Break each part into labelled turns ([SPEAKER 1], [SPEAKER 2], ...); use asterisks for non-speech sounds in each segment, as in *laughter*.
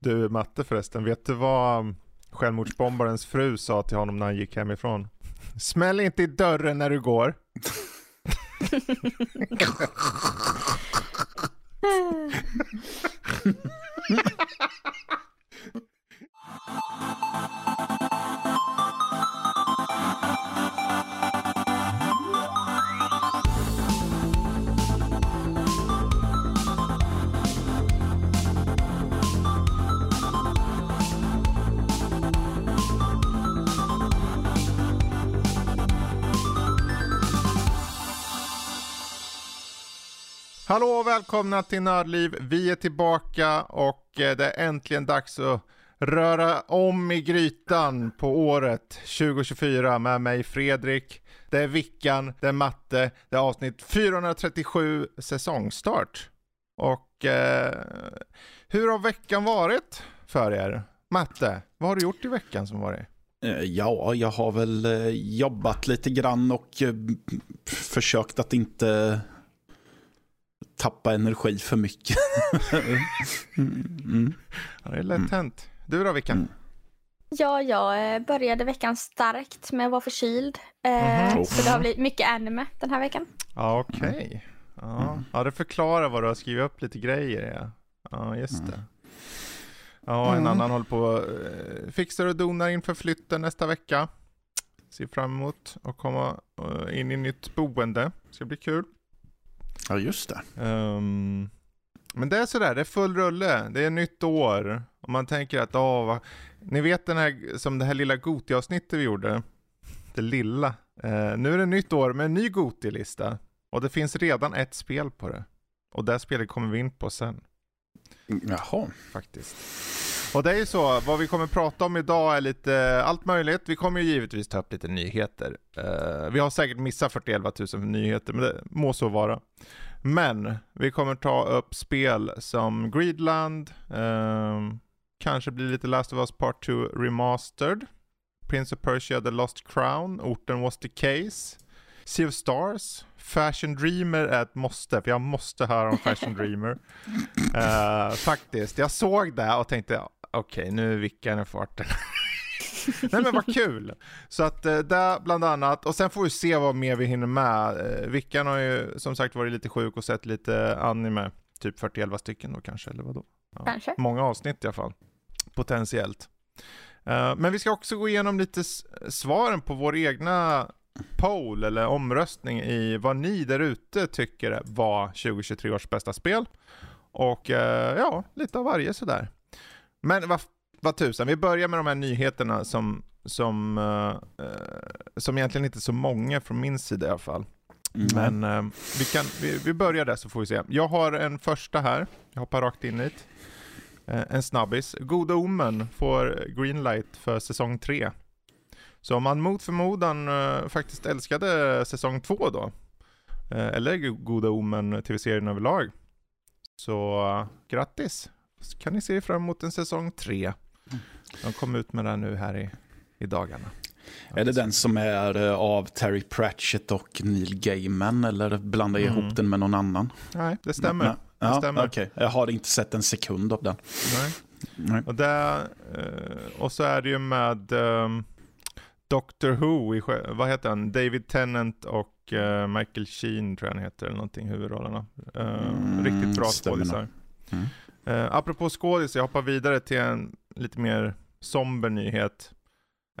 [SPEAKER 1] Du Matte förresten, vet du vad självmordsbombarens fru sa till honom när han gick hemifrån? Smäll inte i dörren när du går. Hallå och välkomna till Nördliv. Vi är tillbaka och eh, det är äntligen dags att röra om i grytan på året 2024 med mig Fredrik. Det är Vickan, det är Matte, det är avsnitt 437 säsongstart. Och eh, hur har veckan varit för er? Matte, vad har du gjort i veckan som varit?
[SPEAKER 2] Eh, ja, jag har väl eh, jobbat lite grann och försökt att inte tappa energi för mycket. *laughs*
[SPEAKER 1] mm. Ja, det är lätt hänt. Du då Vickan? Mm.
[SPEAKER 3] Ja, jag eh, började veckan starkt med att vara förkyld. Mm. Så det har blivit mycket anime den här veckan.
[SPEAKER 1] Ja, Okej. Okay. Ja. Mm. ja, det förklarar vad du har skrivit upp lite grejer. Ja, ja just det. Ja, en annan håller på eh, fixar och donar inför flytten nästa vecka. Ser fram emot att komma in i nytt boende. Det ska bli kul.
[SPEAKER 2] Ja, just det. Um,
[SPEAKER 1] men det är sådär, det är full rulle. Det är nytt år. Och man tänker att, åh, vad... ni vet den här, som det här lilla Goti-avsnittet vi gjorde. Det lilla. Uh, nu är det nytt år med en ny Goti-lista. Och det finns redan ett spel på det. Och det spelet kommer vi in på sen.
[SPEAKER 2] Jaha.
[SPEAKER 1] Faktiskt. Och det är ju så, vad vi kommer prata om idag är lite allt möjligt. Vi kommer ju givetvis ta upp lite nyheter. Uh, vi har säkert missat 41 000 nyheter, men det må så vara. Men vi kommer ta upp spel som Greedland, uh, kanske blir lite Last of Us Part 2 Remastered, Prince of Persia The Lost Crown, Orten Was The Case, Sea of Stars, Fashion Dreamer är ett måste, för jag måste höra om Fashion *laughs* Dreamer. Uh, faktiskt, jag såg det och tänkte okej, okay, nu vickar den farten. *laughs* Nej men vad kul! Så att eh, där bland annat, och sen får vi se vad mer vi hinner med. Eh, Vickan har ju som sagt varit lite sjuk och sett lite anime, typ 41 stycken då kanske, eller vadå?
[SPEAKER 3] Ja. Kanske.
[SPEAKER 1] Många avsnitt i alla fall, potentiellt. Uh, men vi ska också gå igenom lite svaren på vår egna poll eller omröstning i vad ni där ute tycker var 2023 års bästa spel. Och uh, ja, lite av varje sådär. Men vad, vad tusan, vi börjar med de här nyheterna som, som, uh, som egentligen inte är så många från min sida i alla fall. Mm. Men uh, vi, kan, vi, vi börjar där så får vi se. Jag har en första här, jag hoppar rakt in hit. Uh, en snabbis. Goda Omen får greenlight för säsong 3. Så om man mot förmodan uh, faktiskt älskade säsong 2 då, eller Goda Omen tv-serien överlag, så grattis! Så kan ni se fram emot en säsong tre. De kom ut med den nu här i, i dagarna.
[SPEAKER 2] Är det den som är eh, av Terry Pratchett och Neil Gaiman eller blandar jag mm. ihop den med någon annan?
[SPEAKER 1] Nej, det stämmer. Nej. Det stämmer.
[SPEAKER 2] Okay. Jag har inte sett en sekund av den.
[SPEAKER 1] Nej. nej. Och, det, eh, och så är det ju med um, Doctor Who, vad heter han? David Tennant och uh, Michael Sheen tror jag han heter, eller någonting, huvudrollerna. Uh, mm, riktigt bra skådisar. Mm. Uh, apropå skådis, jag hoppar vidare till en lite mer somber nyhet.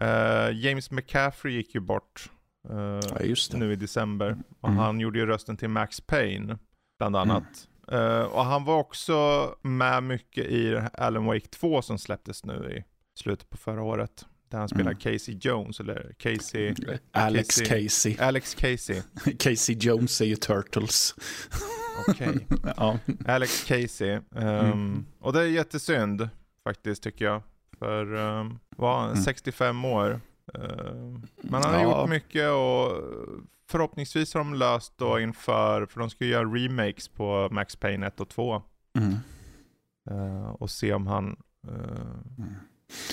[SPEAKER 1] Uh, James McCaffrey gick ju bort uh, ja, nu i december. Och mm. Han gjorde ju rösten till Max Payne, bland mm. annat. Mm. Och han var också med mycket i Alan Wake 2 som släpptes nu i slutet på förra året. Där han spelar mm. Casey Jones, eller Casey...
[SPEAKER 2] Alex Casey. Casey.
[SPEAKER 1] Alex Casey. *laughs*
[SPEAKER 2] Casey Jones är ju Turtles.
[SPEAKER 1] Okej. Okay. *laughs* ja. Alex Casey. Um, mm. Och det är jättesynd faktiskt tycker jag. För um, var han 65 mm. år. Uh, men han har ja. gjort mycket och förhoppningsvis har de löst då inför, för de ska ju göra remakes på Max Payne 1 och 2. Mm. Uh, och se om han uh,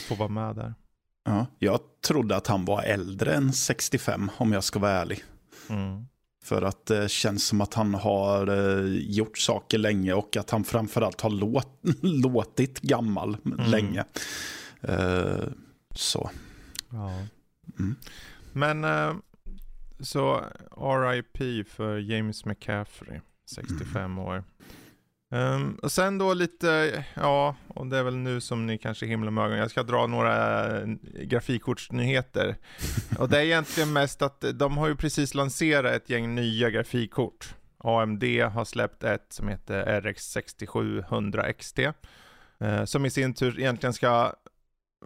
[SPEAKER 1] får vara med där.
[SPEAKER 2] Ja, jag trodde att han var äldre än 65 om jag ska vara ärlig. Mm. För att det känns som att han har eh, gjort saker länge och att han framförallt har låt, *laughs* låtit gammal mm. länge. Eh, så.
[SPEAKER 1] Ja. Mm. Men eh, så RIP för James McCaffrey, 65 mm. år. Um, och sen då lite, ja, och det är väl nu som ni kanske himlar med ögonen. Jag ska dra några äh, grafikkortsnyheter. *laughs* och det är egentligen mest att de har ju precis lanserat ett gäng nya grafikkort. AMD har släppt ett som heter RX 6700 XT. Uh, som i sin tur egentligen ska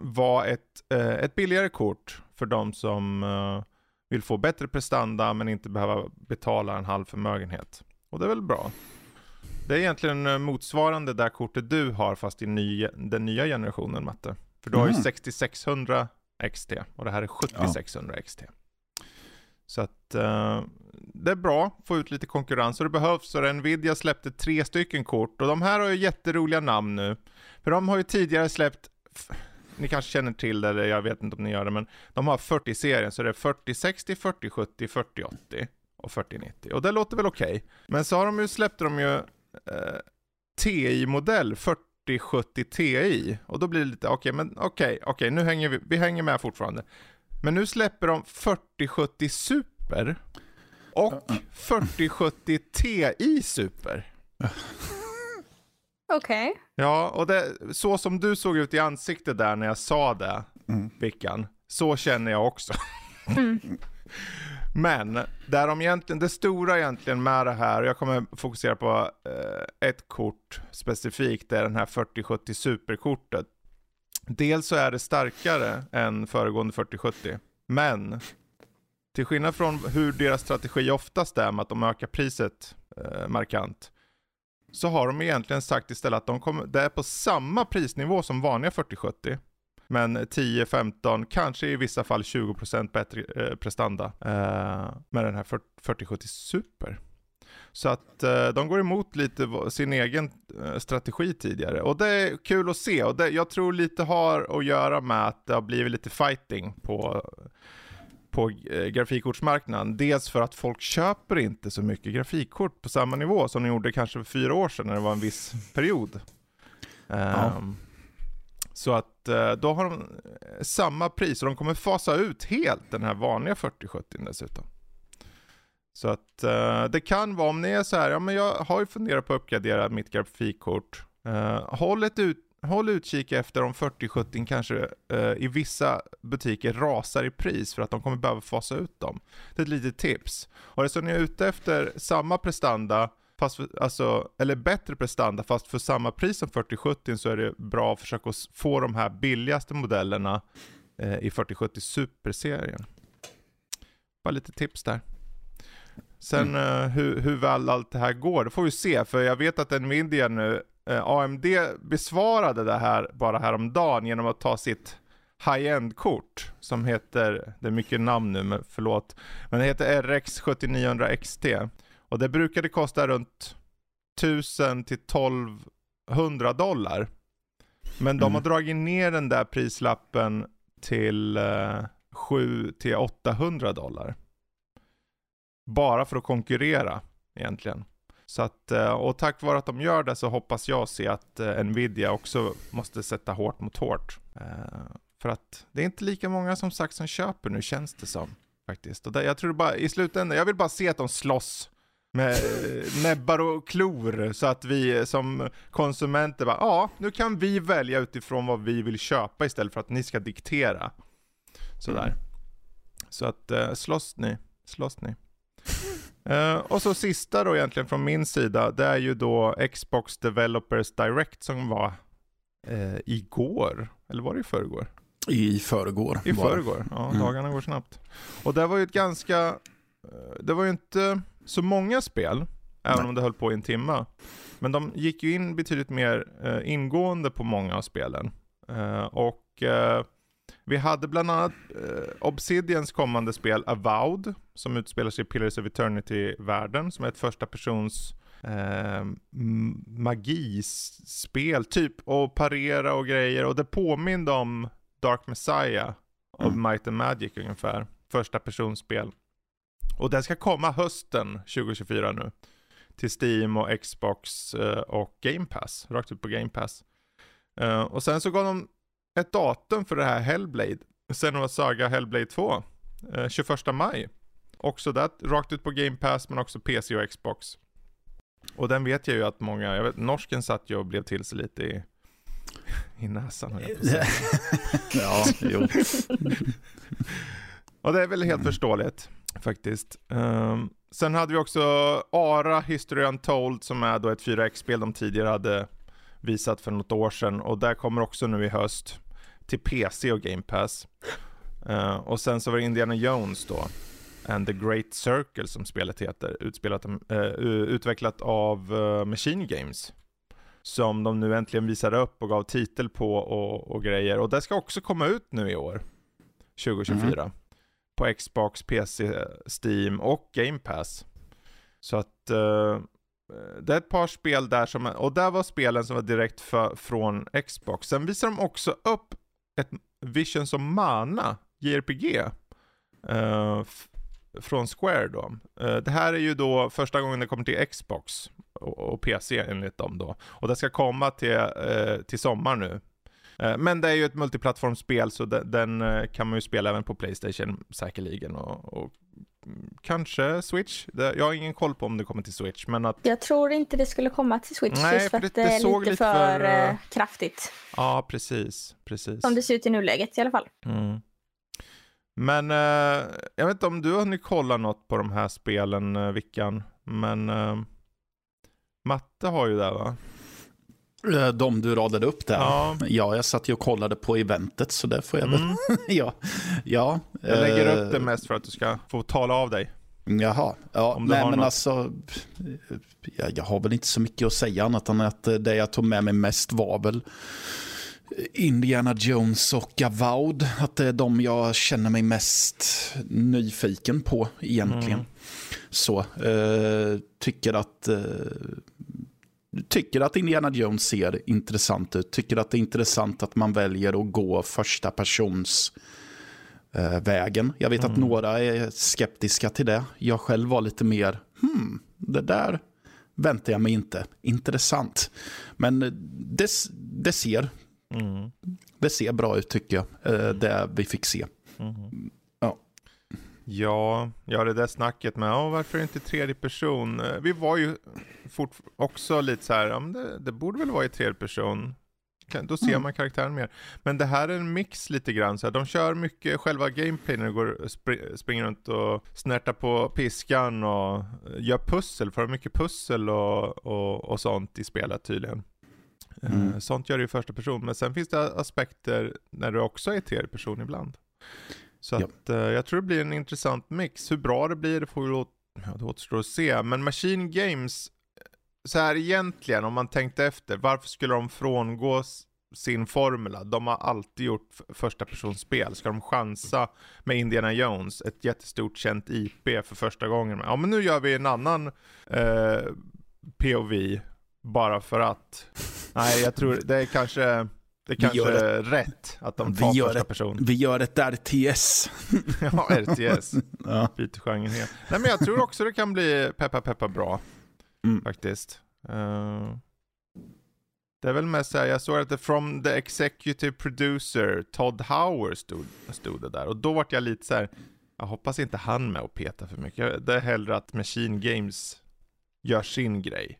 [SPEAKER 1] vara ett, uh, ett billigare kort för de som uh, vill få bättre prestanda men inte behöva betala en halv förmögenhet. Och det är väl bra. Det är egentligen eh, motsvarande det kortet du har fast i ny, den nya generationen Matte. För du mm. har ju 6600 XT och det här är 7600 ja. XT. Så att uh, det är bra, att få ut lite konkurrens och det behövs. Och Nvidia släppte tre stycken kort och de här har ju jätteroliga namn nu. För de har ju tidigare släppt, ni kanske känner till det eller jag vet inte om ni gör det, men de har 40-serien så det är 4060, 4070, 4080 och 4090. Och det låter väl okej. Okay. Men så har de ju släppt de ju eh, TI-modell 4070 Ti. Och då blir det lite, okej, okay, men okej, okay, okej, okay, nu hänger vi, vi hänger med fortfarande. Men nu släpper de 4070 Super och 4070 Ti Super. *laughs*
[SPEAKER 3] Okej. Okay.
[SPEAKER 1] Ja, och det, så som du såg ut i ansiktet där när jag sa det, mm. Vickan, så känner jag också. Mm. *laughs* Men där de egentligen, det stora egentligen med det här, jag kommer fokusera på eh, ett kort specifikt, det är den här 4070 superkortet. Dels så är det starkare än föregående 4070, men till skillnad från hur deras strategi oftast är med att de ökar priset eh, markant, så har de egentligen sagt istället att de kommer, det är på samma prisnivå som vanliga 4070. Men 10-15, kanske i vissa fall 20% bättre eh, prestanda eh, med den här 4070 Super. Så att eh, de går emot lite sin egen eh, strategi tidigare. Och det är kul att se. Och det, jag tror lite har att göra med att det har blivit lite fighting på, på eh, grafikkortsmarknaden. Dels för att folk köper inte så mycket grafikkort på samma nivå som de gjorde kanske för fyra år sedan när det var en viss period. Ja. Um, så att eh, då har de eh, samma pris och de kommer fasa ut helt den här vanliga 4070 dessutom. Så att eh, det kan vara om ni är så här, ja men jag har ju funderat på att uppgradera mitt grafikkort. Håll, ett ut, håll utkik efter om 4070 kanske i vissa butiker rasar i pris för att de kommer behöva fasa ut dem. Det är ett litet tips. Och det så ni är ute efter samma prestanda fast för, alltså, eller bättre prestanda, fast för samma pris som 4070 så är det bra att försöka få de här billigaste modellerna eh, i 4070 Super-serien. Bara lite tips där. Sen mm. eh, hur, hur väl allt det här går, det får vi se. För jag vet att Nvidia nu, eh, AMD besvarade det här bara häromdagen genom att ta sitt high-end-kort som heter, det är mycket namn nu, men förlåt, men det heter RX 7900 XT. Och det brukade kosta runt 1000 till 1200 dollar. Men de mm. har dragit ner den där prislappen till eh, 7 till 800 dollar. Bara för att konkurrera egentligen. Så att, eh, och tack vare att de gör det så hoppas jag se att eh, Nvidia också måste sätta hårt mot hårt. Eh, för att det är inte lika många som sagt som köper nu känns det som. Faktiskt. Och jag tror bara i slutändan, jag vill bara se att de slåss med näbbar och klor så att vi som konsumenter bara, ja, nu kan vi välja utifrån vad vi vill köpa istället för att ni ska diktera. Sådär. Mm. Så att uh, slåss ni, slåss ni. Uh, *laughs* och så sista då egentligen från min sida, det är ju då Xbox Developers Direct som var uh, igår, eller var det i förrgår?
[SPEAKER 2] I förrgår.
[SPEAKER 1] I förrgår, ja mm. dagarna går snabbt. Och det var ju ett ganska, det var ju inte så många spel, även om det höll på i en timme. Men de gick ju in betydligt mer eh, ingående på många av spelen. Eh, och eh, vi hade bland annat eh, Obsidians kommande spel Avowed, som utspelar sig i Pillars of Eternity-världen, som är ett första persons eh, magispel, typ, och parera och grejer. Och det påminde om Dark Messiah mm. of Might and Magic ungefär. Första personspel. Och det ska komma hösten 2024 nu. Till Steam och Xbox eh, och Game Pass. Rakt ut på Game Pass. Eh, och sen så gav de ett datum för det här Hellblade. Senua Saga Hellblade 2. 21 eh, maj. Också där, rakt ut på Game Pass men också PC och Xbox. Och den vet jag ju att många, jag vet norsken satt ju och blev till sig lite i, i näsan höll jag på *laughs*
[SPEAKER 2] Ja, jo. *laughs*
[SPEAKER 1] och det är väl helt förståeligt faktiskt. Um, sen hade vi också Ara History Untold som är då ett 4X-spel de tidigare hade visat för något år sedan och där kommer också nu i höst till PC och Game Pass. Uh, och sen så var det Indiana Jones då. And the Great Circle som spelet heter. Utspelat, uh, utvecklat av uh, Machine Games. Som de nu äntligen visade upp och gav titel på och, och grejer. Och det ska också komma ut nu i år. 2024. Mm. På Xbox, PC, Steam och Game Pass. Så att eh, det är ett par spel där som, och där var spelen som var direkt för, från Xbox. Sen visar de också upp ett Visions of Mana JRPG. Uh, eh, från Square då. Uh, det här är ju då första gången det kommer till Xbox och, och PC enligt dem då. Och det ska komma till, uh, till sommar nu. Men det är ju ett multiplattformsspel så den, den kan man ju spela även på Playstation säkerligen och, och kanske Switch. jag har ingen koll på om det kommer till Switch, men att...
[SPEAKER 3] Jag tror inte det skulle komma till Switch, Nej, just för, för att det, det är lite, för, för uh... kraftigt.
[SPEAKER 1] Ja, precis, precis.
[SPEAKER 3] Som det ser ut i nuläget i alla fall.
[SPEAKER 1] Mm. Men jag vet inte om du har hunnit kolla något på de här spelen, Vickan, men Matte har ju det va?
[SPEAKER 2] De du radade upp där. Ja. ja, jag satt ju och kollade på eventet så det får jag väl. Mm. *laughs* ja. ja.
[SPEAKER 1] Jag lägger upp eh, det mest för att du ska få tala av dig.
[SPEAKER 2] Jaha, ja, nej men något. alltså. Jag, jag har väl inte så mycket att säga annat än att det jag tog med mig mest var väl Indiana Jones och Avowed. Att det är de jag känner mig mest nyfiken på egentligen. Mm. Så, eh, tycker att eh, tycker att Indiana Jones ser intressant ut. Tycker att det är intressant att man väljer att gå första persons eh, vägen. Jag vet mm. att några är skeptiska till det. Jag själv var lite mer, hmm, det där väntar jag mig inte. Intressant. Men det, det ser mm. det ser bra ut tycker jag, eh, det vi fick se. Mm.
[SPEAKER 1] Ja, ja det där snacket med oh, varför inte tredje person? Eh, vi var ju fort också lite så här, ja, det, det borde väl vara i tredje person. Då ser mm. man karaktären mer. Men det här är en mix lite grann. Så här, de kör mycket själva gameplay när du går, spr springer runt och snärtar på piskan och gör pussel. För mycket pussel och, och, och sånt i spelet tydligen. Eh, mm. Sånt gör du i första person. Men sen finns det aspekter när du också är tredje person ibland. Så ja. att, uh, jag tror det blir en intressant mix. Hur bra det blir, det får vi åt, ja, det återstår att se. Men Machine Games, så här egentligen om man tänkte efter, varför skulle de frångå sin formula? De har alltid gjort första personspel. Ska de chansa med Indiana Jones, ett jättestort känt IP för första gången? Ja men nu gör vi en annan uh, POV bara för att. *laughs* Nej jag tror det är kanske det kanske är rätt att de tar första ett, person.
[SPEAKER 2] Vi gör ett RTS. *laughs*
[SPEAKER 1] ja, RTS. *laughs* ja. Byter genren helt. Nej, men jag tror också det kan bli peppa peppa bra. Mm. Faktiskt. Uh, det är väl mest såhär, jag såg att det from the executive producer Todd Howard stod, stod det där. Och då vart jag lite så här. jag hoppas inte han med och peta för mycket. Det är hellre att Machine Games gör sin grej.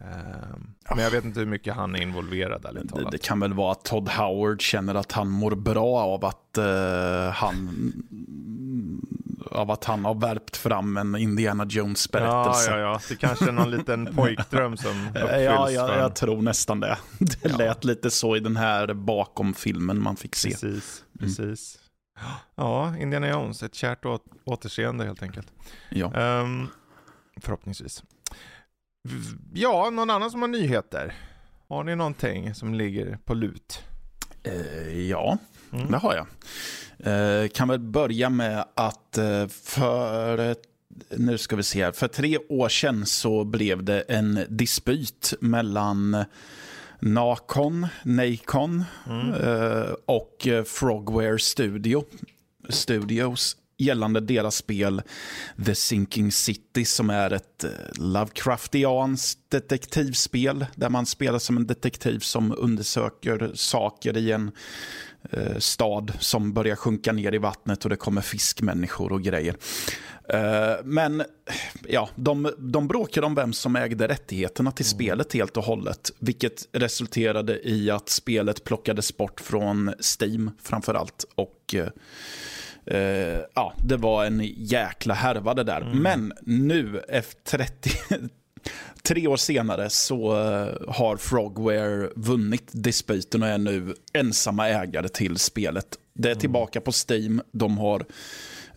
[SPEAKER 1] Ehm, men jag vet inte hur mycket han är involverad
[SPEAKER 2] det, det kan väl vara att Todd Howard känner att han mår bra av att uh, han av att han har värpt fram en Indiana Jones berättelse.
[SPEAKER 1] Ja, ja, ja. Det kanske är någon liten *laughs* pojkdröm som uppfylls.
[SPEAKER 2] Ja, ja jag tror nästan det. *laughs* Det ja. lät lite så i den här bakom filmen man fick se.
[SPEAKER 1] Precis, mm. precis. Ja, Indiana Jones, ett kärt återseende helt enkelt.
[SPEAKER 2] Ja.
[SPEAKER 1] Um, förhoppningsvis. Ja, någon annan som har nyheter? Har ni någonting som ligger på lut?
[SPEAKER 2] Eh, ja, mm. det har jag. Eh, kan väl börja med att eh, för nu ska vi se här. För tre år sedan så blev det en dispyt mellan Nacon, Nacon mm. Eh, och Frogware Studio, Studios gällande deras spel The Sinking City som är ett eh, Lovecraftianskt detektivspel där man spelar som en detektiv som undersöker saker i en eh, stad som börjar sjunka ner i vattnet och det kommer fiskmänniskor och grejer. Eh, men ja, de, de bråkade om vem som ägde rättigheterna till mm. spelet helt och hållet. Vilket resulterade i att spelet plockades bort från Steam framför allt. Och eh, ja, det var en jäkla härva det där. Mm. Men nu, efter 30, *laughs* tre år senare så uh, har Frogware vunnit disputen och är nu ensamma ägare till spelet. Det är mm. tillbaka på Steam. De har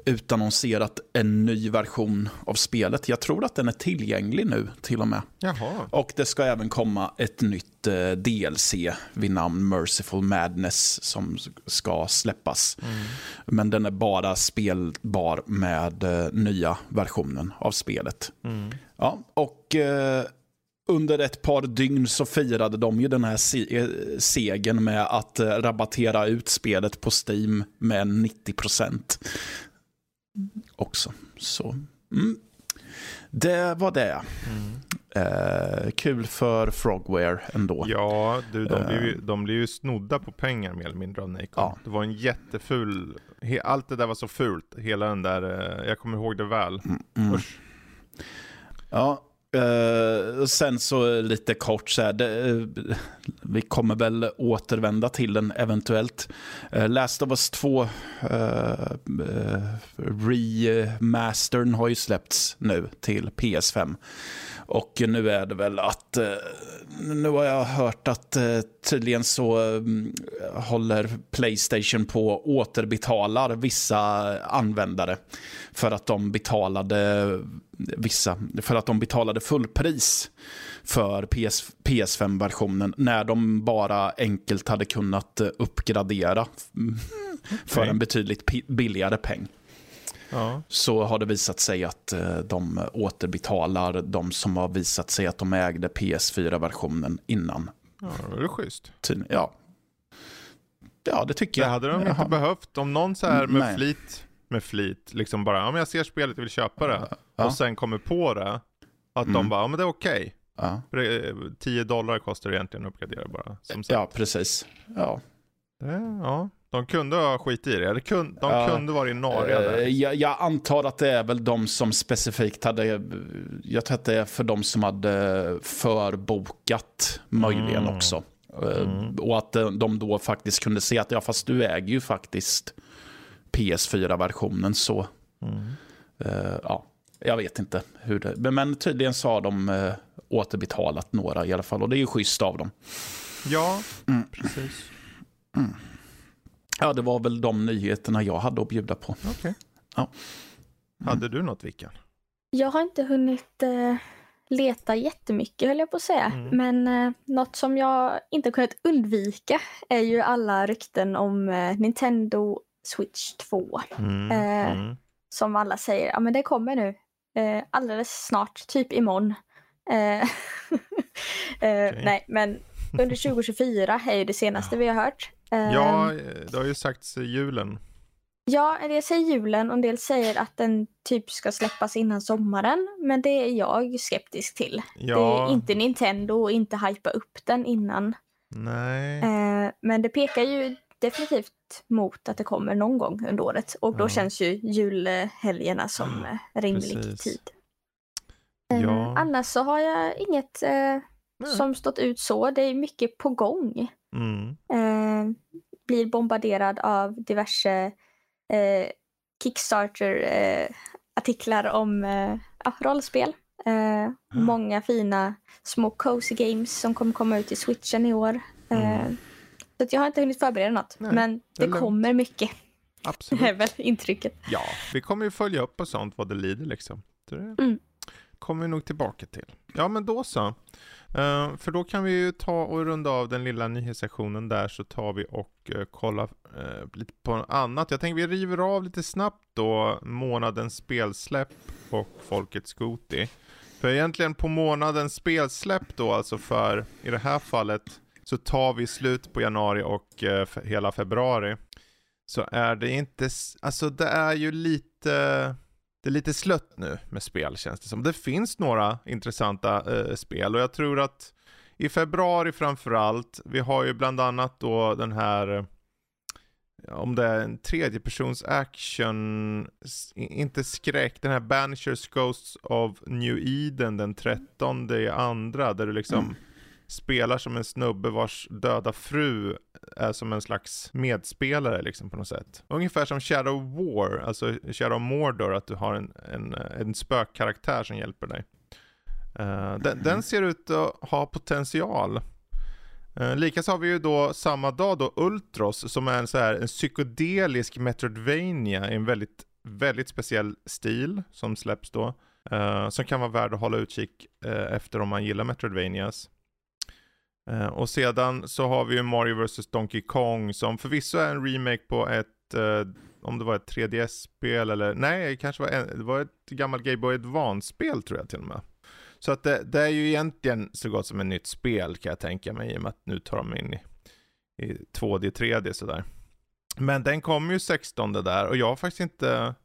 [SPEAKER 2] utannonserat en ny version av spelet. Jag tror att den är tillgänglig nu till och med.
[SPEAKER 1] Jaha.
[SPEAKER 2] Och det ska även komma ett nytt eh, DLC vid namn Merciful Madness som ska släppas. Mm. Men den är bara spelbar med eh, nya versionen av spelet. Mm. Ja, och eh, under ett par dygn så firade de ju den här se eh, segern med att eh, rabattera ut spelet på Steam med 90 också. Så mm. det var det. Mm. Eh, kul för Frogware ändå.
[SPEAKER 1] Ja, du, de, blev ju, eh. de blev ju snodda på pengar mer eller mindre av Nacon. Ja. Det var en jätteful, allt det där var så fult, hela den där, eh, jag kommer ihåg det väl. Mm, mm.
[SPEAKER 2] Ja, Uh, sen så lite kort så här, det, uh, vi kommer väl återvända till den eventuellt. Eh, Last of Us 2 eh, eh, remastern har ju släppts nu till PS5. Och nu är det väl att, nu har jag hört att tydligen så håller Playstation på att återbetalar vissa användare för att de betalade vissa, för att de betalade fullpris för PS, PS5-versionen när de bara enkelt hade kunnat eh, uppgradera för en betydligt billigare peng ja. så har det visat sig att eh, de återbetalar de som har visat sig att de ägde PS4-versionen innan.
[SPEAKER 1] Ja, det är schysst.
[SPEAKER 2] Ja. ja, det tycker jag.
[SPEAKER 1] Det hade de inte behövt. Om någon så här med Nej. flit, med flit, liksom bara, ja men jag ser spelet, jag vill köpa det. Ja. Och sen kommer på det, att mm. de bara, ja men det är okej. Okay. Ja. 10 dollar kostar det egentligen att uppgradera bara.
[SPEAKER 2] Ja, precis. Ja.
[SPEAKER 1] Det, ja, de kunde ha skit i det. de uh, kunde varit nariga där.
[SPEAKER 2] Uh, jag, jag, antar att det är väl de som specifikt hade, jag tror att det är för de som hade förbokat möjligen mm. också. Mm. Och att de då faktiskt kunde se att ja fast du äger ju faktiskt PS4-versionen så. Mm. ja, jag vet inte hur det, men tydligen så har de återbetalat några i alla fall och det är ju schysst av dem.
[SPEAKER 1] Ja, mm. precis. Mm.
[SPEAKER 2] Ja, det var väl de nyheterna jag hade att bjuda på.
[SPEAKER 1] Okay. Ja. Mm. Hade du något Vickan?
[SPEAKER 3] Jag har inte hunnit eh, leta jättemycket höll jag på att säga. Mm. Men eh, något som jag inte kunnat undvika är ju alla rykten om eh, Nintendo Switch 2. Mm. Eh, mm. Som alla säger, ja men det kommer nu. Eh, alldeles snart, typ imorgon. Eh, *laughs* okay. Nej, men under *laughs* 2024 är ju det senaste vi har hört.
[SPEAKER 1] Ja, ehm, det har ju sagts julen.
[SPEAKER 3] Ja, en del säger julen och en del säger att den typ ska släppas innan sommaren. Men det är jag skeptisk till. Ja. Det är inte Nintendo och inte hypa upp den innan.
[SPEAKER 1] Nej.
[SPEAKER 3] Eh, men det pekar ju definitivt mot att det kommer någon gång under året. Och då ja. känns ju julhelgerna som ja, rimlig precis. tid. Eh, ja. Annars så har jag inget eh, som stått ut så. Det är mycket på gång. Mm. Eh, blir bombarderad av diverse eh, Kickstarter-artiklar eh, om eh, rollspel. Mm. Många fina små cozy games som kommer komma ut i switchen i år. Mm. Så jag har inte hunnit förbereda något, Nej, men det, det kommer mycket. Absolut. *laughs* Det är väl intrycket.
[SPEAKER 1] Ja, vi kommer ju följa upp och sånt vad det lider liksom. Det mm. kommer vi nog tillbaka till. Ja, men då så. Uh, för då kan vi ju ta och runda av den lilla nyhetssektionen där så tar vi och uh, kollar uh, lite på något annat. Jag tänker vi river av lite snabbt då månadens spelsläpp och Folkets Goti. För egentligen på månadens spelsläpp då, alltså för i det här fallet så tar vi slut på januari och eh, hela februari. så är det inte, alltså det är ju lite, det är lite slött nu med spel känns det som. Det finns några intressanta eh, spel och jag tror att i februari framförallt, vi har ju bland annat då den här om det är en tredjepersons action, inte skräck, den här Banishers Ghosts of New Eden den 13 i andra, där du liksom mm spelar som en snubbe vars döda fru är som en slags medspelare liksom på något sätt. Ungefär som Shadow War, alltså Shadow Mordor, att du har en, en, en spökkaraktär som hjälper dig. Uh, den, mm. den ser ut att ha potential. Eh, Likaså har vi ju då samma dag då Ultros som är en så här en psykedelisk Metroidvania i en väldigt, väldigt speciell stil som släpps då. Uh, som kan vara värd att hålla utkik uh, efter om man gillar Metroidvanias. Uh, och sedan så har vi ju Mario vs Donkey Kong som förvisso är en remake på ett, om det var ett 3DS-spel eller nej, det kanske var, en, det var ett gammalt Game Boy Advance-spel tror jag till och med. Så att det, det, är ju egentligen så gott som ett nytt spel kan jag tänka mig i och med att nu tar de in i, i 2D, 3D sådär. Men den kommer ju 16 där och jag har faktiskt inte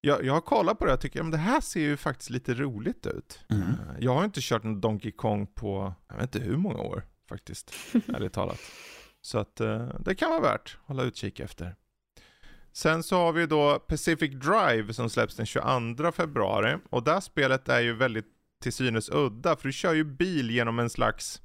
[SPEAKER 1] jag, jag har kollat på det och tycker att det här ser ju faktiskt lite roligt ut. Mm. Eh, jag har inte kört någon Donkey Kong på, jag vet inte hur många år faktiskt, *laughs* ärligt talat. Så att eh, det kan vara värt att hålla utkik efter. Sen så har vi då Pacific Drive som släpps den 22 februari och det spelet är ju väldigt till synes udda, för du kör ju bil genom en slags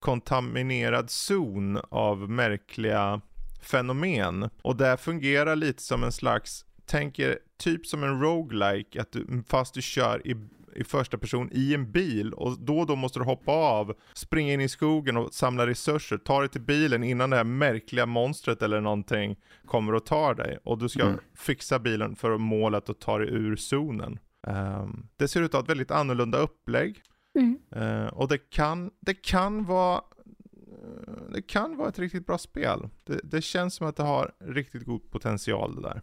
[SPEAKER 1] kontaminerad zon av märkliga fenomen. Och det fungerar lite som en slags, tänker typ som en roguelike, att du, fast du kör i, i första person i en bil och då och då måste du hoppa av, springa in i skogen och samla resurser, ta dig till bilen innan det här märkliga monstret eller någonting kommer och tar dig. Och du ska mm. fixa bilen för målet att ta dig ur zonen. Um, det ser ut att ha ett väldigt annorlunda upplägg. Mm. Uh, och det kan, det kan vara det kan vara ett riktigt bra spel. Det, det känns som att det har riktigt god potential det där.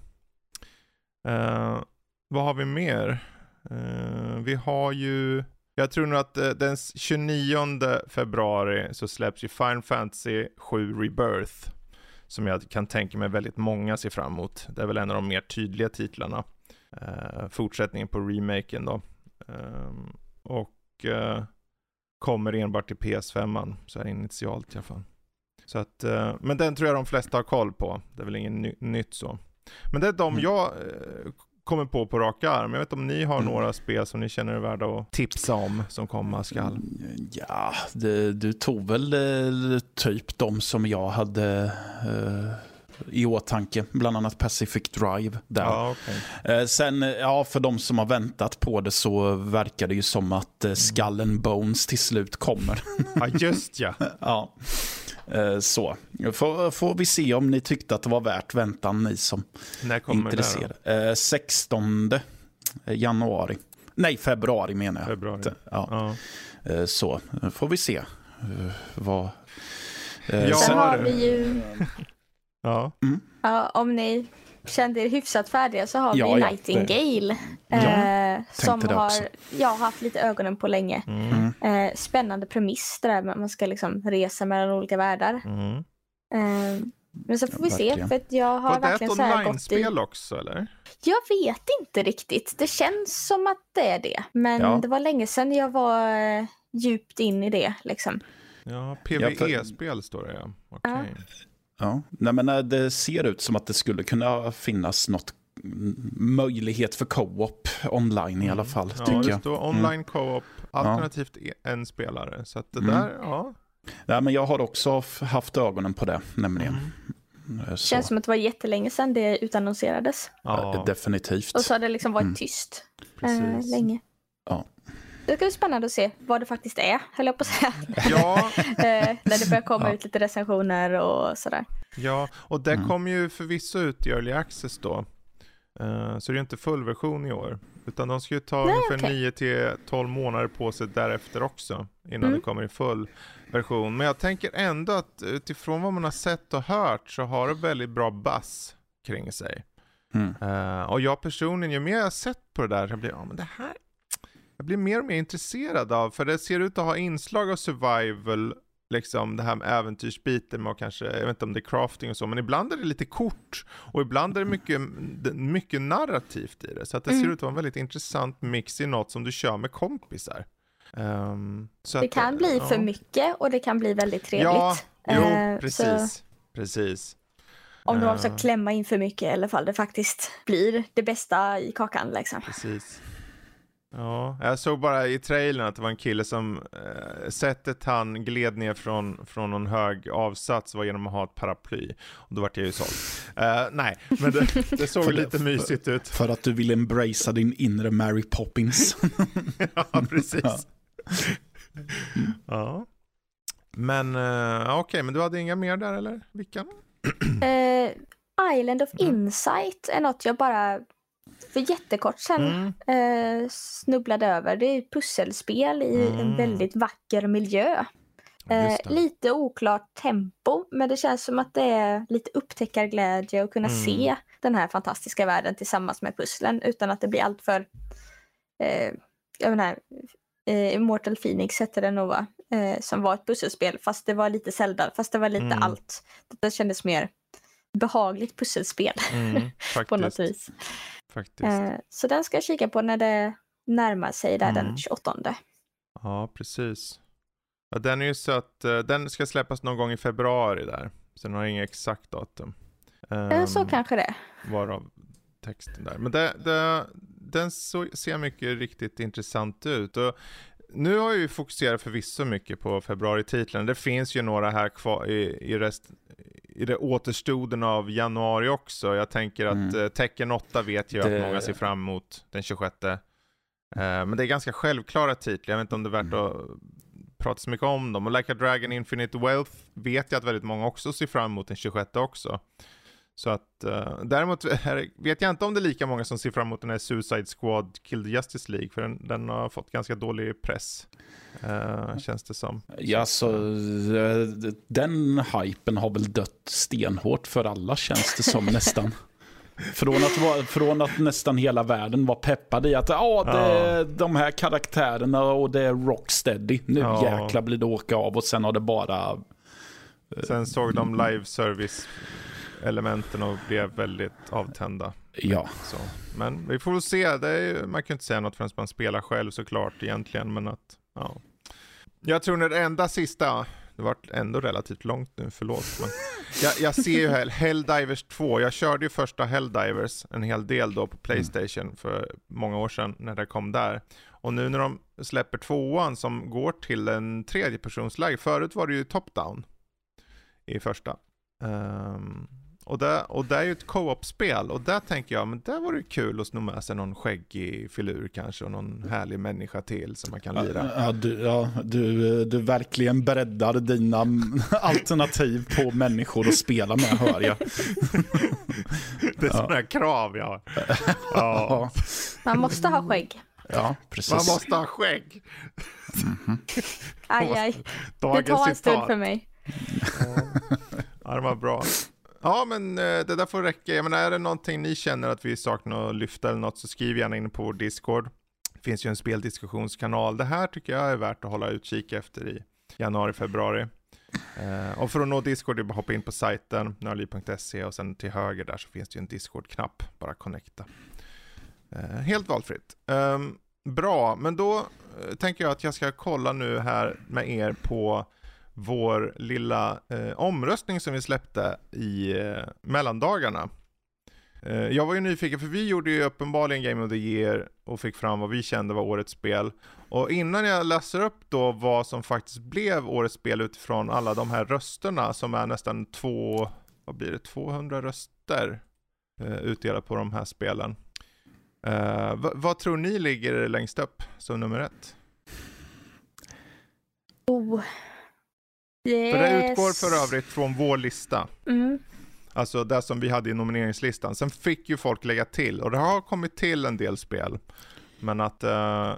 [SPEAKER 1] Uh, vad har vi mer? Uh, vi har ju, jag tror nog att uh, den 29 februari så släpps ju Final Fantasy 7 Rebirth. Som jag kan tänka mig väldigt många ser fram emot. Det är väl en av de mer tydliga titlarna eh, fortsättningen på remaken då. Eh, och eh, kommer enbart till PS5, så här initialt i alla fall. Så att, eh, men den tror jag de flesta har koll på. Det är väl inget ny nytt så. Men det är de mm. jag eh, kommer på på raka arm. Jag vet om ni har mm. några spel som ni känner är värda att tipsa om som komma skall?
[SPEAKER 2] Mm, ja, det, du tog väl eh, typ de som jag hade eh, i åtanke, bland annat Pacific Drive. Där. Ja, okay. Eh, sen, ja, för de som har väntat på det så verkar det ju som att eh, Skull and Bones till slut kommer.
[SPEAKER 1] Ja, just ja. *laughs*
[SPEAKER 2] ja. Eh, så, får, får vi se om ni tyckte att det var värt väntan, ni som
[SPEAKER 1] När kommer intresserade.
[SPEAKER 2] Det 16 januari. Nej, februari menar jag.
[SPEAKER 1] Februari.
[SPEAKER 2] Ja. ja. Så, får vi se vad...
[SPEAKER 3] Ja, Sen har vi ju Ja. Mm. ja. Om ni kände er hyfsat färdiga så har ja, vi Nightingale. Eh, som har jag har haft lite ögonen på länge. Mm. Eh, spännande premiss där man ska liksom resa mellan olika världar. Mm. Eh, men så får vi se. För jag har Var verkligen
[SPEAKER 1] det ett online-spel också eller?
[SPEAKER 3] Jag vet inte riktigt. Det känns som att det är det. Men ja. det var länge sedan jag var eh, djupt in i det. Liksom.
[SPEAKER 1] Ja, PVE-spel står det ja. Okay. Ja.
[SPEAKER 2] Nej, men eh, det ser ut som att det skulle kunna finnas något möjlighet för co-op online i alla mm. fall. Ja, tycker det
[SPEAKER 1] står mm. online mm. co-op, alternativt ja. en spelare. Så att det mm. där, ja.
[SPEAKER 2] Nej, men jag har också haft ögonen på det, nämligen.
[SPEAKER 3] Mm. Eh. Känns som att det var jättelänge sedan det utannonserades.
[SPEAKER 2] Ja. Definitivt.
[SPEAKER 3] Och så har det liksom varit mm. tyst äh, länge. Ja. Det ska bli spännande att se vad det faktiskt är, höll jag på att säga. Ja. *laughs* Eh, när det börjar komma ja. ut lite recensioner och sådär.
[SPEAKER 1] Ja, och det mm. kommer ju förvisso ut i Early Access då. Uh, så det är inte full version i år. Utan de ska ju ta Nej, ungefär okay. 9 till 12 månader på sig därefter också. Innan mm. det kommer i full version. Men jag tänker ändå att utifrån vad man har sett och hört så har det väldigt bra buzz kring sig. Mm. Uh, och jag personligen, ju mer jag har sett på det där, så blir ja men det här jag blir mer och mer intresserad av, för det ser ut att ha inslag av survival liksom det här med äventyrsbiten och kanske, jag vet inte om det är crafting och så, men ibland är det lite kort och ibland är det mycket, mycket narrativt i det. Så att det mm. ser ut att vara en väldigt intressant mix i något som du kör med kompisar. Um,
[SPEAKER 3] det att, kan bli ja. för mycket och det kan bli väldigt trevligt. Ja,
[SPEAKER 1] jo, uh, precis. Så... Precis.
[SPEAKER 3] Om de ska klämma in för mycket alla fall det faktiskt blir det bästa i kakan liksom.
[SPEAKER 1] Precis. Ja, jag såg bara i trailern att det var en kille som, eh, sättet han gled ner från, från någon hög avsats var genom att ha ett paraply. Och då vart jag ju såld. Eh, nej, men det, det såg *laughs* lite mysigt ut.
[SPEAKER 2] För att du vill embracea din inre Mary Poppins. *laughs*
[SPEAKER 1] ja, precis. Ja. ja. Men eh, okej, okay, men du hade inga mer där eller? Vilka?
[SPEAKER 3] Uh, Island of Insight är något jag bara för jättekort sen mm. eh, snubblade över. Det är pusselspel i mm. en väldigt vacker miljö. Eh, lite oklart tempo, men det känns som att det är lite upptäckarglädje att kunna mm. se den här fantastiska världen tillsammans med pusslen utan att det blir alltör... Eh, jag menar, eh, Immortal Phoenix hette det nog va? Eh, som var ett pusselspel fast det var lite Zelda, fast det var lite mm. allt. Det kändes mer behagligt pusselspel mm, *laughs* på något vis.
[SPEAKER 1] Eh,
[SPEAKER 3] så den ska jag kika på när det närmar sig där mm. den 28.
[SPEAKER 1] Ja, precis. Ja, den är ju så att uh, den ska släppas någon gång i februari där. Så den har inget exakt datum.
[SPEAKER 3] Um, så kanske det.
[SPEAKER 1] Varav texten där. Men det, det, den så, ser mycket riktigt intressant ut. Och nu har vi fokuserat förvisso mycket på februarititeln. Det finns ju några här kvar i, i, rest, i det återstoden av januari också. Jag tänker att mm. Eh, tecken 8 vet jag det... att många ser fram emot den 26. Uh, eh, men det är ganska självklara titlar. Jag vet inte om det är värt mm. att prata så mycket om dem. Och Like a Dragon Infinite Wealth vet jag att väldigt många också ser fram emot den 26 också. Så att, uh, däremot här, vet jag inte om det är lika många som ser fram emot den här Suicide Squad Kill the Justice League, för den, den har fått ganska dålig press. Uh, känns det som.
[SPEAKER 2] Ja, så den hypen har väl dött stenhårt för alla känns det som nästan. *laughs* Från att, från att nästan hela världen var peppad i att ah, det är ja. de här karaktärerna och det är rocksteady. Nu ja. jäkla blir det åka av och sen har det bara...
[SPEAKER 1] Sen såg de live service elementen och blev väldigt avtända.
[SPEAKER 2] Ja.
[SPEAKER 1] Så. Men vi får väl se. Är, man kan inte säga något förrän man spelar själv såklart egentligen. Men att, ja. Jag tror det enda sista, det var ändå relativt långt nu, förlåt. Men *laughs* jag, jag ser ju här, Helldivers 2, jag körde ju första Helldivers en hel del då på Playstation mm. för många år sedan när det kom där. Och nu när de släpper tvåan som går till en tredjepersonsläge, förut var det ju top-down i första. Um, och det, och det är ju ett co-op-spel och där tänker jag, men där var det kul att sno med sig någon skäggig filur kanske och någon härlig människa till som man kan lira.
[SPEAKER 2] Ja, du, ja, du, du verkligen breddar dina *laughs* alternativ på människor att spela med hör jag. *laughs*
[SPEAKER 1] det är ja. sådana krav jag har. *laughs* Ja.
[SPEAKER 3] Man måste ha skägg.
[SPEAKER 2] Ja, precis.
[SPEAKER 1] Man måste ha skägg.
[SPEAKER 3] Mm -hmm. Aj, aj. Det tar en stund för mig.
[SPEAKER 1] Ja, det var bra. Ja, men eh, det där får räcka. Jag menar, är det någonting ni känner att vi saknar att lyfta eller något så skriv gärna in på vår Discord. Det finns ju en speldiskussionskanal. Det här tycker jag är värt att hålla utkik efter i januari, februari. Eh, och för att nå Discord är det bara att hoppa in på sajten, nörli.se och sen till höger där så finns det ju en Discord-knapp, bara connecta. Eh, helt valfritt. Eh, bra, men då eh, tänker jag att jag ska kolla nu här med er på vår lilla eh, omröstning som vi släppte i eh, mellandagarna. Eh, jag var ju nyfiken för vi gjorde ju uppenbarligen Game of the Year och fick fram vad vi kände var årets spel. Och innan jag läser upp då vad som faktiskt blev årets spel utifrån alla de här rösterna som är nästan två, vad blir det, 200 röster eh, utdelat på de här spelen. Eh, vad tror ni ligger längst upp som nummer ett?
[SPEAKER 3] Oh.
[SPEAKER 1] Yes. För det utgår för övrigt från vår lista.
[SPEAKER 3] Mm.
[SPEAKER 1] Alltså det som vi hade i nomineringslistan. Sen fick ju folk lägga till och det har kommit till en del spel. Men att uh,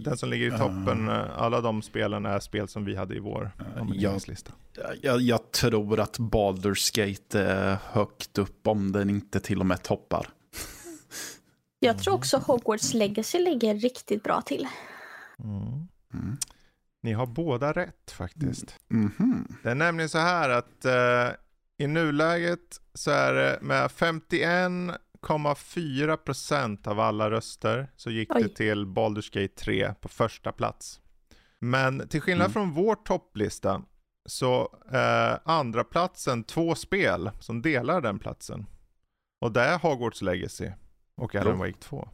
[SPEAKER 1] den som ligger i toppen, uh, alla de spelen är spel som vi hade i vår
[SPEAKER 2] nomineringslista. Jag, jag, jag tror att Baldur's Gate är högt upp om den inte till och med toppar. *laughs*
[SPEAKER 3] Jag tror också Hogwarts Legacy ligger riktigt bra till.
[SPEAKER 1] Mm. Mm. Ni har båda rätt faktiskt.
[SPEAKER 2] Mm -hmm.
[SPEAKER 1] Det är nämligen så här att uh, i nuläget så är det med 51,4% av alla röster så gick Oj. det till Baldur's Gate 3 på första plats. Men till skillnad mm. från vår topplista så eh, andra platsen två spel som delar den platsen. Och det är Hogwarts Legacy och Alan Wake 2.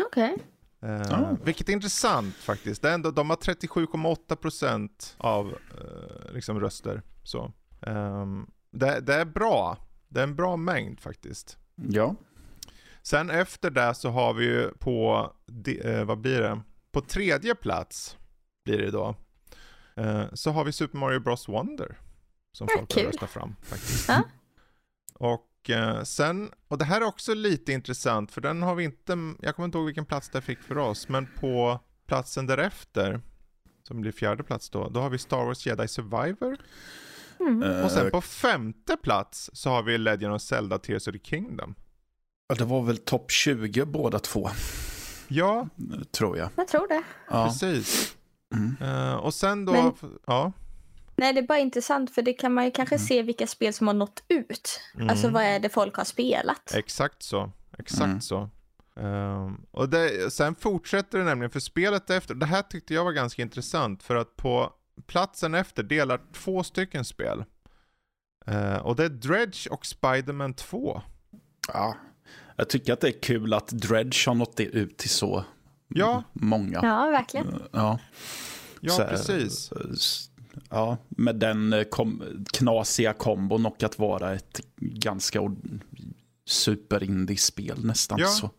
[SPEAKER 3] Okej. Okay.
[SPEAKER 1] Eh, ah. Vilket är intressant faktiskt. Det är ändå, de har 37,8% av eh, liksom röster. Så. Um, det, det, är bra. Det är en bra mängd faktiskt.
[SPEAKER 2] Ja.
[SPEAKER 1] Sen efter det så har vi ju på, de, eh, vad blir det? På tredje plats blir det då. Eh, så har vi Super Mario Bros Wonder. Som folk har röstat fram faktiskt. Ja. Och eh, sen, och det här är också lite intressant för den har vi inte, jag kommer inte ihåg vilken plats det fick för oss, men på platsen därefter, som blir fjärde plats då, då har vi Star Wars Jedi Survivor. Mm. Och sen på femte plats så har vi Legend of Zelda Tears of the Kingdom.
[SPEAKER 2] Ja, det var väl topp 20 båda två.
[SPEAKER 1] Ja.
[SPEAKER 2] Tror jag.
[SPEAKER 3] Jag tror det.
[SPEAKER 1] Ja. Precis. Mm. Uh, och sen då, Men, ja.
[SPEAKER 3] Nej, det är bara intressant för det kan man ju kanske mm. se vilka spel som har nått ut. Mm. Alltså vad är det folk har spelat?
[SPEAKER 1] Exakt så, exakt mm. så. Um, och det, sen fortsätter det nämligen, för spelet efter, det här tyckte jag var ganska intressant för att på platsen efter delar två stycken spel. Uh, och det är Dredge och Spiderman 2.
[SPEAKER 2] Ja, jag tycker att det är kul att Dredge har nått ut till så
[SPEAKER 1] ja.
[SPEAKER 2] många.
[SPEAKER 3] Ja, verkligen.
[SPEAKER 2] Ja,
[SPEAKER 1] ja så, precis.
[SPEAKER 2] Ja, med den eh, kom, knasiga kombon och att vara ett ganska superindie-spel nästan ja. så.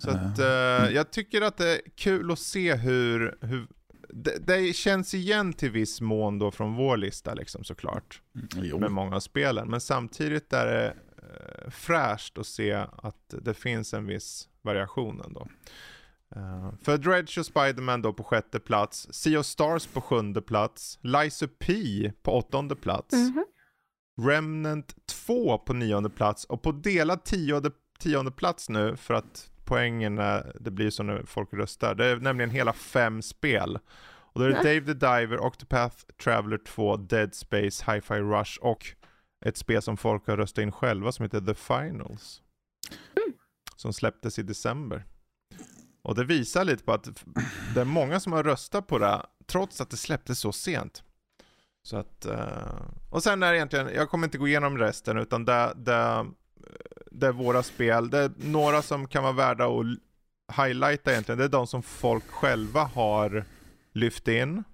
[SPEAKER 1] Så att, uh, jag tycker att det är kul att se hur, hur det, det, känns igen till viss mån då från vår lista liksom såklart. Mm, med många av spelen. Men samtidigt är det uh, fräscht att se att det finns en viss variation ändå. Uh, för Dredge och Spiderman då på sjätte plats, Sea of Stars på sjunde plats, Liza P på åttonde plats, mm -hmm. Remnant 2 på nionde plats och på delad tionde, tionde plats nu för att poängen är, det blir så när folk röstar, det är nämligen hela fem spel. Och då är det Dave the Diver, Octopath Traveler 2, Dead Space, Hi-Fi Rush och ett spel som folk har röstat in själva som heter The Finals. Mm. Som släpptes i december. Och det visar lite på att det är många som har röstat på det, trots att det släpptes så sent. Så att, uh, och sen är det egentligen, jag kommer inte gå igenom resten, utan det, det, det är våra spel. Det är några som kan vara värda att highlighta egentligen. Det är de som folk själva har lyft in.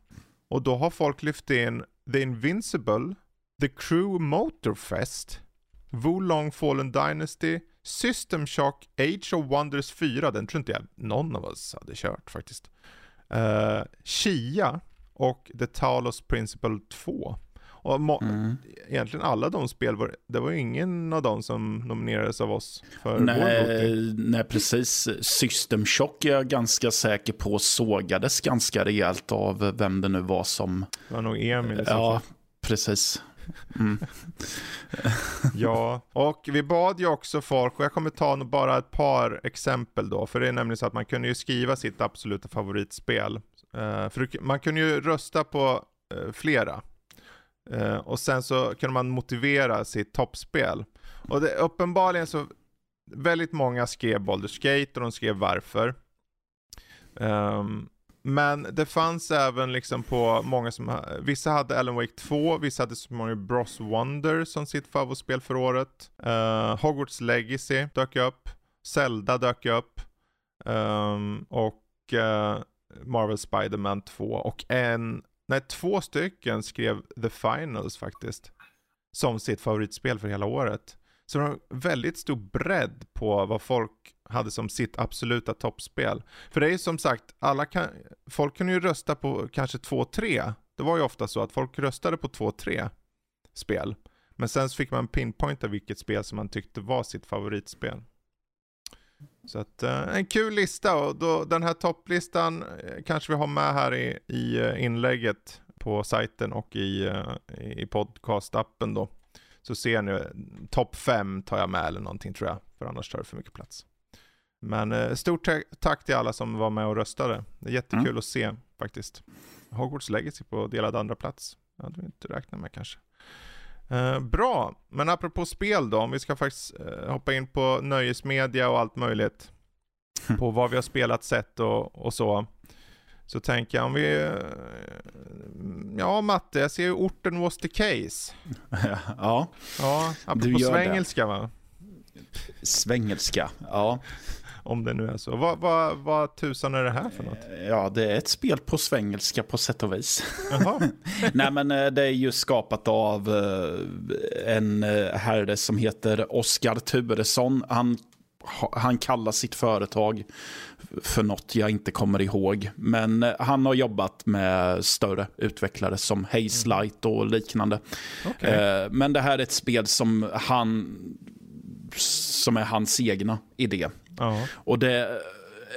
[SPEAKER 1] Och då har folk lyft in The Invincible, The Crew Motorfest, Long Fallen Dynasty, System Shock Age of Wonders 4, den tror inte jag någon av oss hade kört faktiskt. Uh, Chia och The Talos Principle 2. Och mm. egentligen alla de spel, var, det var ingen av dem som nominerades av oss för
[SPEAKER 2] nej, nej, precis. System Shock är jag ganska säker på sågades ganska rejält av vem det nu var som...
[SPEAKER 1] Det var nog Emil.
[SPEAKER 2] Ja, precis. Mm.
[SPEAKER 1] ja, och vi bad ju också folk, och jag kommer ta bara ett par exempel då, för det är nämligen så att man kunde ju skriva sitt absoluta favoritspel. Uh, för man kunde ju rösta på uh, flera. Uh, och sen så kunde man motivera sitt toppspel. Och det, uppenbarligen så, väldigt många skrev Baldur's Gate och de skrev varför. Um, men det fanns även liksom på många som, vissa hade Alan Wake 2, vissa hade Super Mario Bros Wonder som sitt favoritspel för året. Uh, Hogwarts Legacy dök upp, Zelda dök upp um, och uh, Marvel Spiderman 2 och en, nej två stycken skrev The Finals faktiskt. Som sitt favoritspel för hela året. Så det var väldigt stor bredd på vad folk hade som sitt absoluta toppspel. För det är ju som sagt, alla kan, folk kunde ju rösta på kanske två, tre. Det var ju ofta så att folk röstade på två, tre spel. Men sen så fick man pinpointa vilket spel som man tyckte var sitt favoritspel. Så att eh, en kul lista och då, den här topplistan eh, kanske vi har med här i, i eh, inlägget på sajten och i, i podcastappen då. Så ser ni, topp fem tar jag med eller någonting tror jag, för annars tar det för mycket plats. Men eh, stort tack till alla som var med och röstade. Det är jättekul mm. att se faktiskt. Hogwarts Legacy på delad andra plats. Det hade vi inte räknat med kanske. Eh, bra, men apropå spel då, om vi ska faktiskt eh, hoppa in på nöjesmedia och allt möjligt. Hm. *laughs* På vad vi har spelat, sett och, och så. Så tänker jag om vi... Eh, ja Matte, jag ser ju orten was the case. *laughs*
[SPEAKER 2] ja.
[SPEAKER 1] Ja, apropå svengelska det. va?
[SPEAKER 2] Svengelska, ja.
[SPEAKER 1] Om det nu är så. Vad, vad, vad tusan är det här för något?
[SPEAKER 2] Ja, det är ett spel på svengelska på sätt och vis. *laughs* Nej, men eh, det är ju skapat av eh, en herre som heter Oskar Turesson. Han han kallar sitt företag för något jag inte kommer ihåg. Men eh, han har jobbat med större utvecklare som Haze. Light och liknande. Okay. Eh, men det här är ett spel som han som är hans egna idé. Uh Och det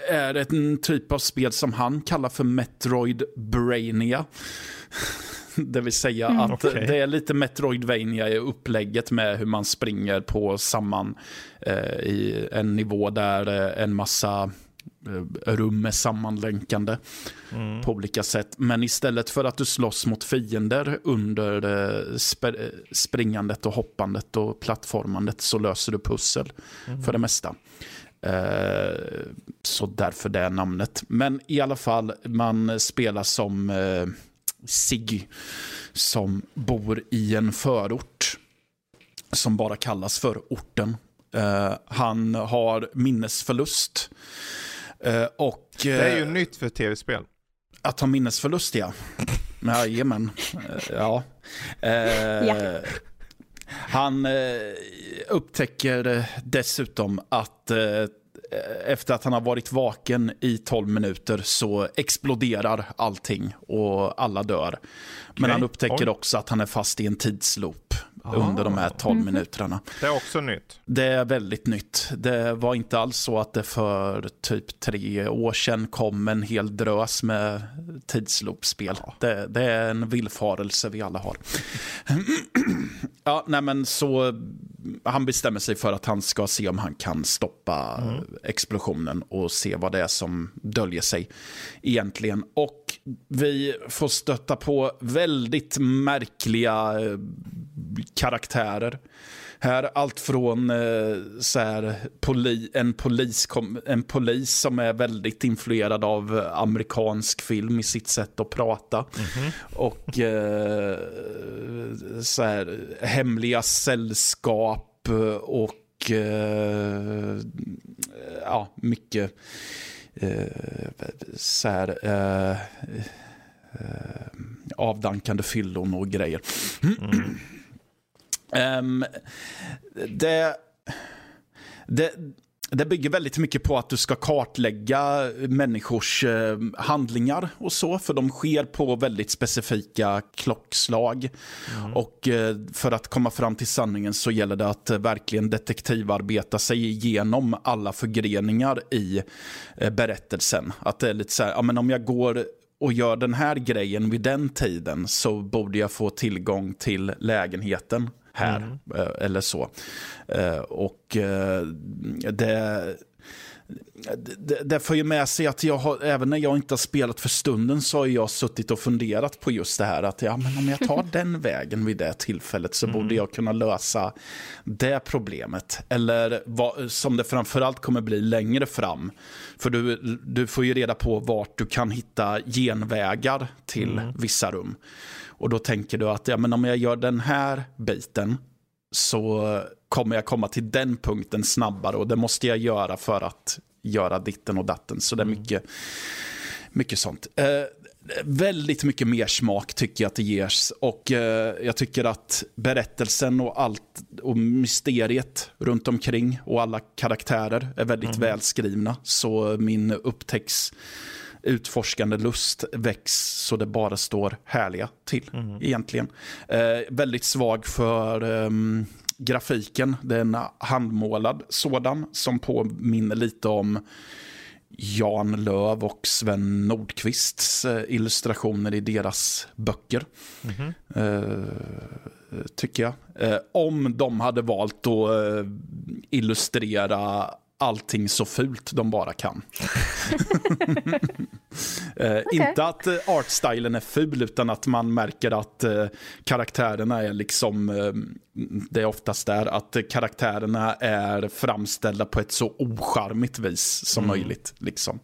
[SPEAKER 2] är en typ av spel som han kallar för Metroid Brainia. *laughs* Det vill säga mm. att okay. det är lite Metroidvania i upplägget med hur man springer på samman eh, i en nivå där eh, en massa eh, rum är sammanlänkande mm. på olika sätt. Men istället för att du slåss mot fiender under eh, sp springandet och hoppandet och plattformandet så löser du pussel mm. för det mesta. Eh, så därför det namnet. Men i alla fall, man spelar som eh, Siggy som bor i en förort som bara kallas för orten. Uh, han har minnesförlust. Uh, och,
[SPEAKER 1] det är ju nytt för tv-spel.
[SPEAKER 2] Att ha minnesförlust, ja. Jajamän. ja. ja. Han eh, upptäcker eh, dessutom att Eh, efter att han har varit vaken i 12 minuter så exploderar allting och alla dör. Men han upptäcker Oj. också att han är fast i en tidsloop ah. under de här 12 mm. minuterna.
[SPEAKER 1] Det är också nytt.
[SPEAKER 2] Det är väldigt nytt. Det var inte alls så att det för typ tre år sedan kom en hel drös med tidsloopspel. Ja. Det, det, är en villfarelse vi alla har. *clears throat* ja, nej men så han bestämmer sig för att han ska se om han kan stoppa mm. explosionen och se vad det är som döljer sig egentligen. Och vi får stötta på väldigt märkliga eh, karaktärer. Här allt från eh, så här, poli, en, polis, en polis som är väldigt influerad av amerikansk film i sitt sätt att prata. Mm -hmm. Och eh, så här, hemliga sällskap och eh, ja, mycket eh, så här, eh, avdankande fyllon och grejer. Mm. Um, *clears throat* det, det, det bygger väldigt mycket på att du ska kartlägga människors eh, handlingar och så, för de sker på väldigt specifika klockslag. Mm. Och eh, för att komma fram till sanningen så gäller det att eh, verkligen detektivarbeta sig igenom alla förgreningar i berättelsen. Att det är lite så här, ja, men om jag går och gör den här grejen vid den tiden så borde jag få tillgång till lägenheten här. Mm. Eh, eller så. Eh, och eh, det, det, det får ju med sig att jag har, även när jag inte har spelat för stunden så har jag suttit och funderat på just det här att ja, men om jag tar *laughs* den vägen vid det tillfället så mm. borde jag kunna lösa det problemet. Eller vad, som det framförallt kommer bli längre fram. För du, du får ju reda på vart du kan hitta genvägar till mm. vissa rum. Och då tänker du att ja, men om jag gör den här biten så kommer jag komma till den punkten snabbare och det måste jag göra för att göra ditten och datten. Så det är mm. mycket, mycket sånt. Eh, väldigt mycket mer smak tycker jag att det ges. Och eh, jag tycker att berättelsen och allt och mysteriet runt omkring och alla karaktärer är väldigt mm. välskrivna. Så min upptäcks utforskande lust väcks så det bara står härliga till mm. egentligen. Eh, väldigt svag för um, grafiken. Det är en handmålad sådan som påminner lite om Jan Löv och Sven Nordqvists eh, illustrationer i deras böcker. Mm -hmm. eh, tycker jag. Eh, om de hade valt att eh, illustrera allting så fult de bara kan. *laughs* Eh, okay. Inte att eh, artstylen är ful, utan att man märker att eh, karaktärerna är liksom, eh, det är oftast där, att karaktärerna är framställda på ett så ocharmigt vis som mm. möjligt. Liksom.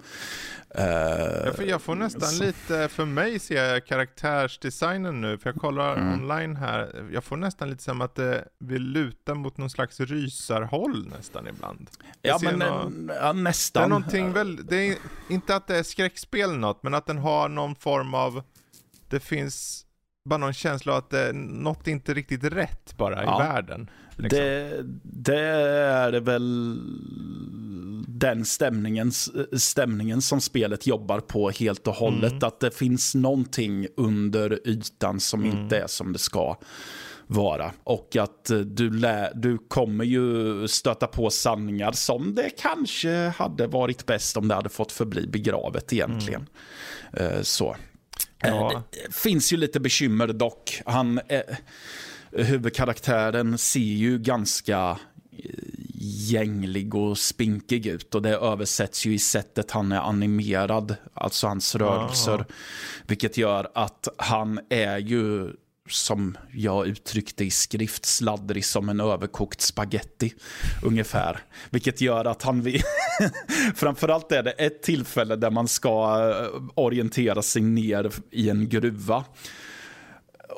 [SPEAKER 1] Jag får, jag får nästan så. lite, för mig ser jag karaktärsdesignen nu, för jag kollar mm. online här, jag får nästan lite som att det vill luta mot någon slags rysarhåll nästan ibland.
[SPEAKER 2] Jag ja, men någon, ja, nästan.
[SPEAKER 1] Det är någonting väl, det är inte att det är skräckspel något, men att den har någon form av, det finns bara någon känsla av att det, något inte riktigt rätt bara ja. i världen.
[SPEAKER 2] Liksom. Det, det, är väl den stämningen, stämningen som spelet jobbar på helt och hållet. Mm. Att det finns någonting under ytan som mm. inte är som det ska vara. Och att du, lä, du kommer ju stöta på sanningar som det kanske hade varit bäst om det hade fått förbli begravet egentligen. Mm. Så. Ja. Eh, det finns ju lite bekymmer dock. Han, eh, huvudkaraktären ser ju ganska gänglig och spinkig ut och det översätts ju i sättet han är animerad, alltså hans rörelser. Aha. Vilket gör att han är ju som jag uttryckte i skrift, sladdrig som en överkokt spaghetti ungefär. Vilket gör att han vill... *laughs* Framförallt är det ett tillfälle där man ska eh, orientera sig ner i en gruva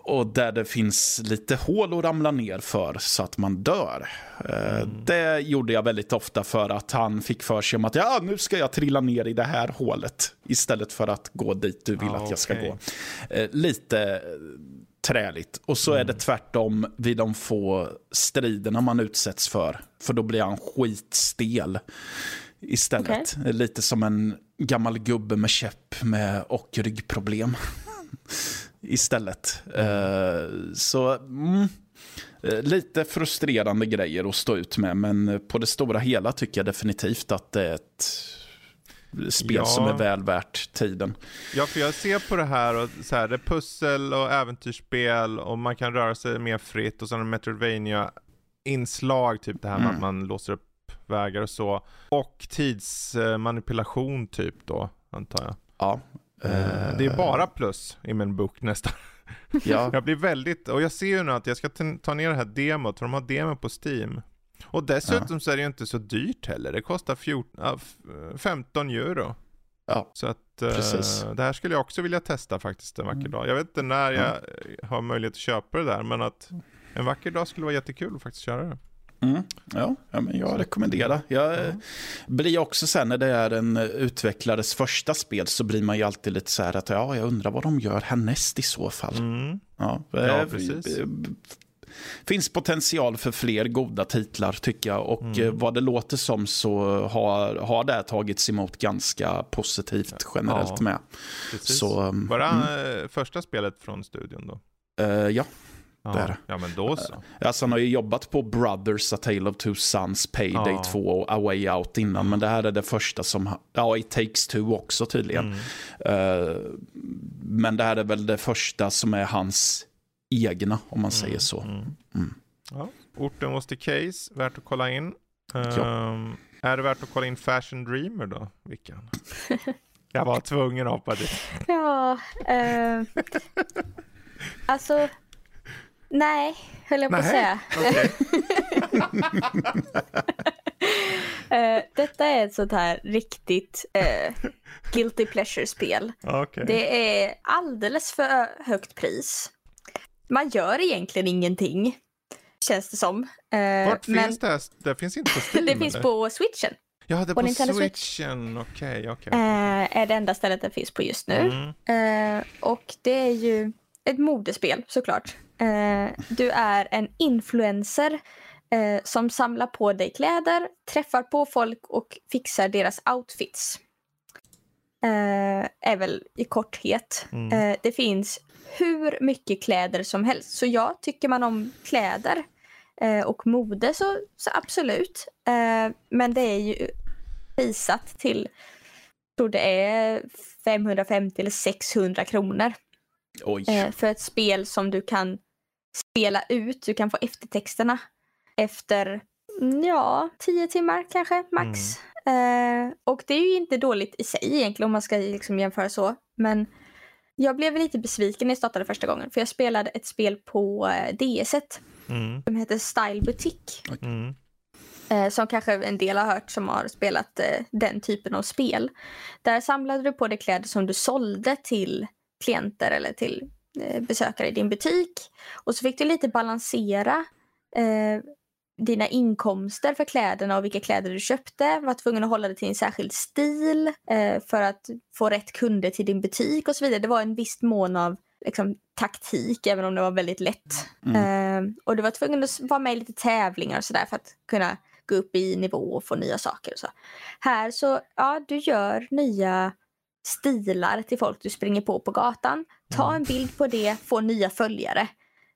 [SPEAKER 2] och där det finns lite hål att ramla ner för så att man dör. Eh, mm. Det gjorde jag väldigt ofta för att han fick för sig om att ja, nu ska jag trilla ner i det här hålet istället för att gå dit du vill ah, att jag ska okay. gå. Eh, lite träligt. Och så mm. är det mm. tvärtom vid de få striderna man utsätts för. För då blir han skitstel istället. Okay. Lite som en gammal gubbe med käpp med och ryggproblem. *laughs* istället. Uh, så mm, eh, lite frustrerande grejer att stå ut med, men på det stora hela tycker jag definitivt att det är ett spel ja. som är väl värt tiden.
[SPEAKER 1] Ja, för jag ser på det här och så här, det är pussel och äventyrsspel och man kan röra sig mer fritt och sen Metroidvania inslag, typ det här med att mm. man låser upp vägar och så. Och tidsmanipulation typ då, antar jag.
[SPEAKER 2] Ja,
[SPEAKER 1] det är bara plus i min bok nästan. Ja. *laughs* jag blir väldigt, och jag ser ju nu att jag ska ta ner det här demot, för de har demo på Steam. Och dessutom ja. så är det ju inte så dyrt heller, det kostar 14, 15 euro.
[SPEAKER 2] Ja,
[SPEAKER 1] så att uh, det här skulle jag också vilja testa faktiskt en vacker mm. dag. Jag vet inte när jag har möjlighet att köpa det där, men att en vacker dag skulle vara jättekul att faktiskt köra det.
[SPEAKER 2] Mm. Ja, ja, men jag rekommenderar. Jag mm. blir också sen när det är en utvecklares första spel så blir man ju alltid lite så här att ja, jag undrar vad de gör härnäst i så fall.
[SPEAKER 1] Mm.
[SPEAKER 2] Ja, ja, eh, precis. finns potential för fler goda titlar tycker jag och mm. Eh, vad det låter som så har, har det tagits emot ganska positivt generellt ja, med.
[SPEAKER 1] Precis. Så, Var det mm. första spelet från studion då?
[SPEAKER 2] Uh, ja.
[SPEAKER 1] Där. Ja, men då så.
[SPEAKER 2] Alltså, han har ju jobbat på Brothers, A Tale of Two Sons, Payday ja. 2 och A Way Out innan. Men det här är det första som, ja, It Takes Two också tydligen. Mm. Uh, men det här är väl det första som är hans egna, om man mm. säger så. Mm. mm.
[SPEAKER 1] Ja. Orten was the case, värt att kolla in. Ja. Um, är det värt att kolla in Fashion Dreamer då, Vickan? *laughs* Jag var tvungen att hoppa dit.
[SPEAKER 3] Ja, uh, alltså Nej, höll jag på att säga. Okay. *laughs* uh, eh, detta är ett sånt här riktigt uh, guilty pleasure-spel.
[SPEAKER 1] Okay.
[SPEAKER 3] Det är alldeles för högt pris. Man gör egentligen ingenting, känns det som.
[SPEAKER 1] Uh, Vart men... finns det? Det finns inte på *laughs* Steam?
[SPEAKER 3] det finns på Switchen.
[SPEAKER 1] Ja, det är på, på Switchen. Okej, okay. Okay.
[SPEAKER 3] är det enda stället det finns på just nu. Mm. och det är ju ett modespel såklart. Eh, du är en influencer eh, som samlar på dig kläder, träffar på folk och fixar deras outfits. Eh, är väl i korthet. Mm. Eh, det finns hur mycket kläder som helst. Så ja, tycker man om kläder eh, och mode så, så absolut. Eh, men det är ju prisat till, jag tror det är 550 eller 600 kronor. för ett spel som du kan spela ut. Du kan få eftertexterna efter, ja, tio timmar kanske max. Eh, och det är ju inte dåligt i sig egentligen om man ska liksom jämföra så. Men jag blev lite besviken när jag startade första gången. För jag spelade ett spel på eh, DS mm. som heter Style Boutique. Mm. Eh, som kanske en del har hört som har spelat eh, den typen av spel. Där samlade du på dig kläder som du sålde till klienter eller till besökare i din butik. Och så fick du lite balansera eh, dina inkomster för kläderna och vilka kläder du köpte. Var tvungen att hålla det till en särskild stil eh, för att få rätt kunder till din butik och så vidare. Det var en viss mån av liksom, taktik även om det var väldigt lätt. Mm. Eh, och du var tvungen att vara med i lite tävlingar och sådär för att kunna gå upp i nivå och få nya saker. Och så. Här så, ja, du gör nya stilar till folk du springer på på gatan. Ta mm. en bild på det, få nya följare.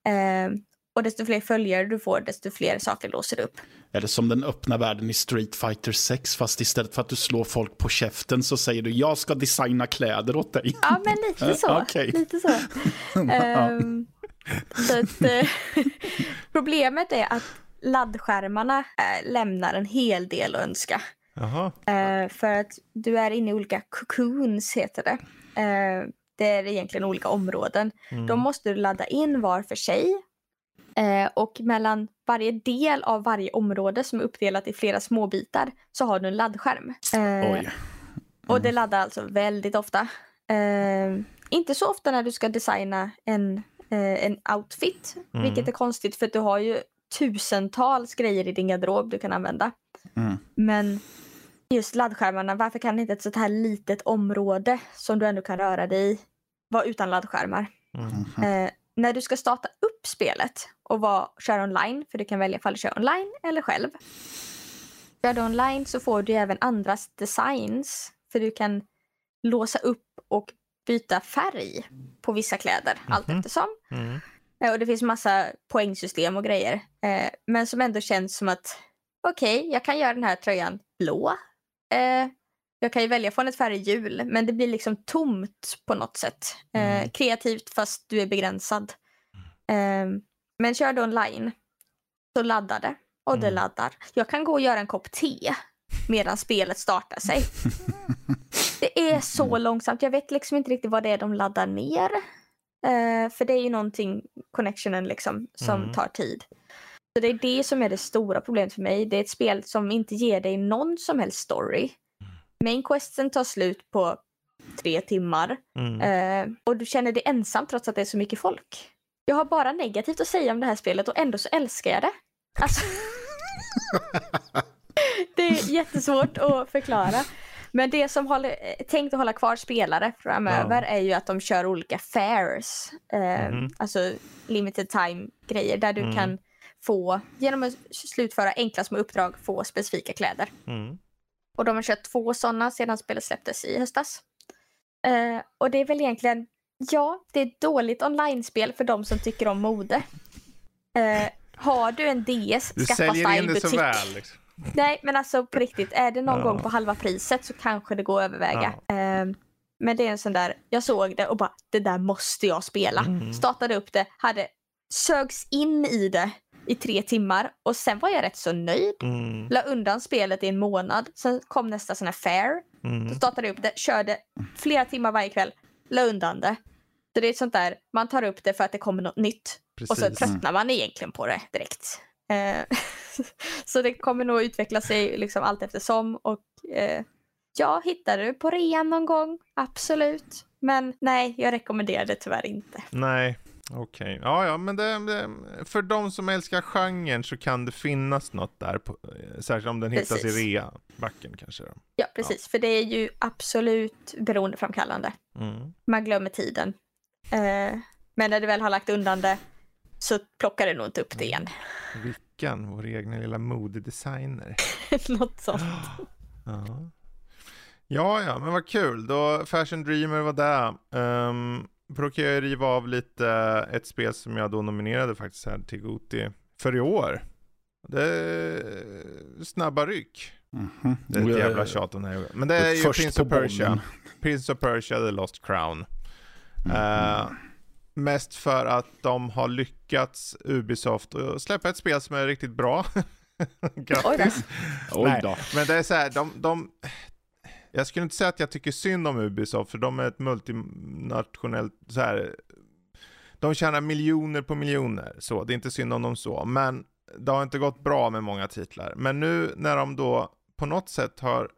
[SPEAKER 3] Eh, och desto fler följare du får, desto fler saker låser du upp.
[SPEAKER 2] Det som den öppna världen i Street Fighter 6, fast istället för att du slår folk på käften så säger du jag ska designa kläder åt dig.
[SPEAKER 3] Ja, men lite *laughs* så. okay. lite så. *laughs* um, så att, uh, *laughs* problemet är att laddskärmarna uh, lämnar en hel del att önska. Uh, för att du är inne i olika cocoons, heter det. det är egentligen olika områden. Mm. De måste du ladda in var för sig Eh, och mellan varje del av varje område som är uppdelat i flera småbitar så har du en laddskärm. Eh, mm. Och det laddar alltså väldigt ofta. Eh, inte så ofta när du ska designa en, eh, en outfit, mm. vilket är konstigt för att du har ju tusentals grejer i din garderob du kan använda. Mm. Men just laddskärmarna, varför kan inte ett sånt här litet område som du ändå kan röra dig i vara utan laddskärmar? Mm. Eh, när du ska starta upp spelet och vara, köra online, för du kan välja ifall du kör online eller själv. Kör du online så får du även andras designs, för du kan låsa upp och byta färg på vissa kläder mm allt eftersom. Mm. Och det finns massa poängsystem och grejer. Eh, men som ändå känns som att okej, okay, jag kan göra den här tröjan blå. Eh, jag kan ju välja från ett färghjul men det blir liksom tomt på något sätt. Eh, mm. kreativt fast du är begränsad. Eh, men kör du online så laddar det och mm. det laddar. Jag kan gå och göra en kopp te medan spelet startar sig. det är *laughs* så långsamt. Jag vet liksom inte riktigt vad det är de laddar ner. Eh, för det är ju någonting, connectionen liksom, som mm. tar tid. Så det är det som är det stora problemet för mig. Det är ett spel som inte ger dig någon som helst story. Main questen tar slut på tre timmar. Mm. Eh, och du känner dig ensam trots att det är så mycket folk. Jag har bara negativt att säga om det här spelet och ändå så älskar jag det. Alltså... *laughs* det är jättesvårt att förklara. Men det som håller, tänkt att hålla kvar spelare framöver ja. är ju att de kör olika fairs. Eh, mm. Alltså limited time grejer där du mm. kan få, genom att slutföra enkla små uppdrag, få specifika kläder. Mm. Och de har kört två sådana sedan spelet släpptes i höstas. Uh, och det är väl egentligen, ja, det är ett dåligt online-spel för de som tycker om mode. Uh, har du en DS,
[SPEAKER 1] du skaffa Style Butik. så väl. Liksom.
[SPEAKER 3] Nej, men alltså på riktigt, är det någon ja. gång på halva priset så kanske det går att överväga. Ja. Uh, men det är en sån där, jag såg det och bara, det där måste jag spela. Mm. Startade upp det, hade sögs in i det i tre timmar och sen var jag rätt så nöjd. Mm. La undan spelet i en månad. Sen kom nästa sån här fair. Mm. Då startade jag upp det, körde flera timmar varje kväll, la undan det. Så det är sånt där, man tar upp det för att det kommer något nytt. Precis. Och så tröttnar man egentligen på det direkt. Eh, *laughs* så det kommer nog utveckla sig liksom allt eftersom. Och eh, ja, hittar du på rean någon gång? Absolut. Men nej, jag rekommenderar det tyvärr inte.
[SPEAKER 1] Nej, Okej, okay. ja ja men det, det, för de som älskar genren så kan det finnas något där, på, särskilt om den hittas precis. i rea-backen kanske.
[SPEAKER 3] Ja precis, ja. för det är ju absolut beroendeframkallande. Mm. Man glömmer tiden. Eh, men när du väl har lagt undan det så plockar du nog inte upp det igen.
[SPEAKER 1] Vilken, vår egna lilla modedesigner. *laughs*
[SPEAKER 3] något sånt. *gasps*
[SPEAKER 1] Ja. ja, ja, men vad kul. Då Fashion Dreamer var där. Um, kan jag riva av lite ett spel som jag då nominerade faktiskt här till Goti för i år. Det är snabba ryck. Mm -hmm. Det är ett jävla tjat om det här. Men det är ju Prince of Persia. Bollen. Prince of Persia, The Lost Crown. Mm -hmm. uh, mest för att de har lyckats, Ubisoft, att släppa ett spel som är riktigt bra. *laughs* Grattis. Oj då. Nej, men det är så här, de, de, jag skulle inte säga att jag tycker synd om Ubisoft, för de är ett multinationellt, så här, de tjänar miljoner på miljoner, så det är inte synd om dem så. Men det har inte gått bra med många titlar. Men nu när de då på något sätt har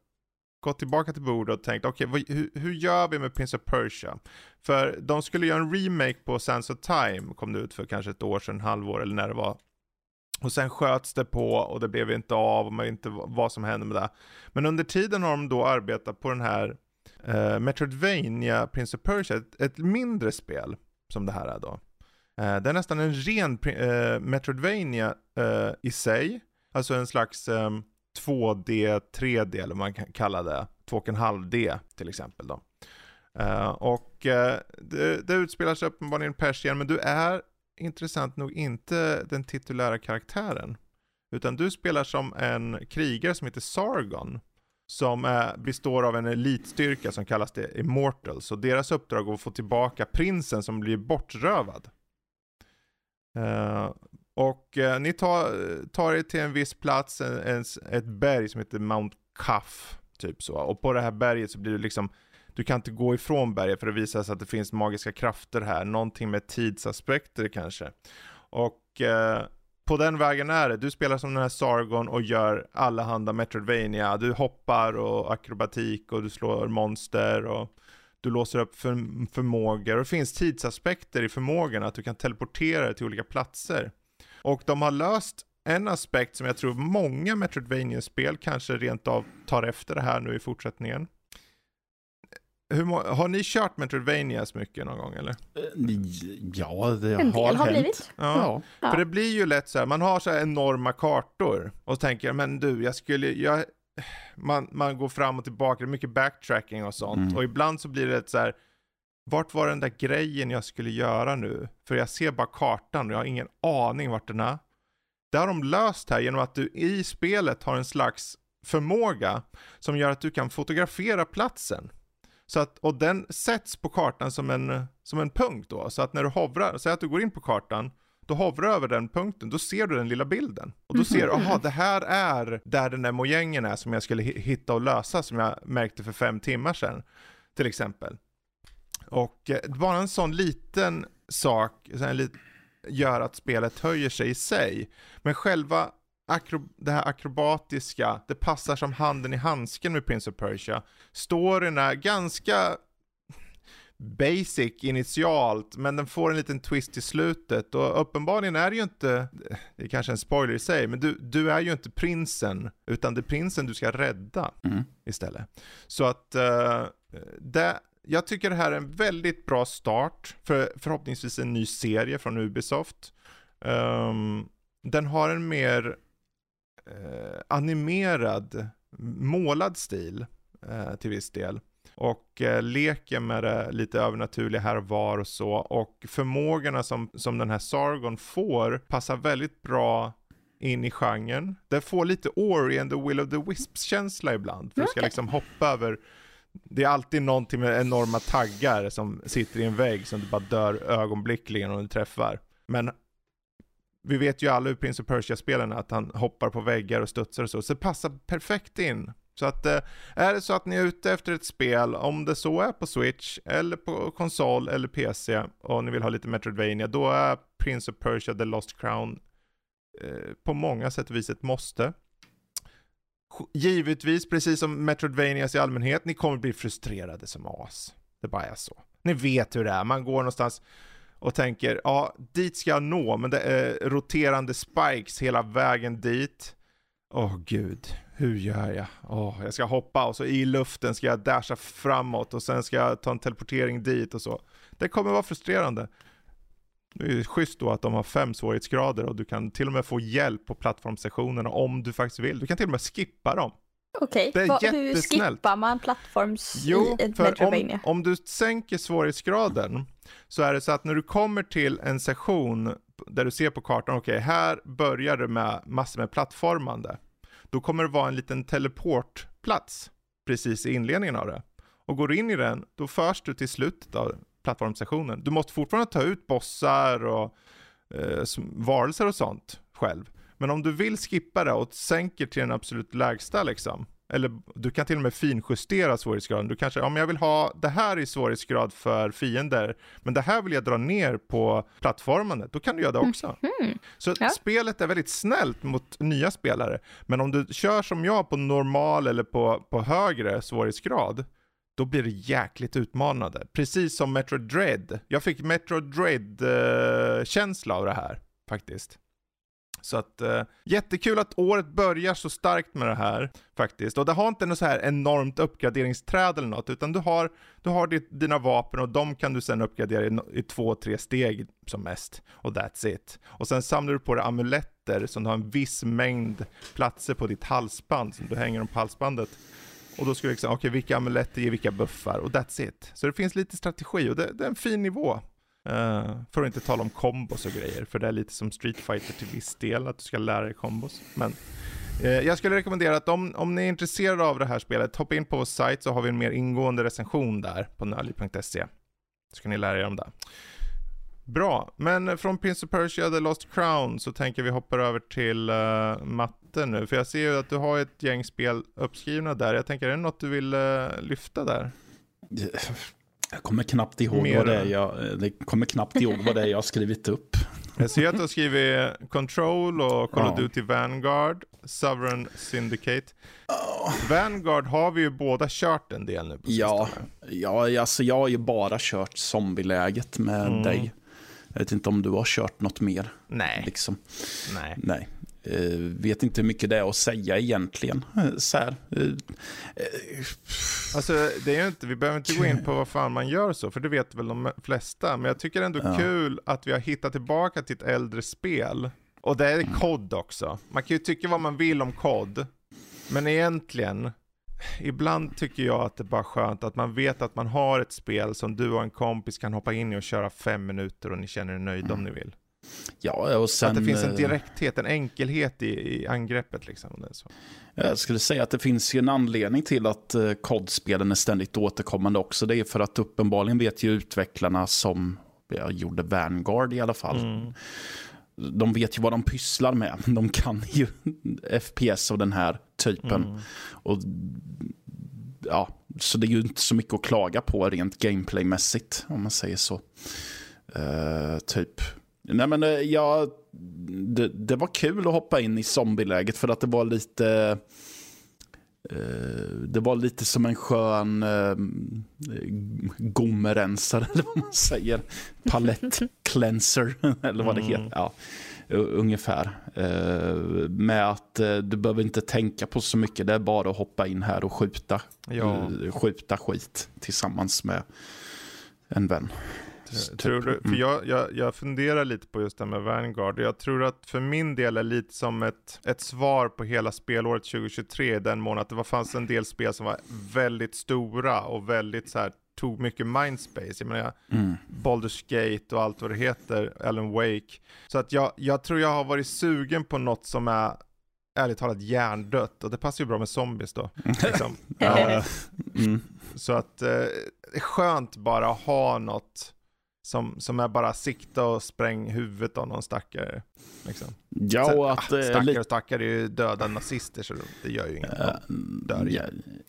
[SPEAKER 1] gått tillbaka till bordet och tänkt, okej, okay, hur, hur, gör vi med Prince of Persia? För de skulle göra en remake på Sands of Time, kom det ut för kanske ett år sedan, halvår eller när det var. Och sen sköts det på och det blev inte av, och man inte vad som hände med det. Men under tiden har de då arbetat på den här uh, Metroidvania Prince of Persia, ett, ett, mindre spel som det här är då. Uh, det är nästan en ren uh, Metroidvania i sig, alltså en slags um, 2D, 3D eller vad man kan kalla det. 2,5D till exempel då. Uh, och uh, det, det utspelar sig uppenbarligen i Persien, men du är intressant nog inte den titulära karaktären. Utan du spelar som en krigare som heter Sargon. Som är, består av en elitstyrka som kallas det Immortals. Och deras uppdrag är att få tillbaka prinsen som blir bortrövad. Uh, och uh, ni tar, tar er till en viss plats, en, en, ett berg som heter Mount Cuff. Typ så. Och på det här berget så blir du liksom, du kan inte gå ifrån berget för det visar sig att det finns magiska krafter här. Någonting med tidsaspekter kanske. Och eh, på den vägen är det. Du spelar som den här Sargon och gör allehanda Metroidvania. Du hoppar och akrobatik och du slår monster och du låser upp för, förmågor. Och det finns tidsaspekter i förmågorna, att du kan teleportera dig till olika platser. Och de har löst en aspekt som jag tror många Metroidvania-spel kanske rent av tar efter det här nu i fortsättningen. Hur, har ni kört Metroidvanias mycket någon gång eller? Eh,
[SPEAKER 2] ja, det en har, har hänt. Blivit.
[SPEAKER 1] Ja. ja. För det blir ju lätt så här, man har så här enorma kartor och tänker, men du, jag skulle, jag, man, man går fram och tillbaka, det är mycket backtracking och sånt. Mm. Och ibland så blir det så här, vart var den där grejen jag skulle göra nu? För jag ser bara kartan och jag har ingen aning vart den är. Det har de löst här genom att du i spelet har en slags förmåga som gör att du kan fotografera platsen. Så att, och den sätts på kartan som en, som en punkt då. Så att när du hovrar, säg att du går in på kartan, då hovrar du över den punkten, då ser du den lilla bilden. Och då ser du, aha, det här är där den där mojängen är som jag skulle hitta och lösa som jag märkte för fem timmar sedan. Till exempel. Och eh, bara en sån liten sak gör att spelet höjer sig i sig. Men själva akro det här akrobatiska, det passar som handen i handsken med Prince of Persia. Storyn är ganska basic initialt, men den får en liten twist i slutet. Och uppenbarligen är det ju inte, det är kanske en spoiler i sig, men du, du är ju inte prinsen, utan det är prinsen du ska rädda mm. istället. Så att uh, det, jag tycker det här är en väldigt bra start för förhoppningsvis en ny serie från Ubisoft. Um, den har en mer uh, animerad, målad stil uh, till viss del. Och uh, leker med det lite övernaturliga här och var och så. Och förmågorna som, som den här Sargon får passar väldigt bra in i genren. Det får lite Ori and the Will of the Wisps känsla ibland. För du ska liksom hoppa över det är alltid någonting med enorma taggar som sitter i en vägg som du bara dör ögonblickligen om du träffar. Men vi vet ju alla hur Prince of Persia-spelen att han hoppar på väggar och studsar och så, så det passar perfekt in. Så att eh, är det så att ni är ute efter ett spel, om det så är på Switch, eller på konsol eller PC, och ni vill ha lite Metroidvania, då är Prince of Persia The Lost Crown eh, på många sätt och vis ett måste. Givetvis, precis som Metroidvanias i allmänhet, ni kommer bli frustrerade som as. Det bara är så. Ni vet hur det är, man går någonstans och tänker, ja, dit ska jag nå, men det är roterande spikes hela vägen dit. Åh oh, gud, hur gör jag? oh, jag ska hoppa och så i luften ska jag dasha framåt och sen ska jag ta en teleportering dit och så. Det kommer vara frustrerande. Det är schysst då att de har fem svårighetsgrader och du kan till och med få hjälp på plattformssektionerna om du faktiskt vill. Du kan till och med skippa dem.
[SPEAKER 3] Okej, okay. hur skippar man plattforms
[SPEAKER 1] jo, i för om, om du sänker svårighetsgraden så är det så att när du kommer till en session där du ser på kartan, okej, okay, här börjar du med massor med plattformande. Då kommer det vara en liten teleportplats precis i inledningen av det. Och går du in i den, då förs du till slutet av plattformsessionen. Du måste fortfarande ta ut bossar och eh, varelser och sånt själv. Men om du vill skippa det och sänker till den absolut lägsta liksom, eller du kan till och med finjustera svårighetsgraden. Du kanske, om jag vill ha det här i svårighetsgrad för fiender, men det här vill jag dra ner på plattformandet, då kan du göra det också. Mm. Så ja. spelet är väldigt snällt mot nya spelare, men om du kör som jag på normal eller på, på högre svårighetsgrad, då blir det jäkligt utmanande. Precis som Metro Dread. Jag fick Metro Dread-känsla uh, av det här, faktiskt. Så att eh, jättekul att året börjar så starkt med det här faktiskt. Och det har inte något så här enormt uppgraderingsträd eller något, utan du har, du har ditt, dina vapen och de kan du sen uppgradera i, i två, tre steg som mest. Och that's it. Och sen samlar du på dig amuletter som du har en viss mängd platser på ditt halsband som du hänger dem på halsbandet. Och då ska du liksom, okej okay, vilka amuletter ger vilka buffar och that's it. Så det finns lite strategi och det, det är en fin nivå. Uh, för att inte tala om kombos och grejer, för det är lite som Street Fighter till viss del, att du ska lära dig kombos. Men uh, jag skulle rekommendera att om, om ni är intresserade av det här spelet, hoppa in på vår sajt så har vi en mer ingående recension där på nörli.se. Så kan ni lära er om det. Bra, men från Prince of Persia The Lost Crown så tänker vi hoppa över till uh, matte nu, för jag ser ju att du har ett gäng spel uppskrivna där. Jag tänker, är det något du vill uh, lyfta där? *laughs*
[SPEAKER 2] Jag kommer knappt ihåg, vad det, är jag, det kommer knappt ihåg vad det är jag har skrivit upp.
[SPEAKER 1] Jag ser att du har skrivit Control och Call of Duty Vanguard, Sovereign Syndicate. Oh. Vanguard har vi ju båda kört en del nu på
[SPEAKER 2] Ja, ja alltså jag har ju bara kört zombieläget med mm. dig. Jag vet inte om du har kört något mer.
[SPEAKER 1] Nej.
[SPEAKER 2] Liksom.
[SPEAKER 1] Nej.
[SPEAKER 2] Nej. Uh, vet inte hur mycket det är att säga egentligen. Uh, så här. Uh,
[SPEAKER 1] alltså, det är inte, vi behöver inte gå in på vad fan man gör så, för det vet väl de flesta. Men jag tycker ändå ja. kul att vi har hittat tillbaka till ett äldre spel. Och det är mm. kod också. Man kan ju tycka vad man vill om kod. Men egentligen, ibland tycker jag att det är bara skönt att man vet att man har ett spel som du och en kompis kan hoppa in i och köra fem minuter och ni känner er nöjda mm. om ni vill.
[SPEAKER 2] Ja, och sen...
[SPEAKER 1] Att det finns en eh, direkthet, en enkelhet i, i angreppet liksom. Så.
[SPEAKER 2] Jag skulle säga att det finns ju en anledning till att kodspelen är ständigt återkommande också. Det är för att uppenbarligen vet ju utvecklarna som jag gjorde Vanguard i alla fall. Mm. De vet ju vad de pysslar med. *laughs* De kan ju FPS av den här typen. Mm. Och ja, Så det är ju inte så mycket att klaga på rent gameplaymässigt om man säger så. Uh, typ Nej men eh, ja, det, det, var kul att hoppa in i zombieläget för att det var lite... Eh, det var lite som en skön eh, gommerensare *laughs* eller vad man säger. Palett cleanser *laughs* eller vad det heter. Mm. Ja, ungefär. Eh, med att du behöver inte tänka på så mycket. Det är bara att hoppa in här och skjuta. Ja. skjuta skit tillsammans med en vän.
[SPEAKER 1] Typ. Tror du, för mm. jag, jag, jag funderar lite på just det här med Vanguard. Jag tror att för min del är lite som ett, ett svar på hela spelåret 2023 den månaden att det var, fanns en del spel som var väldigt stora och väldigt så här tog mycket mindspace. Jag menar, mm. Baldur's Gate och allt vad det heter, Alan Wake. Så att jag, jag tror jag har varit sugen på något som är ärligt talat hjärndött och det passar ju bra med zombies då. *laughs* Liksom. uh, mm. Så att det är skönt bara att ha något som, som är bara sikta och spräng huvudet av någon stackare. Liksom.
[SPEAKER 2] Ja, Sen, att...
[SPEAKER 1] Ah, stackare och stackare är ju döda nazister så det gör ju inget. Uh, dör
[SPEAKER 2] ja,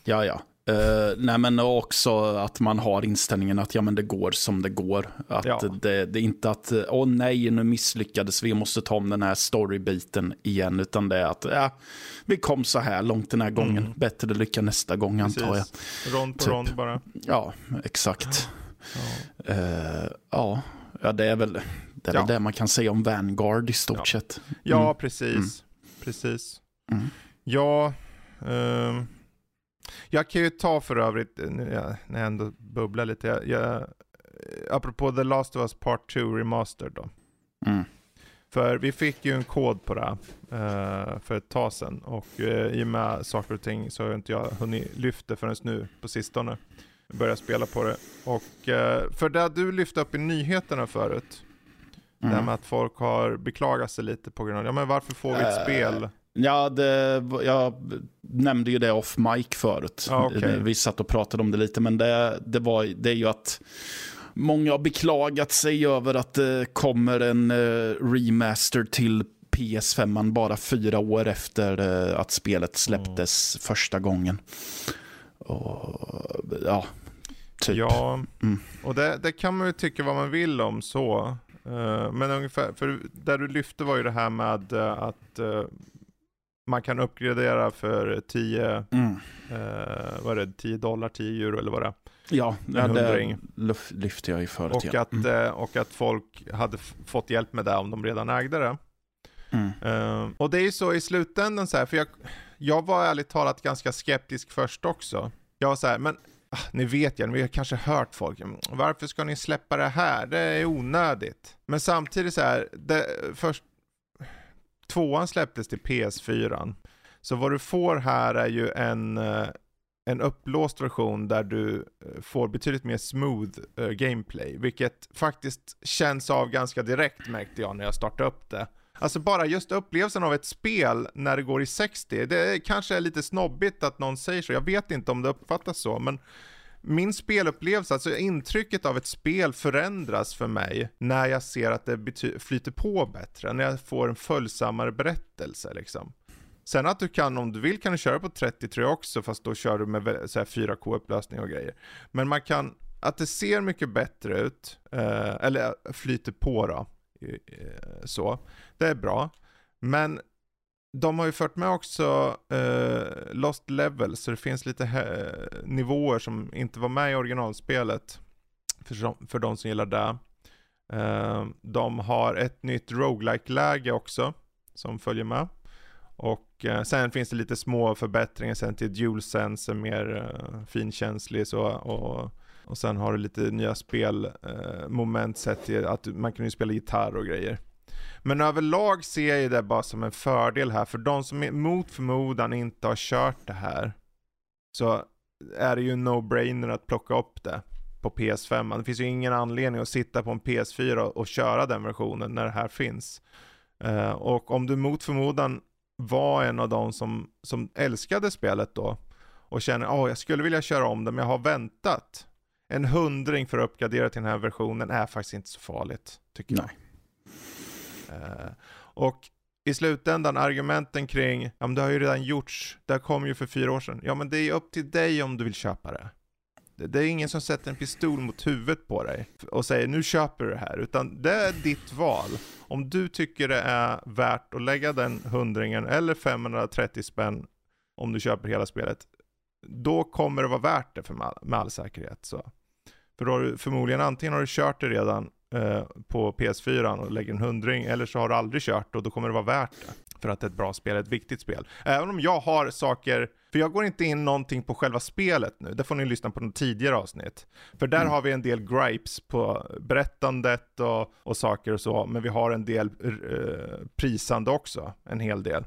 [SPEAKER 2] ja. ja. Uh, nej men också att man har inställningen att ja men det går som det går. Att ja. det, det, är inte att åh oh, nej nu misslyckades vi måste ta om den här storybiten igen. Utan det är att ja, vi kom så här långt den här gången. Mm. Bättre lycka nästa gång Precis. antar jag.
[SPEAKER 1] Rond på typ. rond bara.
[SPEAKER 2] Ja, exakt. Ja. Uh, ja. ja, det är väl det, är ja. det man kan säga om Vanguard i stort ja. sett.
[SPEAKER 1] Mm. Ja, precis. Mm. Precis. Mm. Ja, um, jag kan ju ta för övrigt, när jag ändå bubblar lite, jag, jag, apropå The Last of Us Part 2 Remastered då. Mm. För vi fick ju en kod på det uh, för ett tag sedan och uh, i och med saker och ting så har inte jag hunnit lyfta förrän nu på sistone börja spela på det. Och eh, för det du lyfte upp i nyheterna förut, mm. det här med att folk har beklagat sig lite på grund av, ja men varför får vi ett uh, spel?
[SPEAKER 2] Ja, det, jag nämnde ju det off mic förut. Ah, okay. Vi satt och pratade om det lite, men det, det, var, det är ju att Många har beklagat sig över att det kommer en uh, remaster till PS5 bara fyra år efter att spelet släpptes mm. första gången. Och, ja, typ.
[SPEAKER 1] Ja, mm. och det, det, kan man ju tycka vad man vill om så. Uh, men ungefär, för där du lyfte var ju det här med uh, att man kan uppgradera för 10, mm. vad är det, 10 dollar, 10 euro eller vad det är.
[SPEAKER 2] Ja, ja det lyfte jag ju förut.
[SPEAKER 1] Och, att, mm. och att folk hade fått hjälp med det om de redan ägde det. Mm. Uh, och det är ju så i slutändan så här, för jag, jag var ärligt talat ganska skeptisk först också. Jag var så här, men ah, ni vet ju, ni har kanske hört folk, mm, varför ska ni släppa det här? Det är onödigt. Men samtidigt så här, det, först, tvåan släpptes till PS4. Så vad du får här är ju en, eh, en upplåst version där du eh, får betydligt mer smooth eh, gameplay, vilket faktiskt känns av ganska direkt märkte jag när jag startade upp det. Alltså bara just upplevelsen av ett spel när det går i 60, det kanske är lite snobbigt att någon säger så, jag vet inte om det uppfattas så, men min spelupplevelse, alltså intrycket av ett spel förändras för mig när jag ser att det flyter på bättre, när jag får en följsammare berättelse liksom. Sen att du kan, om du vill kan du köra på 30 tror jag också, fast då kör du med 4K-upplösning och grejer. Men man kan, att det ser mycket bättre ut, eh, eller flyter på då, Eh, så. Det är bra. Men de har ju fört med också eh, Lost Levels, så det finns lite nivåer som inte var med i originalspelet. För, för de som gillar det. Eh, de har ett nytt roguelike läge också, som följer med. Och eh, sen finns det lite små förbättringar sen till DualSense, mer eh, finkänslig så. Och, och sen har du lite nya spelmoment eh, sett till att man kan ju spela gitarr och grejer. Men överlag ser jag det bara som en fördel här, för de som mot förmodan inte har kört det här, så är det ju no-brainer att plocka upp det på PS5. Det finns ju ingen anledning att sitta på en PS4 och köra den versionen när det här finns. Uh, och om du mot förmodan var en av de som, som älskade spelet då och känner att oh, jag skulle vilja köra om det men jag har väntat. En hundring för att uppgradera till den här versionen är faktiskt inte så farligt, tycker jag. Uh, och i slutändan, argumenten kring, ja men det har ju redan gjorts, det kom ju för fyra år sedan. Ja men det är upp till dig om du vill köpa det. Det är ingen som sätter en pistol mot huvudet på dig och säger nu köper du det här, utan det är ditt val. Om du tycker det är värt att lägga den hundringen eller 530 spänn om du köper hela spelet, då kommer det vara värt det för med, med all säkerhet. Så. För då har du förmodligen antingen har du kört det redan eh, på PS4 och lägger en hundring, eller så har du aldrig kört och då kommer det vara värt det. För att det är ett bra spel, ett viktigt spel. Även om jag har saker för jag går inte in någonting på själva spelet nu, det får ni lyssna på något tidigare avsnitt. För där mm. har vi en del gripes på berättandet och, och saker och så, men vi har en del eh, prisande också, en hel del.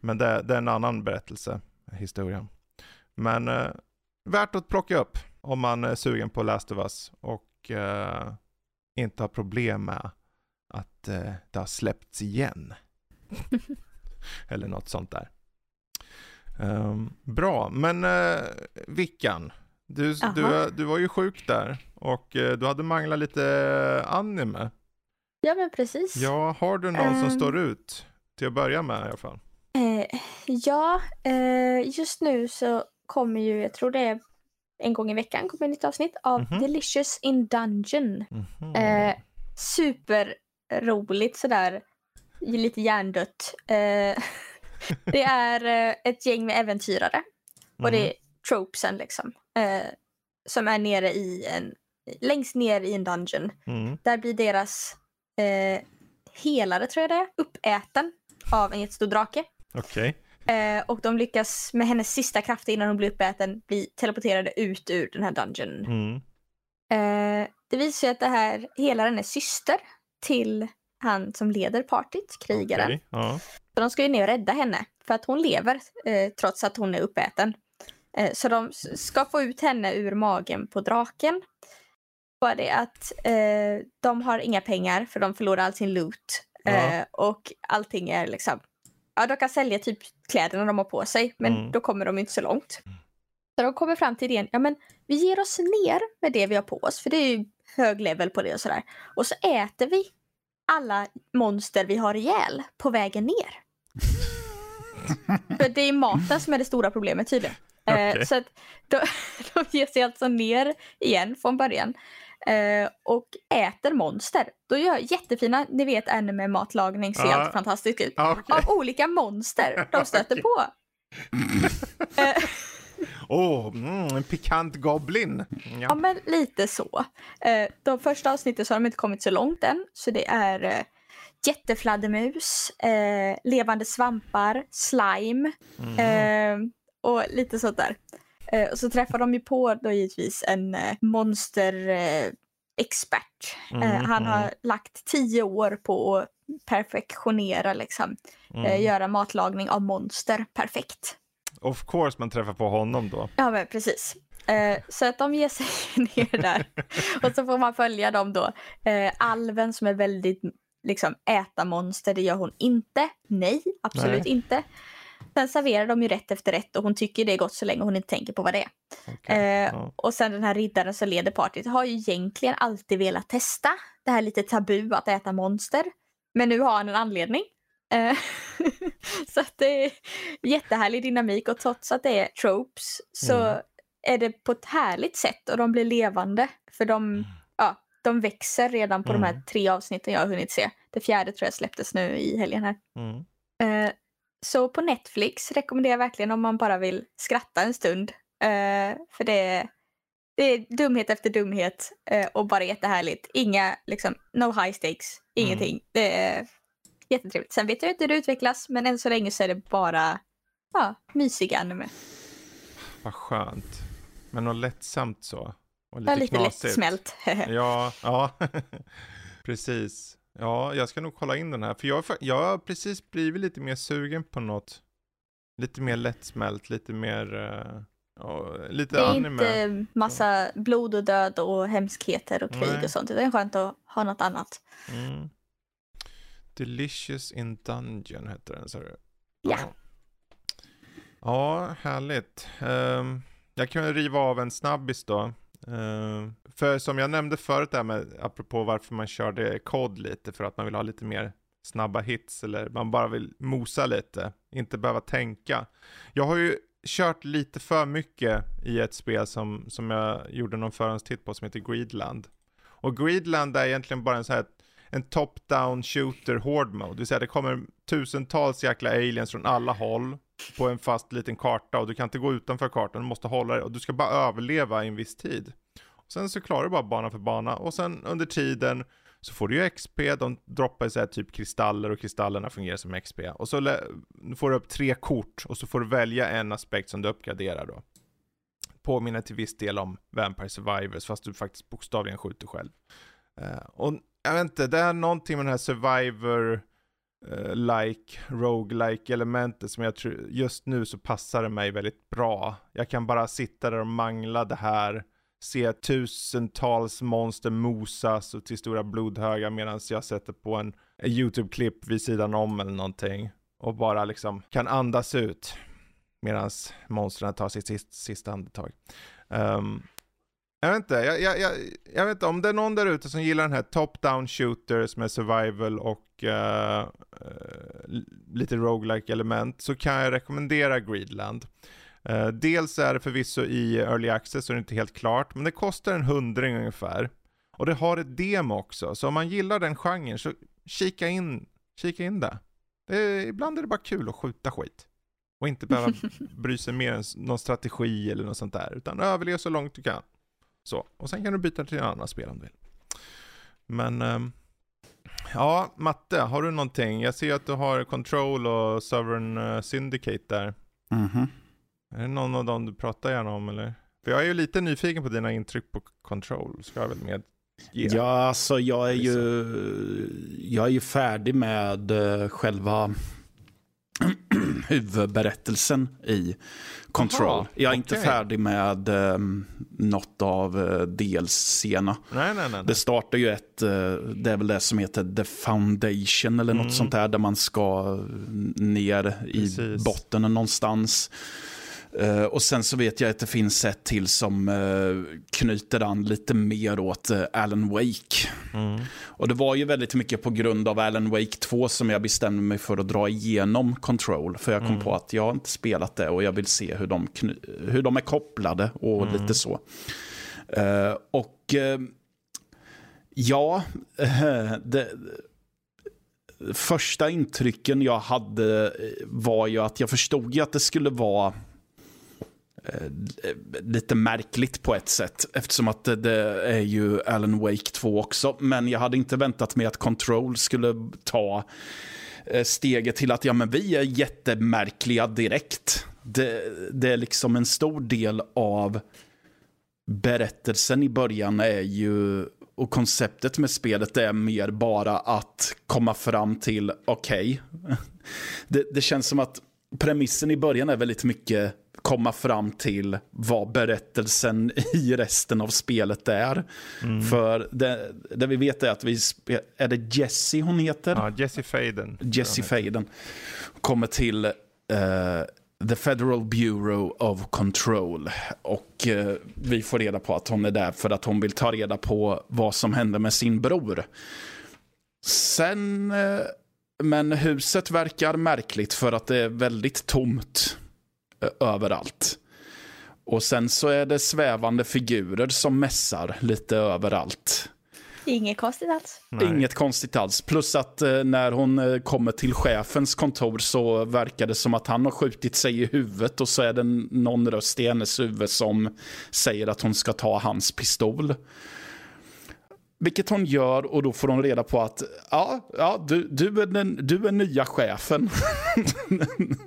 [SPEAKER 1] Men det, det är en annan berättelse, historia. Men eh, värt att plocka upp om man är sugen på Last of Us och eh, inte har problem med att eh, det har släppts igen. *laughs* Eller något sånt där. Um, bra, men uh, Vickan, du, du, du var ju sjuk där och uh, du hade manglat lite anime.
[SPEAKER 3] Ja, men precis.
[SPEAKER 1] Ja, har du någon um, som står ut? Till att börja med i alla fall.
[SPEAKER 3] Uh, ja, just nu så kommer ju, jag tror det är en gång i veckan kommer ett nytt avsnitt av mm -hmm. Delicious in Dungeon. Mm -hmm. superroligt sådär, lite hjärndött. *laughs* det är eh, ett gäng med äventyrare. Mm. Och det är mm. tropesen liksom. Eh, som är nere i en, längst ner i en dungeon. Mm. Där blir deras eh, helare, tror jag det är, uppäten av en jättestor drake.
[SPEAKER 1] Okej.
[SPEAKER 3] Okay. Eh, och de lyckas med hennes sista krafter innan hon blir uppäten bli teleporterade ut ur den här dungeonen. Mm. Eh, det visar sig att det här helaren är syster till han som leder partyt, krigaren. Okay. Ja. Så de ska ju ner och rädda henne för att hon lever eh, trots att hon är uppäten. Eh, så de ska få ut henne ur magen på draken. Bara det att eh, de har inga pengar för de förlorar all sin loot. Ja. Eh, och allting är liksom, ja de kan sälja typ kläderna de har på sig men mm. då kommer de inte så långt. Så de kommer fram till idén, ja men vi ger oss ner med det vi har på oss för det är ju hög level på det och sådär. Och så äter vi alla monster vi har ihjäl på vägen ner. För det är maten som är det stora problemet tydligen. Okay. Eh, så att de, *laughs* de ger sig alltså ner igen från början eh, och äter monster. Då gör jättefina, ni vet anime-matlagning ser helt fantastiskt ut. Okay. Av olika monster de stöter okay. på.
[SPEAKER 1] Eh, *laughs* Åh, oh, mm, en pikant goblin.
[SPEAKER 3] Ja. ja. men lite så. Eh, de första avsnitten så har de inte kommit så långt än. Så det är eh, jättefladdermus, eh, levande svampar, slime mm. och lite sånt där. Eh, och så träffar de ju på då givetvis en eh, monsterexpert. Mm, han har mm. lagt tio år på att perfektionera, liksom, mm. göra matlagning av monster perfekt.
[SPEAKER 1] Of course man träffar på honom då.
[SPEAKER 3] Ja men precis. Eh, så att de ger sig *laughs* ner där. och så får man följa dem då. Eh, alven som är väldigt liksom äta monster, det gör hon inte. Nej, absolut Nej. inte. Sen serverar de ju rätt efter rätt och hon tycker det är gott så länge hon inte tänker på vad det är. Okay. Eh, ja. Och sen den här riddaren som leder partyt har ju egentligen alltid velat testa det här lite tabu att äta monster. Men nu har han en anledning. Eh, *laughs* så att det är jättehärlig dynamik och trots att det är tropes så mm. är det på ett härligt sätt och de blir levande. För de, mm. ja, de växer redan på mm. de här mm. tre avsnitten jag har hunnit se. Det fjärde tror jag släpptes nu i helgen här. Mm. Så på Netflix rekommenderar jag verkligen om man bara vill skratta en stund. Uh, för det är, det är dumhet efter dumhet uh, och bara jättehärligt. Inga, liksom, no high stakes, ingenting. Mm. Det är jättetrevligt. Sen vet jag inte hur det utvecklas, men än så länge så är det bara ja, mysiga anime.
[SPEAKER 1] Vad skönt. Men något lättsamt så.
[SPEAKER 3] Och lite, ja, lite lättsmält. *laughs*
[SPEAKER 1] ja, ja. *laughs* precis. Ja, jag ska nog kolla in den här. För jag, jag har precis blivit lite mer sugen på något. Lite mer lättsmält, lite mer... Uh, lite
[SPEAKER 3] det är
[SPEAKER 1] anime.
[SPEAKER 3] inte massa blod och död och hemskheter och krig Nej. och sånt. Det är skönt att ha något annat. Mm.
[SPEAKER 1] Delicious in Dungeon heter den, sa du?
[SPEAKER 3] Ja.
[SPEAKER 1] Ja, härligt. Um, jag kan riva av en snabbis då. Uh, för som jag nämnde förut där med, apropå varför man körde kod lite, för att man vill ha lite mer snabba hits eller man bara vill mosa lite, inte behöva tänka. Jag har ju kört lite för mycket i ett spel som, som jag gjorde någon förhandstitt på som heter Greedland. Och Greedland är egentligen bara en så här en top-down shooter hård mode. Det vill säga det kommer tusentals jäkla aliens från alla håll på en fast liten karta och du kan inte gå utanför kartan, du måste hålla dig och du ska bara överleva i en viss tid. Och sen så klarar du bara bana för bana och sen under tiden så får du ju XP, de droppar så här typ kristaller och kristallerna fungerar som XP. Och så får du upp tre kort och så får du välja en aspekt som du uppgraderar då. Påminner till viss del om Vampire Survivors fast du faktiskt bokstavligen skjuter själv. Uh, och jag vet inte, det är någonting med den här survivor uh, like, roguelike elementet som jag tror, just nu så passar det mig väldigt bra. Jag kan bara sitta där och mangla det här, se tusentals monster mosas och till stora blodhögar medan jag sätter på en, en YouTube-klipp vid sidan om eller någonting. Och bara liksom kan andas ut medan monstren tar sitt sista, sista andetag. Um, jag vet inte, jag, jag, jag, jag, vet inte om det är någon där ute som gillar den här top-down shooters med survival och uh, uh, lite roguelike element så kan jag rekommendera Greedland. Uh, dels är det förvisso i early access så det är inte helt klart, men det kostar en hundring ungefär. Och det har ett demo också, så om man gillar den genren så kika in, kika in det. det är, ibland är det bara kul att skjuta skit. Och inte behöva *laughs* bry sig mer än någon strategi eller något sånt där, utan överlev så långt du kan. Så, och sen kan du byta till annan spel om du vill. Men, um, ja, Matte, har du någonting? Jag ser att du har Control och Sovereign uh, Syndicate där. Mm -hmm. Är det någon av dem du pratar gärna om eller? För jag är ju lite nyfiken på dina intryck på Control, ska jag väl med
[SPEAKER 2] Yeah. Ja, alltså jag är ju, jag är ju färdig med uh, själva huvudberättelsen i Control. Aha, jag är okay. inte färdig med um, något av
[SPEAKER 1] nej, nej,
[SPEAKER 2] Det startar ju ett, uh, det är väl det som heter The Foundation eller mm. något sånt där, där man ska ner Precis. i botten någonstans. Uh, och sen så vet jag att det finns ett till som uh, knyter an lite mer åt uh, Alan Wake. Mm. Och det var ju väldigt mycket på grund av Alan Wake 2 som jag bestämde mig för att dra igenom Control. För jag kom mm. på att jag har inte spelat det och jag vill se hur de, hur de är kopplade och mm. lite så. och ja, *laughs* det, första intrycken jag hade var ju att jag förstod ju att det skulle vara Eh, lite märkligt på ett sätt. Eftersom att det, det, är ju Alan Wake 2 också. Men jag hade inte väntat mig att Control skulle ta eh, steget till att ja, men vi är jättemärkliga direkt. Det, det är liksom en stor del av berättelsen i början är ju och konceptet med spelet är mer bara att komma fram till okej. Okay. *laughs* Det, det känns som att premissen i början är väldigt mycket komma fram till vad berättelsen *laughs* i resten av spelet är. Mm. För det, det, vi vet är att vi, är det Jessie hon heter?
[SPEAKER 1] Ja, Jessie Faden.
[SPEAKER 2] Jessie Faden. Kommer till uh, The Federal Bureau of Control. Och uh, vi får reda på att hon är där för att hon vill ta reda på vad som hände med sin bror. Sen, uh, men huset verkar märkligt för att det är väldigt tomt överallt. Och sen så är det svävande figurer som mässar lite överallt.
[SPEAKER 3] Inget konstigt alls.
[SPEAKER 2] Nej. Inget konstigt alls. Plus att eh, när hon eh, kommer till chefens kontor så verkar det som att han har skjutit sig i huvudet och så är det någon röst i hennes huvud som säger att hon ska ta hans pistol. Vilket hon gör och då får hon reda på att ja, ja du, du, är, den, du är nya chefen.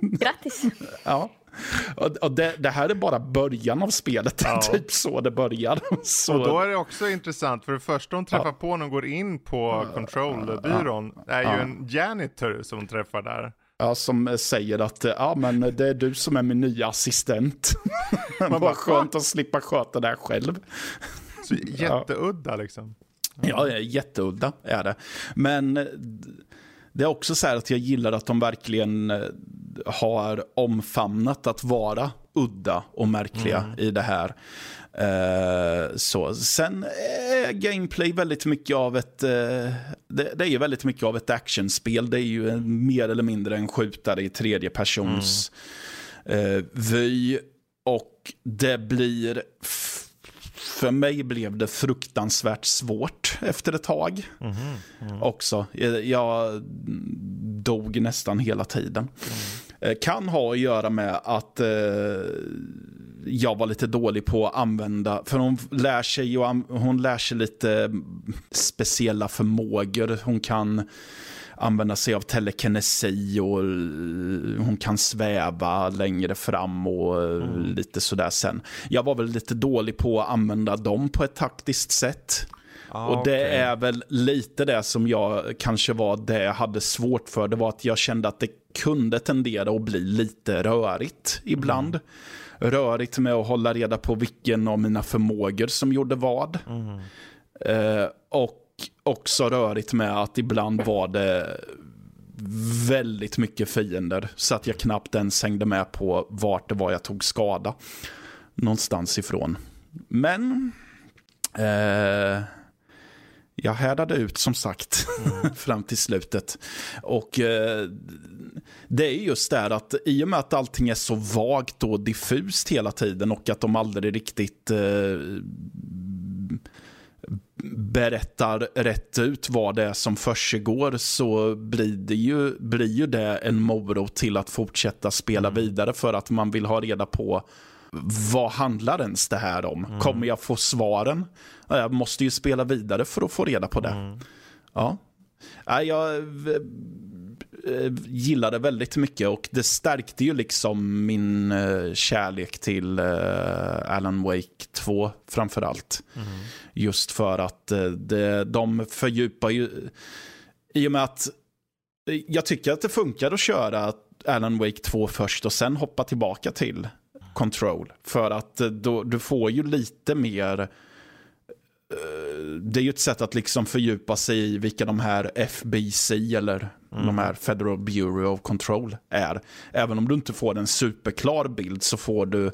[SPEAKER 2] *laughs*
[SPEAKER 3] Grattis.
[SPEAKER 2] ja. Och, och det, det, här är bara början av spelet, ja. *laughs* typ så det börjar. *laughs* Så.
[SPEAKER 1] Och då är det också intressant, för det första hon träffar ja. på när hon går in på Control-byrån är ju en janitor som hon träffar där.
[SPEAKER 2] Ja, som säger att ja, men det är du som är min nya assistent. *laughs* Man bara skönt att slippa sköta det här själv.
[SPEAKER 1] Så jätteudda liksom.
[SPEAKER 2] Ja, jätteudda är det. Men det är också så här att jag gillar att de verkligen eh, har omfamnat att vara udda och märkliga mm. i det här. Uh, så. Sen är gameplay väldigt mycket av ett, uh, det, det, är ju väldigt mycket av ett actionspel. Det är ju en, mer eller mindre en skjutare i tredje persons mm. uh, vy. Och det blir för mig blev det fruktansvärt svårt efter ett tag. Mm. Också. Jag dog nästan hela tiden. Mm. Kan ha att göra med att eh, jag var lite dålig på att använda, för hon lär sig, och hon lär sig lite speciella förmågor. Hon kan använda sig av telekinesi och eh, hon kan sväva längre fram och eh, mm. lite sådär sen. Jag var väl lite dålig på att använda dem på ett taktiskt sätt. Ah, och det okay. är väl lite det som jag kanske var det jag hade svårt för. Det var att jag kände att det kunde tendera att bli lite rörigt ibland. Mm. Rörigt med att hålla reda på vilken av mina förmågor som gjorde vad. Mm. Uh, och också rörigt med att ibland var det väldigt mycket fiender. Så att jag knappt ens hängde med på vart det var jag tog skada. Någonstans ifrån. Men eh, jag härdade ut som sagt mm. *laughs* fram till slutet. Och eh, det är just det att i och med att allting är så vagt och diffust hela tiden och att de aldrig riktigt eh, berättar rätt ut vad det är som försiggår så blir, det ju, blir ju det en morot till att fortsätta spela mm. vidare för att man vill ha reda på vad handlar ens det här om? Mm. Kommer jag få svaren? Jag måste ju spela vidare för att få reda på det. Mm. Ja. Jag Eh, gillade väldigt mycket och det stärkte ju liksom min uh, kärlek till uh, Alan Wake 2 framförallt. Mm. Just för att det, de fördjupar ju, i och med att jag tycker att det funkar att köra Alan Wake 2 först och sen hoppa tillbaka till Control. För att då, du får ju lite mer det är ju ett sätt att liksom fördjupa sig i vilka de här FBC eller mm. de här Federal Bureau of Control är. Även om du inte får en superklar bild så får du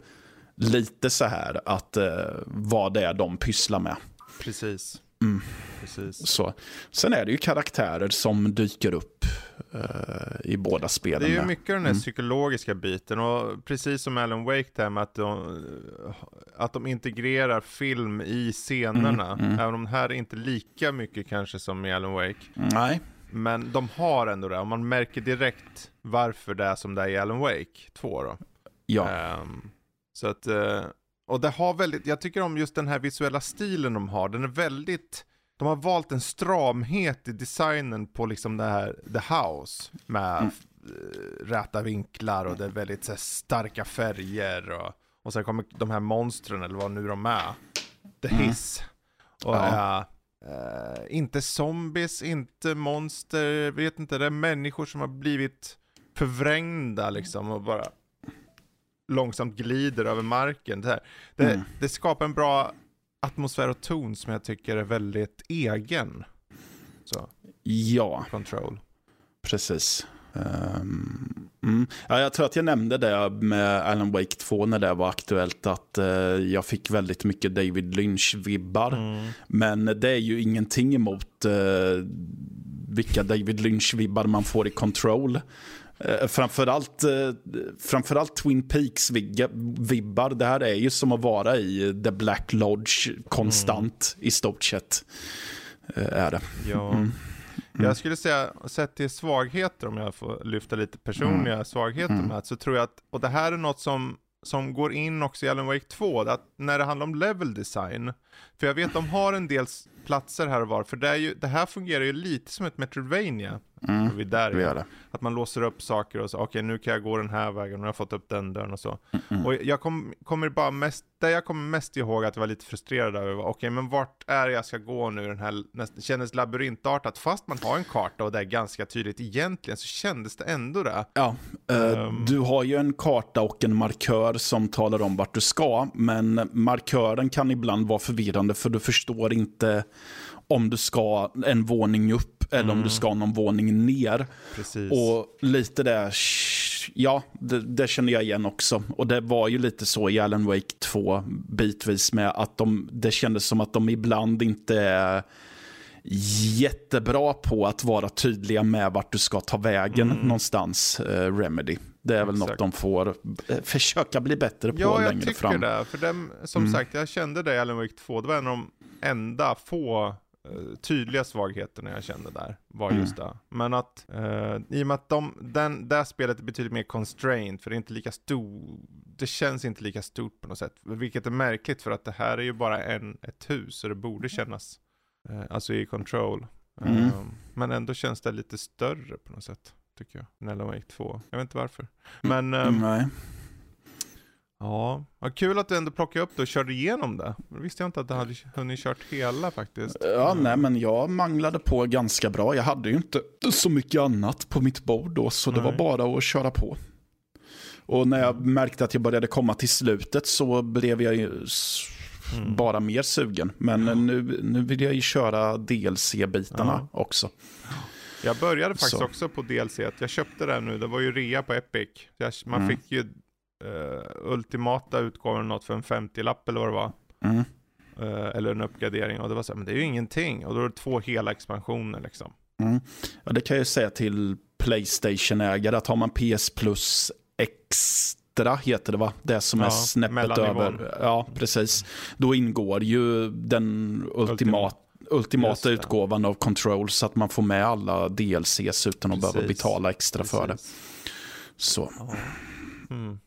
[SPEAKER 2] lite så här att uh, vad det är de pysslar med.
[SPEAKER 1] Precis.
[SPEAKER 2] Mm. Precis. Så. Sen är det ju karaktärer som dyker upp i båda spelen.
[SPEAKER 1] Det är ju mycket den här mm. psykologiska biten och precis som Alan Wake där med att de, att de integrerar film i scenerna. Mm. Mm. Även om det här är inte lika mycket kanske som i Alan Wake.
[SPEAKER 2] Nej.
[SPEAKER 1] Men de har ändå det och man märker direkt varför det är som det är i Alan Wake 2 då.
[SPEAKER 2] Ja.
[SPEAKER 1] Um, så att, uh, och det har väldigt, jag tycker om just den här visuella stilen de har. Den är väldigt, de har valt en stramhet i designen på liksom det här, the house. Med mm. Eh, räta vinklar och det är väldigt här, starka färger. Och, och sen kommer de här monstren eller vad nu de är. The mm. Hiss. Och ja. äh, inte zombies, inte monster, vet inte, det är människor som har blivit förvrängda liksom och bara långsamt glider över marken. Det, det, mm. det, skapar en bra atmosfär och ton som jag tycker är väldigt egen. Så.
[SPEAKER 2] Ja.
[SPEAKER 1] Control.
[SPEAKER 2] Precis. Um, mm. ja, jag tror att jag nämnde det med Alan Wake 2 när det var aktuellt. Att uh, jag fick väldigt mycket David Lynch-vibbar. Mm. Men det är ju ingenting emot uh, vilka David Lynch-vibbar man får i Control. Eh, framförallt, eh, framförallt Twin Peaks-vibbar. Det här är ju som att vara i The Black Lodge konstant mm. i stort sett. Eh, är det.
[SPEAKER 1] Ja. Mm. Mm. Jag skulle säga, sett till svagheter, om jag får lyfta lite personliga mm. svagheter mm. med, så tror jag att, och det här är något som, som går in också i Alan Wake 2, att när det handlar om level design, för jag vet att de har en del platser här och var, för det, är ju, det här fungerar ju lite som ett Metroidvania.
[SPEAKER 2] Mm,
[SPEAKER 1] vi där vi det. Att man låser upp saker och så, okej okay, nu kan jag gå den här vägen jag har fått upp den dörren och så.
[SPEAKER 2] Mm, mm.
[SPEAKER 1] Och jag kom, kommer bara mest, det jag kommer mest ihåg att jag var lite frustrerad över var, okej okay, men vart är det jag ska gå nu? Den här, det kändes labyrintartat, fast man har en karta och det är ganska tydligt egentligen så kändes det ändå det.
[SPEAKER 2] Ja, um, du har ju en karta och en markör som talar om vart du ska, men markören kan ibland vara förvirrande för du förstår inte om du ska en våning upp eller mm. om du mm. ska någon våning ner.
[SPEAKER 1] Precis.
[SPEAKER 2] Och lite där, ja, det, det känner jag igen också. Och det var ju lite så i Alan Wake 2 bitvis med att de, det kändes som att de ibland inte är jättebra på att vara tydliga med vart du ska ta vägen mm. någonstans, eh, Remedy. Det är väl Exakt. något de får eh, försöka bli bättre på
[SPEAKER 1] ja,
[SPEAKER 2] längre fram.
[SPEAKER 1] Ja, jag tycker det. För dem, som mm. sagt, jag kände det i Alan Wake 2. Det var en av de enda få Eh, tydliga svagheterna jag kände där var just mm. det. Men att, eh, i och med att de, den, det spelet är betydligt mer constrained, för det är inte lika stort, det känns inte lika stort på något sätt. Vilket är märkligt för att det här är ju bara en, ett hus, och det borde kännas, eh, alltså i control.
[SPEAKER 2] Mm. Eh,
[SPEAKER 1] men ändå känns det lite större på något sätt, tycker jag. Nella Wake 2. Jag vet inte varför. Men,
[SPEAKER 2] mm,
[SPEAKER 1] Ja, vad kul att du ändå plockade upp det och körde igenom det. Det visste jag inte att du hade hunnit kört hela faktiskt.
[SPEAKER 2] Ja, nej men jag manglade på ganska bra. Jag hade ju inte så mycket annat på mitt bord då, så nej. det var bara att köra på. Och när jag märkte att jag började komma till slutet så blev jag ju mm. bara mer sugen. Men ja. nu, nu vill jag ju köra DLC-bitarna ja. också.
[SPEAKER 1] Jag började faktiskt så. också på DLC. Jag köpte det nu, det var ju rea på Epic. man mm. fick ju uh, ultimata utgåvan något för en 50-lapp eller vad det var.
[SPEAKER 2] Mm.
[SPEAKER 1] Uh, eller en uppgradering och det var så här, men det är ju ingenting. Och då är det två hela expansioner liksom.
[SPEAKER 2] Mm. Ja, det kan jag säga till Playstation-ägare att har man PS Plus Extra heter det va? Det som ja, är snäppet över. Ja, precis. Då ingår ju den ultimat, ultimata utgåvan av Control så att man får med alla DLCs utan att behöva betala extra precis. för det. Så.
[SPEAKER 1] Mm.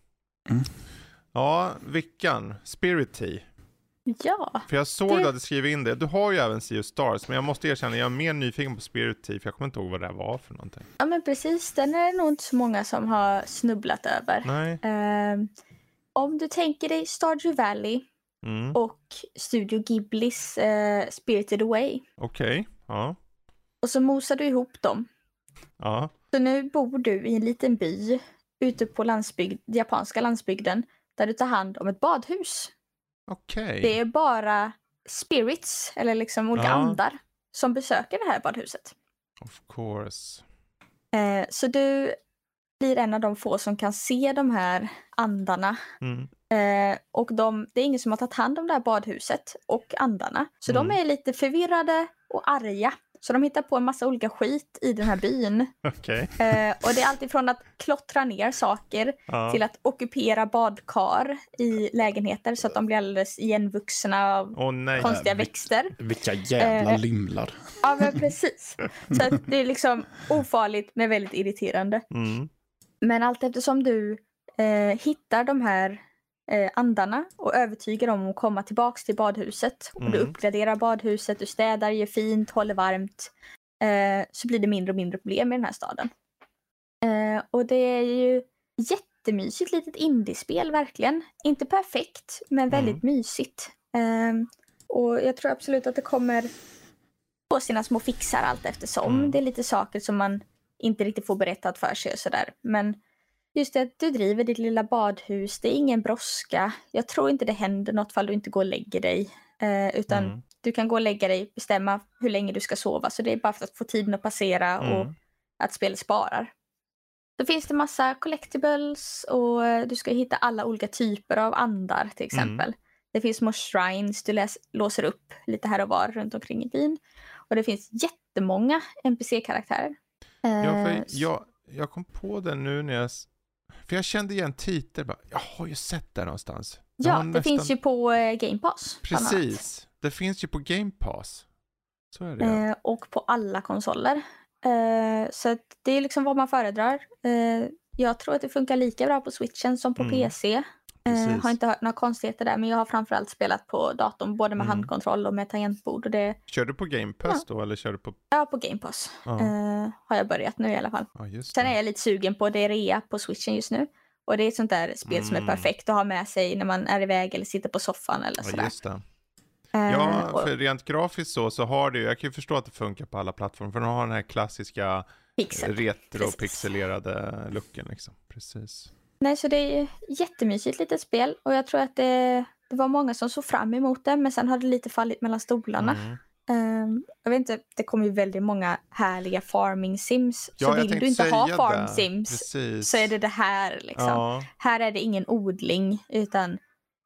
[SPEAKER 1] Mm. Ja, Vickan, Spirity.
[SPEAKER 3] Ja.
[SPEAKER 1] För jag såg det... att du hade skrivit in det. Du har ju även Sea of Stars, men jag måste erkänna, jag är mer nyfiken på Spirity, för jag kommer inte ihåg vad det var för någonting.
[SPEAKER 3] Ja, men precis. Den är det nog inte så många som har snubblat över.
[SPEAKER 1] Nej.
[SPEAKER 3] Uh, om du tänker dig Stardew Valley
[SPEAKER 1] mm.
[SPEAKER 3] och Studio Ghiblis uh, Spirited Away.
[SPEAKER 1] Okej, okay. ja.
[SPEAKER 3] Och så mosar du ihop dem.
[SPEAKER 1] Ja.
[SPEAKER 3] Så nu bor du i en liten by ute på landsbygd, japanska landsbygden där du tar hand om ett badhus.
[SPEAKER 1] Okej. Okay.
[SPEAKER 3] Det är bara spirits, eller liksom olika ja. andar, som besöker det här badhuset.
[SPEAKER 1] Of course.
[SPEAKER 3] Eh, så du blir en av de få som kan se de här andarna. Mm. Eh, och de, det är ingen som har tagit hand om det här badhuset och andarna. Så mm. de är lite förvirrade och arga. Så de hittar på en massa olika skit i den här byn. *laughs*
[SPEAKER 1] Okay.
[SPEAKER 3] Eh, och det är alltifrån att klottra ner saker ja. till att ockupera badkar i lägenheter så att de blir alldeles igenvuxna av oh, konstiga växter.
[SPEAKER 2] Vilka jävla eh, lymlar.
[SPEAKER 3] Ja men precis. Så att det är liksom ofarligt men väldigt irriterande. Mm. Men allt eftersom du eh, hittar de här eh, andarna och övertygar dem om att komma tillbaks till badhuset. Och mm. du uppgraderar badhuset, du städar, gör fint, håller varmt. Eh, så blir det mindre och mindre problem i den här staden. Eh, och det är ju jättemysigt litet indiespel verkligen. Inte perfekt, men väldigt mm. mysigt. Ehm, och jag tror absolut att det kommer få sina små fixar allt eftersom. Mm. Det är lite saker som man inte riktigt får berättat för sig och sådär. Men just det att du driver ditt lilla badhus, det är ingen brådska. Jag tror inte det händer något fall du inte går och lägger dig. Eh, utan mm. du kan gå och lägga dig, bestämma hur länge du ska sova. Så det är bara för att få tiden att passera mm. och att spelet sparar. Då finns det massa collectibles och eh, du ska hitta alla olika typer av andar till mm. exempel. Mm. Det finns små shrines du läs, låser upp lite här och var runt omkring i byn. Och det finns jättemånga NPC-karaktärer.
[SPEAKER 1] Ja, eh, jag, jag kom på det nu när jag för jag kände igen titeln, jag har ju sett det någonstans.
[SPEAKER 3] Ja, det nästan... finns ju på eh, Game Pass.
[SPEAKER 1] Precis, det finns ju på Game Pass. Så är det. Eh,
[SPEAKER 3] och på alla konsoler. Eh, så det är liksom vad man föredrar. Eh, jag tror att det funkar lika bra på switchen som på mm. PC. Eh, har inte hört några konstigheter där, men jag har framförallt spelat på datorn, både med mm. handkontroll och med tangentbord. Och det...
[SPEAKER 1] Kör du på Game Pass ja. då, eller kör du på?
[SPEAKER 3] Ja, på Game Pass. Ja. Uh, har jag börjat nu i alla fall. Ja, Sen är jag lite sugen på, det rea på switchen just nu. Och det är ett sånt där spel mm. som är mm. perfekt att ha med sig när man är iväg eller sitter på soffan eller sådär.
[SPEAKER 1] Just det. Ja, uh, för rent grafiskt så, så har det ju, jag kan ju förstå att det funkar på alla plattformar, för de har den här klassiska retro-pixelerade looken liksom. Precis.
[SPEAKER 3] Nej, så det är jättemysigt litet spel och jag tror att det, det var många som såg fram emot det men sen har det lite fallit mellan stolarna. Mm. Um, jag vet inte, det kommer ju väldigt många härliga farming sims. Ja, så vill du inte ha farm sims Precis. så är det det här. Liksom. Ja. Här är det ingen odling utan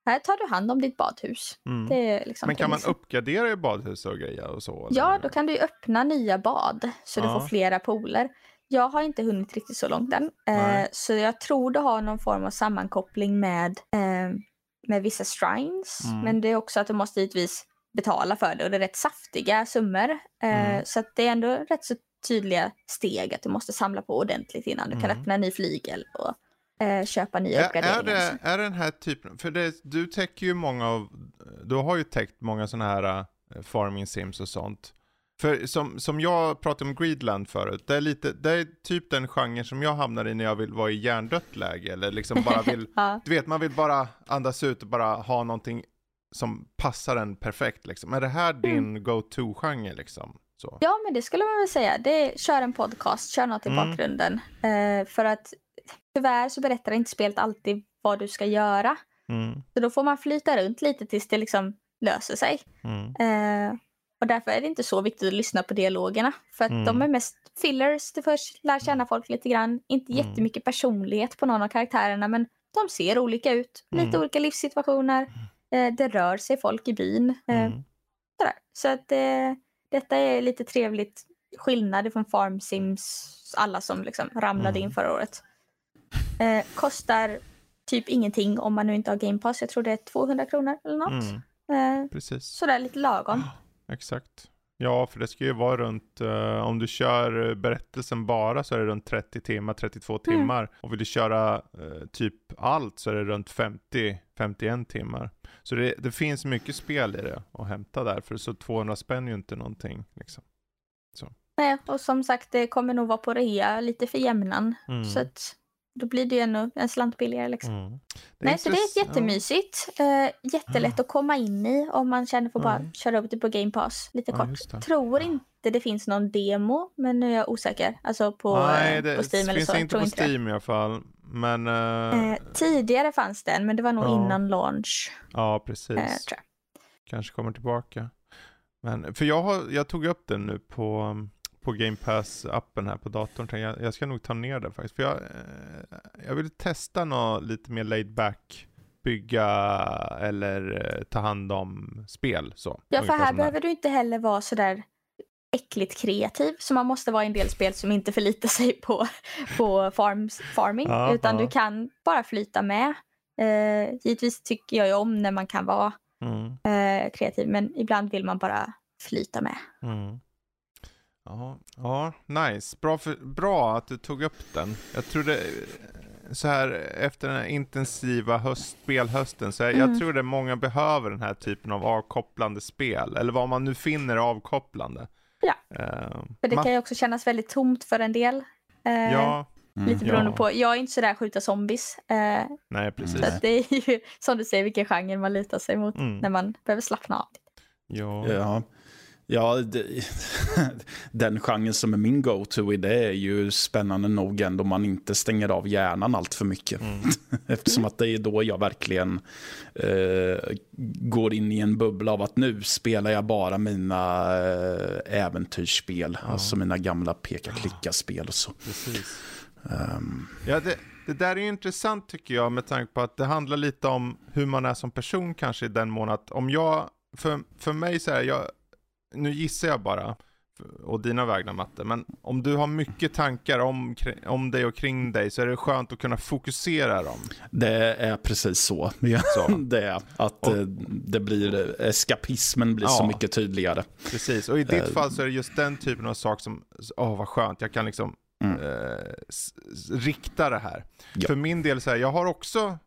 [SPEAKER 3] här tar du hand om ditt badhus. Mm. Liksom
[SPEAKER 1] Men kan man uppgradera i badhus och grejer och så?
[SPEAKER 3] Eller? Ja, då kan du öppna nya bad så ja. du får flera pooler. Jag har inte hunnit riktigt så långt än. Eh, så jag tror det har någon form av sammankoppling med, eh, med vissa shrines. Mm. Men det är också att du måste givetvis betala för det och det är rätt saftiga summor. Eh, mm. Så det är ändå rätt så tydliga steg att du måste samla på ordentligt innan du mm. kan öppna en ny flygel och eh, köpa nya uppgraderingar.
[SPEAKER 1] Är det, är den här typen, för det, du täcker ju många av, du har ju täckt många sådana här uh, farming sims och sånt. För som, som jag pratade om Greedland förut, det är, lite, det är typ den genre som jag hamnar i när jag vill vara i hjärndött läge. Eller liksom bara vill, *laughs* ja. du vet man vill bara andas ut och bara ha någonting som passar en perfekt liksom. Är det här mm. din mm. go-to-genre liksom? Så.
[SPEAKER 3] Ja men det skulle man väl säga. Det är, kör en podcast, kör något i mm. bakgrunden. Uh, för att tyvärr så berättar inte spelet alltid vad du ska göra. Mm. Så då får man flyta runt lite tills det liksom löser sig. Uh, och därför är det inte så viktigt att lyssna på dialogerna. För att mm. de är mest fillers till först, lär känna folk lite grann. Inte mm. jättemycket personlighet på någon av karaktärerna men de ser olika ut. Lite mm. olika livssituationer. Eh, det rör sig folk i byn. Eh, mm. Så att eh, detta är lite trevligt skillnad från Farm Sims, alla som liksom ramlade in mm. förra året. Eh, kostar typ ingenting om man nu inte har Game Pass. Jag tror det är 200 kronor eller något. Mm. Eh,
[SPEAKER 1] Precis.
[SPEAKER 3] Sådär lite lagom.
[SPEAKER 1] Exakt. Ja, för det ska ju vara runt, uh, om du kör berättelsen bara så är det runt 30 timmar, 32 mm. timmar. Och vill du köra uh, typ allt så är det runt 50, 51 timmar. Så det, det, finns mycket spel i det att hämta där, för så 200 spänn är ju inte någonting. Liksom. Så.
[SPEAKER 3] Nej, och som sagt det kommer nog vara på rea lite för jämnan. Mm. Så att då blir det ju ännu en slant billigare. Liksom. Mm. Nej, så det är jättemysigt. Uh, jättelätt mm. att komma in i om man känner för att bara mm. köra upp det på Game Pass lite ja, kort. Tror inte det finns någon demo, men nu är jag osäker. Alltså på,
[SPEAKER 1] Nej, det
[SPEAKER 3] på Steam
[SPEAKER 1] eller så.
[SPEAKER 3] finns
[SPEAKER 1] inte på inte Steam det. i alla fall. Men, uh...
[SPEAKER 3] uh, tidigare fanns den, men det var nog innan launch.
[SPEAKER 1] Ja, precis. kanske kommer tillbaka. Men, för jag, har, jag tog upp den nu på, på Game Pass-appen här på datorn. Jag, jag ska nog ta ner den faktiskt. För jag, eh, jag vill testa något lite mer laid back bygga eller eh, ta hand om spel. Så,
[SPEAKER 3] ja, för här behöver du inte heller vara sådär äckligt kreativ som man måste vara i en del spel som inte förlitar sig på, på farms, farming. Ja, utan ja. du kan bara flyta med. Eh, givetvis tycker jag ju om när man kan vara mm. eh, kreativ men ibland vill man bara flyta med.
[SPEAKER 1] Mm. Ja, ja, nice. Bra, för, bra att du tog upp den. Jag tror det, så här efter den här intensiva höst, spelhösten, så jag, mm. jag tror det många behöver den här typen av avkopplande spel, eller vad man nu finner avkopplande.
[SPEAKER 3] Ja, uh, för det man... kan ju också kännas väldigt tomt för en del. Uh, ja. Mm, lite beroende ja. på, jag är inte sådär skjuta zombies. Uh,
[SPEAKER 1] Nej, precis.
[SPEAKER 3] Så det är ju *laughs* som du säger vilken genre man lutar sig mot mm. när man behöver slappna av.
[SPEAKER 2] Ja. ja. Ja, det, *laughs* den genren som är min go-to i det är ju spännande nog ändå man inte stänger av hjärnan allt för mycket. Mm. *laughs* Eftersom att det är då jag verkligen eh, går in i en bubbla av att nu spelar jag bara mina eh, äventyrsspel. Ja. Alltså mina gamla peka-klicka-spel och så.
[SPEAKER 1] Um. Ja, det, det där är intressant tycker jag med tanke på att det handlar lite om hur man är som person kanske i den mån att om jag, för, för mig så här, jag nu gissar jag bara, och dina vägnar Matte, men om du har mycket tankar om, om dig och kring dig så är det skönt att kunna fokusera dem.
[SPEAKER 2] Det är precis så. så. *laughs* det är att och, eh, det blir, eskapismen blir ja, så mycket tydligare.
[SPEAKER 1] Precis, och i ditt uh, fall så är det just den typen av sak som, åh oh, vad skönt, jag kan liksom mm. eh, rikta det här. Ja. För min del så här, jag har också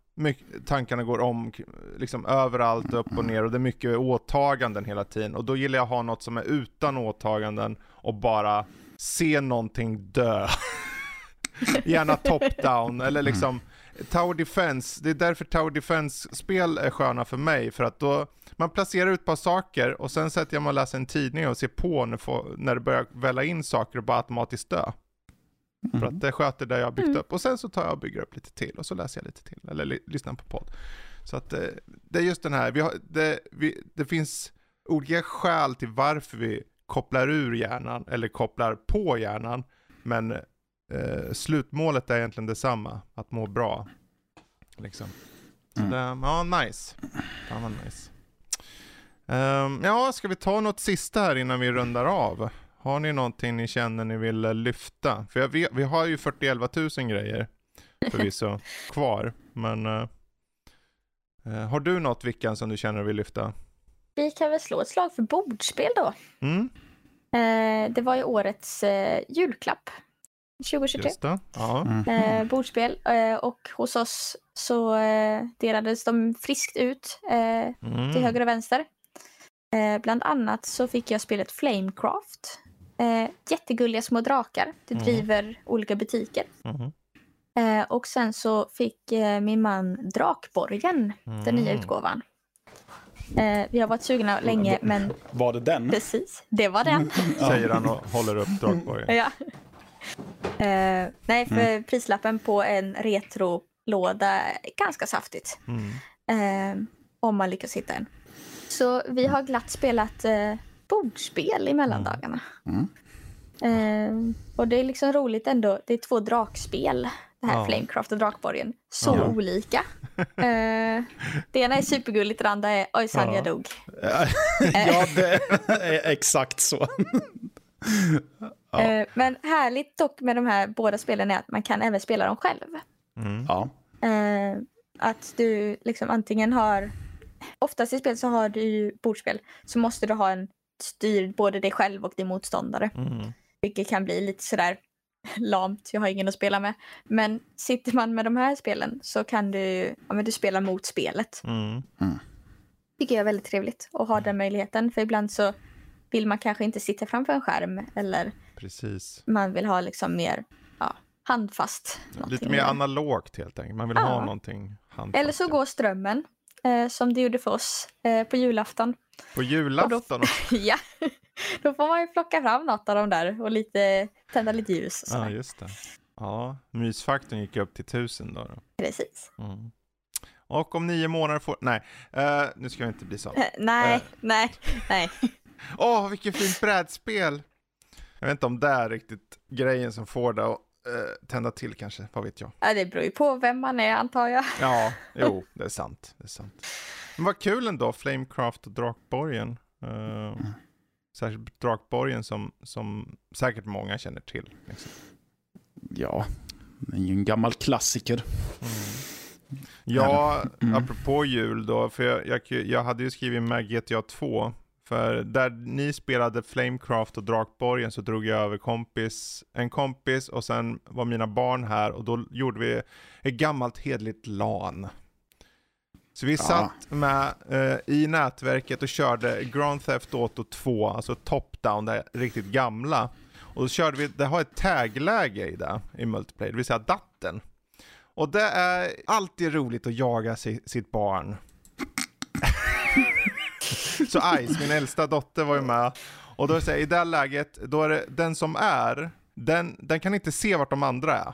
[SPEAKER 1] tankarna går om liksom överallt, upp och ner och det är mycket åtaganden hela tiden. Och då gillar jag att ha något som är utan åtaganden och bara se någonting dö. *laughs* Gärna top-down eller liksom Tower Defense, det är därför Tower Defense-spel är sköna för mig, för att då man placerar ut ett par saker och sen sätter jag mig och läser en tidning och ser på när, när det börjar välla in saker och bara automatiskt dö. Mm. För att det sköter det jag har byggt mm. upp och sen så tar jag och bygger upp lite till och så läser jag lite till eller lyssnar på podd. Så att det, eh, det är just den här, vi har, det, vi, det finns olika skäl till varför vi kopplar ur hjärnan eller kopplar på hjärnan. Men eh, slutmålet är egentligen detsamma, att må bra. Liksom. Så mm. det, ja, nice. Ja, nice. Um, ja, ska vi ta något sista här innan vi rundar av? Har ni någonting ni känner ni vill lyfta? För vet, vi har ju 41 000 grejer förvisso *laughs* kvar. Men uh, har du något Vickan som du känner vill lyfta?
[SPEAKER 3] Vi kan väl slå ett slag för bordspel då. Mm. Uh, det var ju årets uh, julklapp 2023. Just det. Ja. Mm. bordspel och hos oss så delades de friskt ut mm. till höger och vänster. bland annat så fick jag spelet Flamecraft Eh, jättegulliga små drakar. Det mm. driver mm. olika butiker. Mm. Eh, och sen så fick eh, min man Drakborgen, mm. den nya utgåvan. Eh, vi har varit sugna länge men...
[SPEAKER 2] Var det den?
[SPEAKER 3] Precis, det var den. *laughs*
[SPEAKER 1] Säger han och håller upp Drakborgen.
[SPEAKER 3] ja. Eh, nej, för mm. prislappen på en retrolåda är ganska saftigt. Mm. Eh, om man lyckas hitta en. Så vi har glatt spelat bordspel i mellandagarna. Mm. Eh, och det är liksom roligt ändå. Det är två drakspel. Det här ja. Flamecraft och Drakborgen. Så ja. olika. *laughs* Eh, det ena är supergulligt, det andra är ojsan ja. jag dog. *laughs*
[SPEAKER 2] ja, det är exakt så. *laughs*
[SPEAKER 3] ja. eh, men härligt dock med de här båda spelen är att man kan även spela dem själv. Mm. Ja. Eh, att du liksom antingen har Oftast i spel så har du ju bordspel så måste du ha en styr både dig själv och din motståndare. Mm. Vilket kan bli lite sådär lamt, jag har ingen att spela med. Men sitter man med de här spelen så kan du, ja men du spelar mot spelet. Mm. Mm. Tycker jag är väldigt trevligt att ha den möjligheten. För ibland så vill man kanske inte sitta framför en skärm eller
[SPEAKER 1] Precis.
[SPEAKER 3] man vill ha liksom mer ja, handfast.
[SPEAKER 1] Lite mer analogt helt enkelt. Man vill ja. ha någonting handfast.
[SPEAKER 3] Eller så går strömmen eh, som det gjorde för oss eh, på julafton.
[SPEAKER 1] På julafton?
[SPEAKER 3] Då, *laughs* ja, då får man ju plocka fram något av dem där och lite, tända lite ljus.
[SPEAKER 1] Och ja, just det. Ja, mysfaktorn gick upp till tusen då. då.
[SPEAKER 3] Precis. Mm.
[SPEAKER 1] Och om nio månader får... Nej, uh, nu ska vi inte bli så. Uh, *laughs*
[SPEAKER 3] nej, uh. nej, nej.
[SPEAKER 1] Åh, oh, vilket fint brädspel! Jag vet inte om det är riktigt grejen som får det att uh, tända till kanske, vad vet jag.
[SPEAKER 3] Ja, det beror ju på vem man är antar jag. *laughs*
[SPEAKER 1] Ja, jo, *laughs* det är sant. Det är sant. Men vad kul ändå, Flamecraft och Drakborgen. Uh, mm. Särskilt Drakborgen som, som säkert många känner till. Liksom.
[SPEAKER 2] Ja, det är ju en gammal klassiker.
[SPEAKER 1] Mm. Ja, mm. apropå jul då, för jag, jag, jag hade ju skrivit med GTA 2. För där ni spelade Flamecraft och Drakborgen så drog jag över kompis, en kompis och sen var mina barn här och då gjorde vi ett gammalt hedligt LAN. Så vi ja. satt med eh, i nätverket och körde Grand Theft Auto 2, alltså top-down, det riktigt gamla. Och då körde vi, det har ett tagläge i det, i multiplayer, det vill säga datten. Och det är alltid roligt att jaga si, sitt barn. *laughs* så Ice, min äldsta dotter var ju med. Och då är det så här, i det läget, då är det den som är, den, den kan inte se vart de andra är.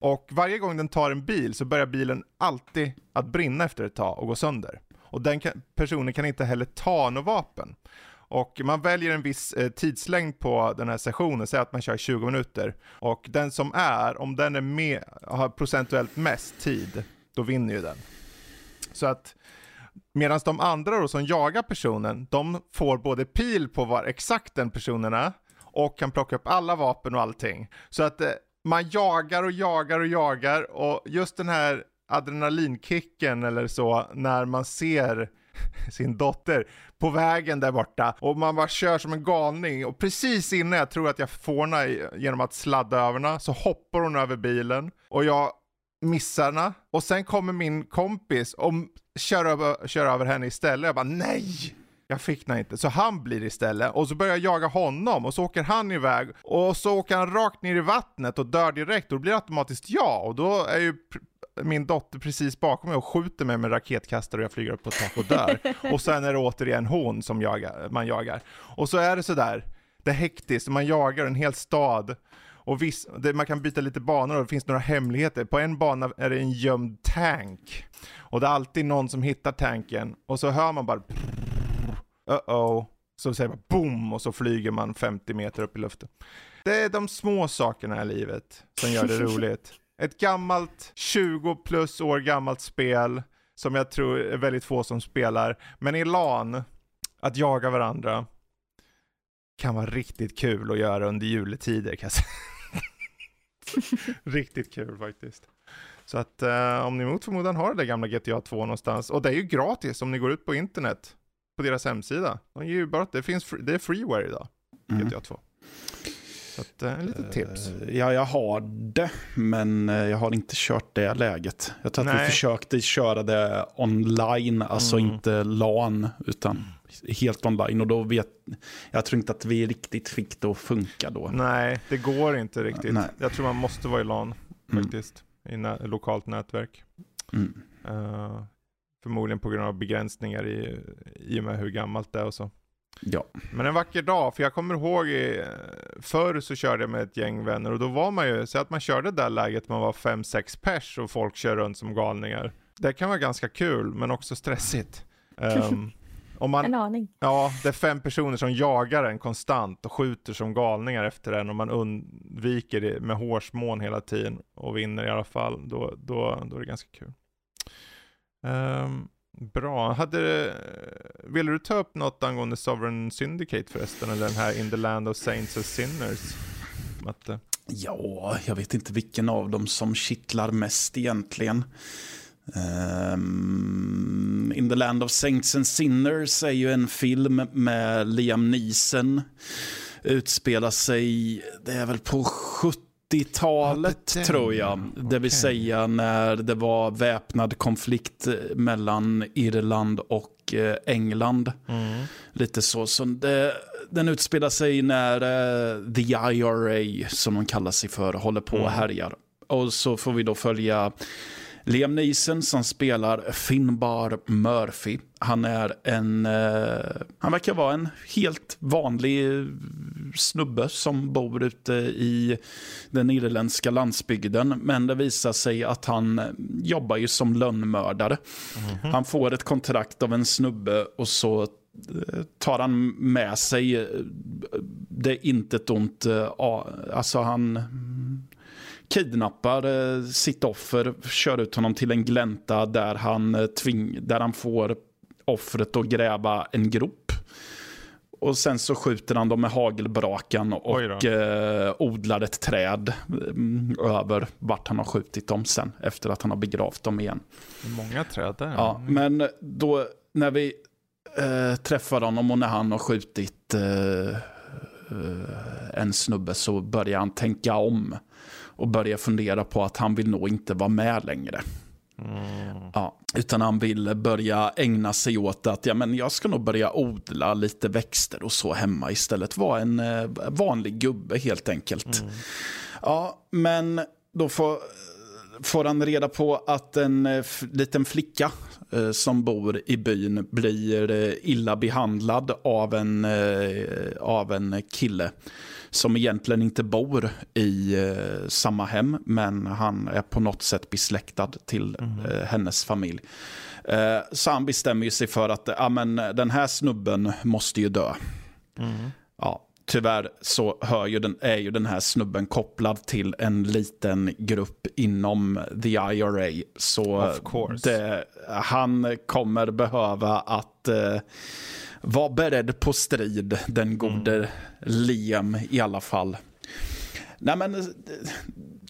[SPEAKER 1] Och varje gång den tar en bil så börjar bilen alltid att brinna efter ett tag och gå sönder. Och den kan, personen kan inte heller ta något vapen. Och man väljer en viss eh, tidslängd på den här sessionen, säg att man kör 20 minuter. Och den som är, om den är med, har procentuellt mest tid, då vinner ju den. Så att Medan de andra då som jagar personen, de får både pil på var exakt den personen är och kan plocka upp alla vapen och allting. Så att eh, man jagar och jagar och jagar och just den här adrenalinkicken eller så när man ser *laughs* sin dotter på vägen där borta och man bara kör som en galning och precis innan jag tror att jag får henne genom att sladda över henne så hoppar hon över bilen och jag missar henne och sen kommer min kompis och kör över, kör över henne istället. Jag bara nej! Jag fick den inte. Så han blir istället och så börjar jag jaga honom och så åker han iväg och så åker han rakt ner i vattnet och dör direkt och då blir det automatiskt jag och då är ju min dotter precis bakom mig och skjuter mig med raketkastare och jag flyger upp på tak och dör. *laughs* och sen är det återigen hon som jagar, man jagar. Och så är det sådär, det är hektiskt, man jagar en hel stad. Och viss, det, man kan byta lite banor och det finns några hemligheter. På en bana är det en gömd tank. Och det är alltid någon som hittar tanken och så hör man bara uh-oh. Så säger man boom och så flyger man 50 meter upp i luften. Det är de små sakerna i livet som gör det *laughs* roligt. Ett gammalt, 20 plus år gammalt spel som jag tror är väldigt få som spelar. Men i LAN, att jaga varandra kan vara riktigt kul att göra under juletider kan jag säga. *laughs* riktigt kul faktiskt. Så att eh, om ni mot förmodan har det där gamla GTA 2 någonstans, och det är ju gratis om ni går ut på internet på deras hemsida. De ger ju bara det finns, det är freeware idag, mm. GTA 2. Så att, eh, en liten uh, tips.
[SPEAKER 2] Ja, jag har det, men eh, jag har inte kört det läget. Jag tror att Nej. vi försökte köra det online, alltså mm. inte LAN, utan helt online. Och då vet jag tror inte att vi riktigt fick det att funka då.
[SPEAKER 1] Nej, det går inte riktigt. Nej. Jag tror man måste vara i LAN mm. faktiskt, mm. i lokalt nätverk. Mm. Uh, förmodligen på grund av begränsningar i, i och med hur gammalt det är och så.
[SPEAKER 2] Ja.
[SPEAKER 1] Men en vacker dag, för jag kommer ihåg i, förr så körde jag med ett gäng vänner och då var man ju, så att man körde det där läget man var 5-6 pers och folk kör runt som galningar. Det kan vara ganska kul men också stressigt. Um, *laughs*
[SPEAKER 3] om man, en aning.
[SPEAKER 1] Ja, det är fem personer som jagar en konstant och skjuter som galningar efter en och man undviker det med hårsmån hela tiden och vinner i alla fall. Då, då, då är det ganska kul. Um, Bra. Hade, ville du ta upp något angående Sovereign Syndicate förresten? Eller den här In the Land of Saints and Sinners? Matte?
[SPEAKER 2] Ja, jag vet inte vilken av dem som kittlar mest egentligen. Um, In the Land of Saints and Sinners är ju en film med Liam Neeson. Utspelar sig, det är väl på 70 80-talet ja, tror jag. Det vill säga när det var väpnad konflikt mellan Irland och eh, England. Mm. Lite så. så det, den utspelar sig när uh, the IRA, som de kallar sig för, håller på och mm. härjar. Och så får vi då följa Liam Neeson som spelar Finbar Murphy. Han är en, uh, han verkar vara en helt vanlig snubbe som bor ute i den irländska landsbygden. Men det visar sig att han jobbar ju som lönnmördare. Mm -hmm. Han får ett kontrakt av en snubbe och så tar han med sig det är inte ett ont, alltså han kidnappar eh, sitt offer, kör ut honom till en glänta där han, eh, tving, där han får offret att gräva en grop. Och sen så skjuter han dem med hagelbrakan och eh, odlar ett träd mm, över vart han har skjutit dem sen efter att han har begravt dem igen.
[SPEAKER 1] Många träd där.
[SPEAKER 2] Ja, men då när vi eh, träffar honom och när han har skjutit eh, en snubbe så börjar han tänka om och börjar fundera på att han vill nog inte vara med längre. Mm. Ja, utan han vill börja ägna sig åt att ja, men jag ska nog börja odla lite växter och så hemma istället. Vara en eh, vanlig gubbe helt enkelt. Mm. Ja, men då får, får han reda på att en eh, liten flicka eh, som bor i byn blir eh, illa behandlad av en, eh, av en kille som egentligen inte bor i eh, samma hem, men han är på något sätt besläktad till mm. eh, hennes familj. Eh, så han bestämmer sig för att ja, men, den här snubben måste ju dö. Mm. Ja, tyvärr så hör ju den, är ju den här snubben kopplad till en liten grupp inom the IRA. Så det, han kommer behöva att eh, var beredd på strid, den gode mm. Liam i alla fall. Nej men,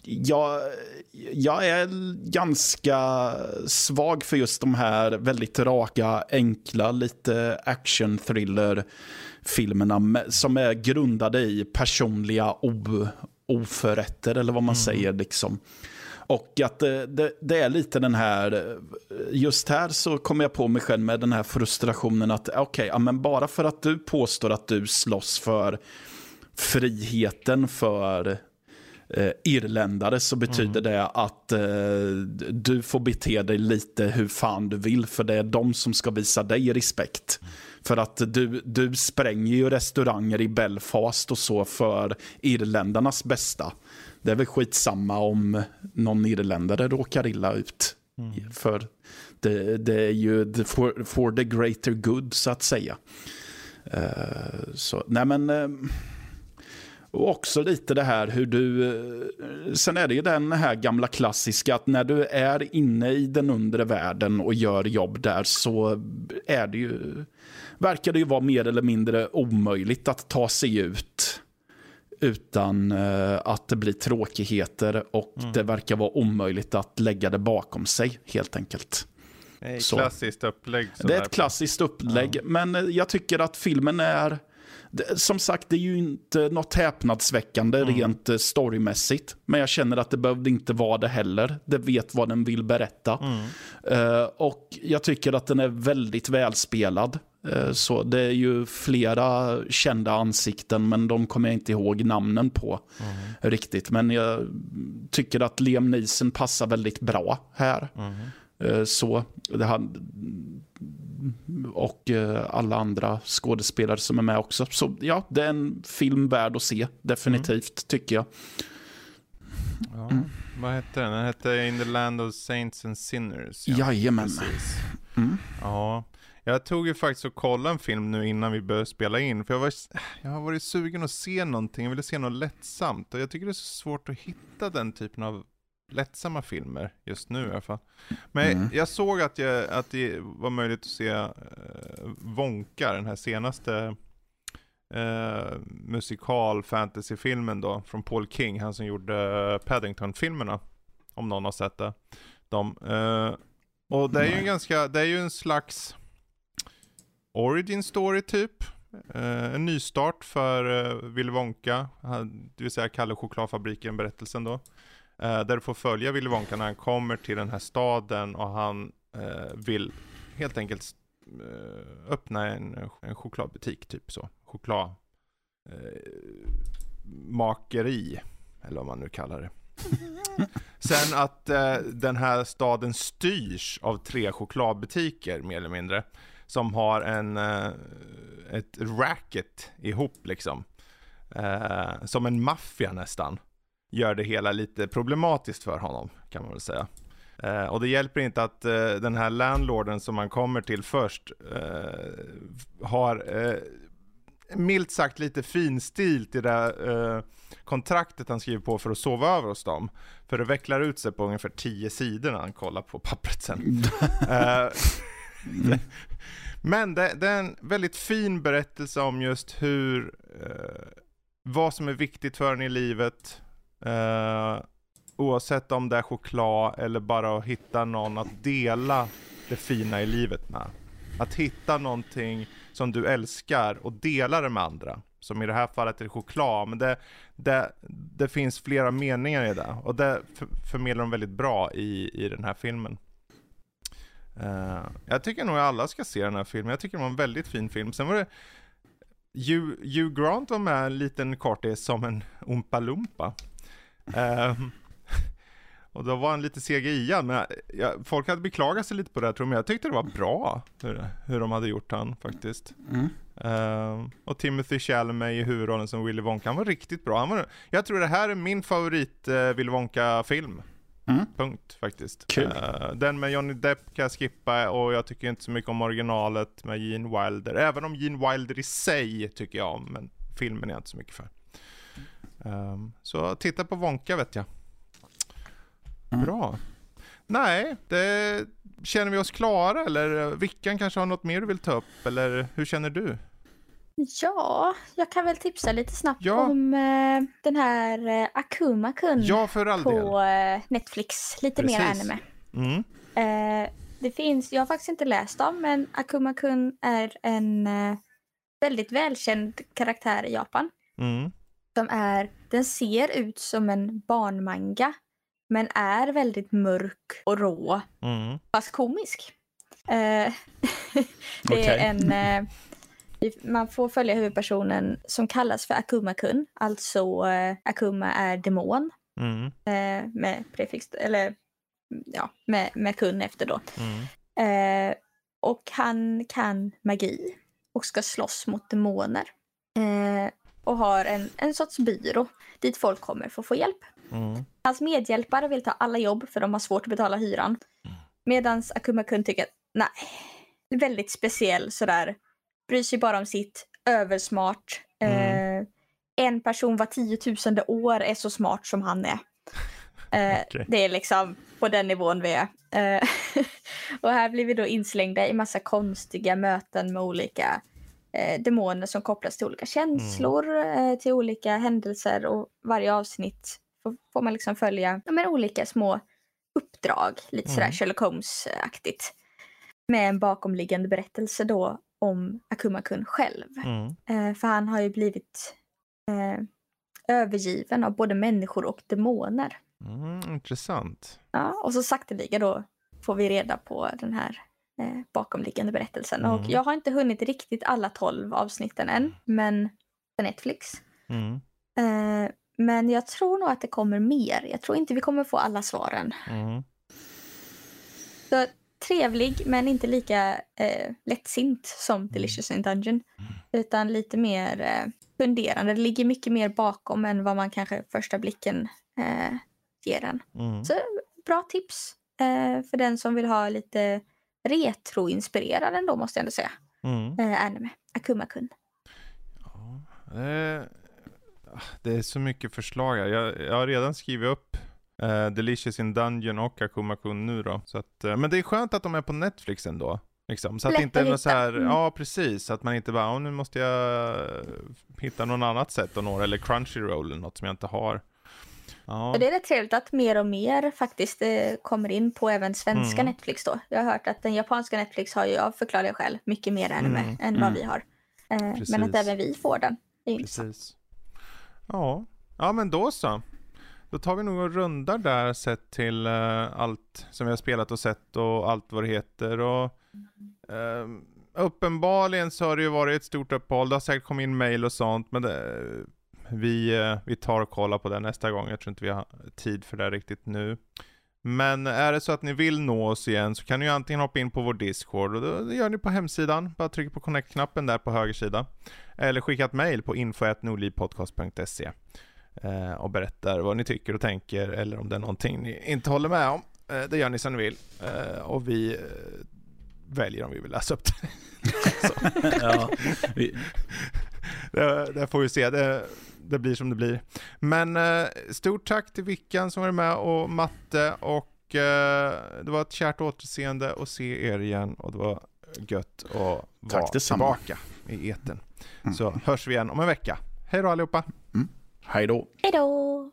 [SPEAKER 2] jag, jag är ganska svag för just de här väldigt raka, enkla, lite action-thriller filmerna som är grundade i personliga oförrätter eller vad man mm. säger. liksom. Och att det, det, det, är lite den här, just här så kommer jag på mig själv med den här frustrationen att okej, okay, ja, men bara för att du påstår att du slåss för friheten för eh, irländare så betyder mm. det att eh, du får bete dig lite hur fan du vill för det är de som ska visa dig respekt. Mm. För att du, du spränger ju restauranger i Belfast och så för irländarnas bästa det är väl skitsamma om någon irländare råkar illa ut. Mm. För det, det, är ju for, for, the greater good så att säga. Uh, så, nej men... Uh, och också lite det här hur du... Uh, sen är det ju den här gamla klassiska att när du är inne i den undre världen och gör jobb där så är det ju... Verkar det ju vara mer eller mindre omöjligt att ta sig ut utan uh, att det blir tråkigheter och mm. det verkar vara omöjligt att lägga det bakom sig helt enkelt.
[SPEAKER 1] Det är ett klassiskt upplägg.
[SPEAKER 2] Det är ett klassiskt upplägg, ja. men eh, jag tycker att filmen är som sagt, det är ju inte något häpnadsväckande mm. rent eh, storymässigt. Men jag känner att det behövde inte vara det heller. Det vet vad den vill berätta. Mm. Uh, och jag tycker att den är väldigt välspelad. Uh, så det är ju flera kända ansikten, men de kommer jag inte ihåg namnen på mm. riktigt. Men jag tycker att Liam Neeson passar väldigt bra här. Uh, så det har, och eh, alla andra skådespelare som är med också. Så ja, det är en film värd att se, definitivt, mm. tycker jag.
[SPEAKER 1] Ja, mm. Vad hette den? Den hette In the Land of Saints and Sinners.
[SPEAKER 2] Ja, Jajamän.
[SPEAKER 1] Mm. Ja, jag tog ju faktiskt och kollade en film nu innan vi började spela in. För jag, var, jag har varit sugen att se någonting, jag ville se något lättsamt. Och jag tycker det är så svårt att hitta den typen av lättsamma filmer just nu i alla fall. Men mm. jag såg att, jag, att det var möjligt att se uh, Wonka, den här senaste uh, musikal fantasyfilmen då, från Paul King, han som gjorde Paddington-filmerna. Om någon har sett det. De, uh, och det är ju en ganska, det är ju en slags origin story typ. Uh, en nystart för uh, Willy Wonka, det vill säga Kalle Chokladfabriken-berättelsen då. Eh, där du får följa Willy Wonka när han kommer till den här staden och han eh, vill helt enkelt eh, öppna en, en chokladbutik, typ så. Chokladmakeri, eh, eller vad man nu kallar det. *laughs* Sen att eh, den här staden styrs av tre chokladbutiker mer eller mindre. Som har en, eh, ett racket ihop liksom. eh, som en maffia nästan, gör det hela lite problematiskt för honom, kan man väl säga. Eh, och det hjälper inte att eh, den här landlorden som man kommer till först eh, har eh, milt sagt lite finstilt i det eh, kontraktet han skriver på för att sova över hos dem. För det vecklar ut sig på ungefär tio sidor när han kollar på pappret sen. *laughs* Eh, Mm. men det, det, är en väldigt fin berättelse om just hur, eh, vad som är viktigt för en i livet. Eh, oavsett om det är choklad eller bara att hitta någon att dela det fina i livet med. Att hitta någonting som du älskar och dela det med andra. Som i det här fallet är choklad, men det, det, det finns flera meningar i det. Och det förmedlar de väldigt bra i, i den här filmen. Uh, jag tycker nog alla ska se den här filmen. Jag tycker det var en väldigt fin film. Sen var det Hugh, Hugh Grant var med en liten kortis som en Oompa Loompa. Uh, *laughs* och då var han lite CGI men jag, folk hade beklagat sig lite på det tror jag, men jag tyckte det var bra hur, hur de hade gjort han faktiskt. Mm. Uh, och Timothy Chalamet i huvudrollen som Willy Wonka, han var riktigt bra. Han var, jag tror det här är min favorit uh, Willy Wonka-film. Mm. Punkt faktiskt. Uh, den med Johnny Depp kan jag skippa och jag tycker inte så mycket om originalet med Gene Wilder. Även om Gene Wilder i sig tycker jag om, men filmen är jag inte så mycket för. Um, så titta på Wonka vet jag. Mm. Bra. Nej, det, känner vi oss klara eller Vickan kanske har något mer du vill ta upp eller hur känner du?
[SPEAKER 3] Ja, jag kan väl tipsa lite snabbt ja. om eh, den här eh, Akuma-kun
[SPEAKER 1] ja, för all
[SPEAKER 3] på eh, Netflix. Lite Precis. mer anime. Mm. Eh, det finns, jag har faktiskt inte läst dem, men Akuma-kun är en eh, väldigt välkänd karaktär i Japan. Mm. Som är, den ser ut som en barnmanga men är väldigt mörk och rå. Mm. Fast komisk. Eh, *laughs* det okay. är en... Man får följa huvudpersonen som kallas för Akuma-kun. Alltså eh, Akuma är demon. Mm. Eh, med prefix, eller ja, med, med kun efter då. Mm. Eh, och han kan magi och ska slåss mot demoner. Eh, och har en, en sorts byrå dit folk kommer för att få hjälp. Mm. Hans medhjälpare vill ta alla jobb för de har svårt att betala hyran. Medan Akuma Kun tycker att nej, väldigt speciell sådär. Bryr sig bara om sitt, översmart. Mm. Eh, en person var tiotusende år är så smart som han är. *laughs* Eh, okay. Det är liksom på den nivån vi är. Eh, *laughs* och här blir vi då inslängda i massa konstiga möten med olika eh, demoner som kopplas till olika känslor, mm. till olika händelser och varje avsnitt får, får man liksom följa ja, men olika små uppdrag, lite sådär mm. Sherlock Holmes-aktigt. Med en bakomliggande berättelse då om Akuma-kun själv. Mm. Eh, för han har ju blivit eh, övergiven av både människor och demoner.
[SPEAKER 1] Mm, intressant.
[SPEAKER 3] Ja, och så sakteliga då får vi reda på den här eh, bakomliggande berättelsen. Mm. Och jag har inte hunnit riktigt alla tolv avsnitten än, men på Netflix. Mm. Men jag tror nog att det kommer mer. Jag tror inte vi kommer få alla svaren. Mm. Så trevlig men inte lika eh, lättsint som mm. Delicious in Dungeon. Mm. Utan lite mer eh, funderande. Det ligger mycket mer bakom än vad man kanske första blicken eh, ger en. Mm. Så bra tips eh, för den som vill ha lite retroinspirerad ändå måste jag ändå säga. Mm. Eh, anime. Akuma-kun.
[SPEAKER 1] Ja, eh, det är så mycket förslag här. Jag, jag har redan skrivit upp uh, Delicious in Dungeon och Akuma-kun nu då. Så att, uh, men det är skönt att de är på Netflix ändå. Liksom. Så att inte är något så här, mm. ja precis, att man inte bara, oh, nu måste jag hitta någon annat sätt att nå eller Crunchyroll eller något som jag inte har.
[SPEAKER 3] Ja. Det är rätt trevligt att mer och mer faktiskt eh, kommer in på även svenska mm. Netflix då. Jag har hört att den japanska Netflix har ju av förklarliga skäl mycket mer anime mm. än vad mm. vi har. Eh, men att även vi får den. är Precis.
[SPEAKER 1] Ja, ja men då så. Då tar vi nog och rundar där sett till uh, allt som vi har spelat och sett och allt vad det heter. Och, uh, uppenbarligen så har det ju varit ett stort uppehåll. Det har säkert kommit in mail och sånt. Men det, vi, uh, vi tar och kollar på det nästa gång. Jag tror inte vi har tid för det riktigt nu. Men är det så att ni vill nå oss igen så kan ni ju antingen hoppa in på vår Discord och det gör ni på hemsidan. Bara tryck på connect-knappen där på höger sida. Eller skicka ett mail på info.nordlivpodcast.se och berättar vad ni tycker och tänker eller om det är någonting ni inte håller med om. Eh, det gör ni som ni vill eh, och vi väljer om vi vill läsa upp det. *laughs* *laughs* ja, vi... det, det får vi se. Det, det blir som det blir. Men eh, stort tack till Vickan som var med och Matte och eh, det var ett kärt återseende att se er igen och det var gött att vara tillbaka i eten. Mm. Så hörs vi igen om en vecka. Hej då allihopa!
[SPEAKER 2] Hej då.
[SPEAKER 3] Hej då.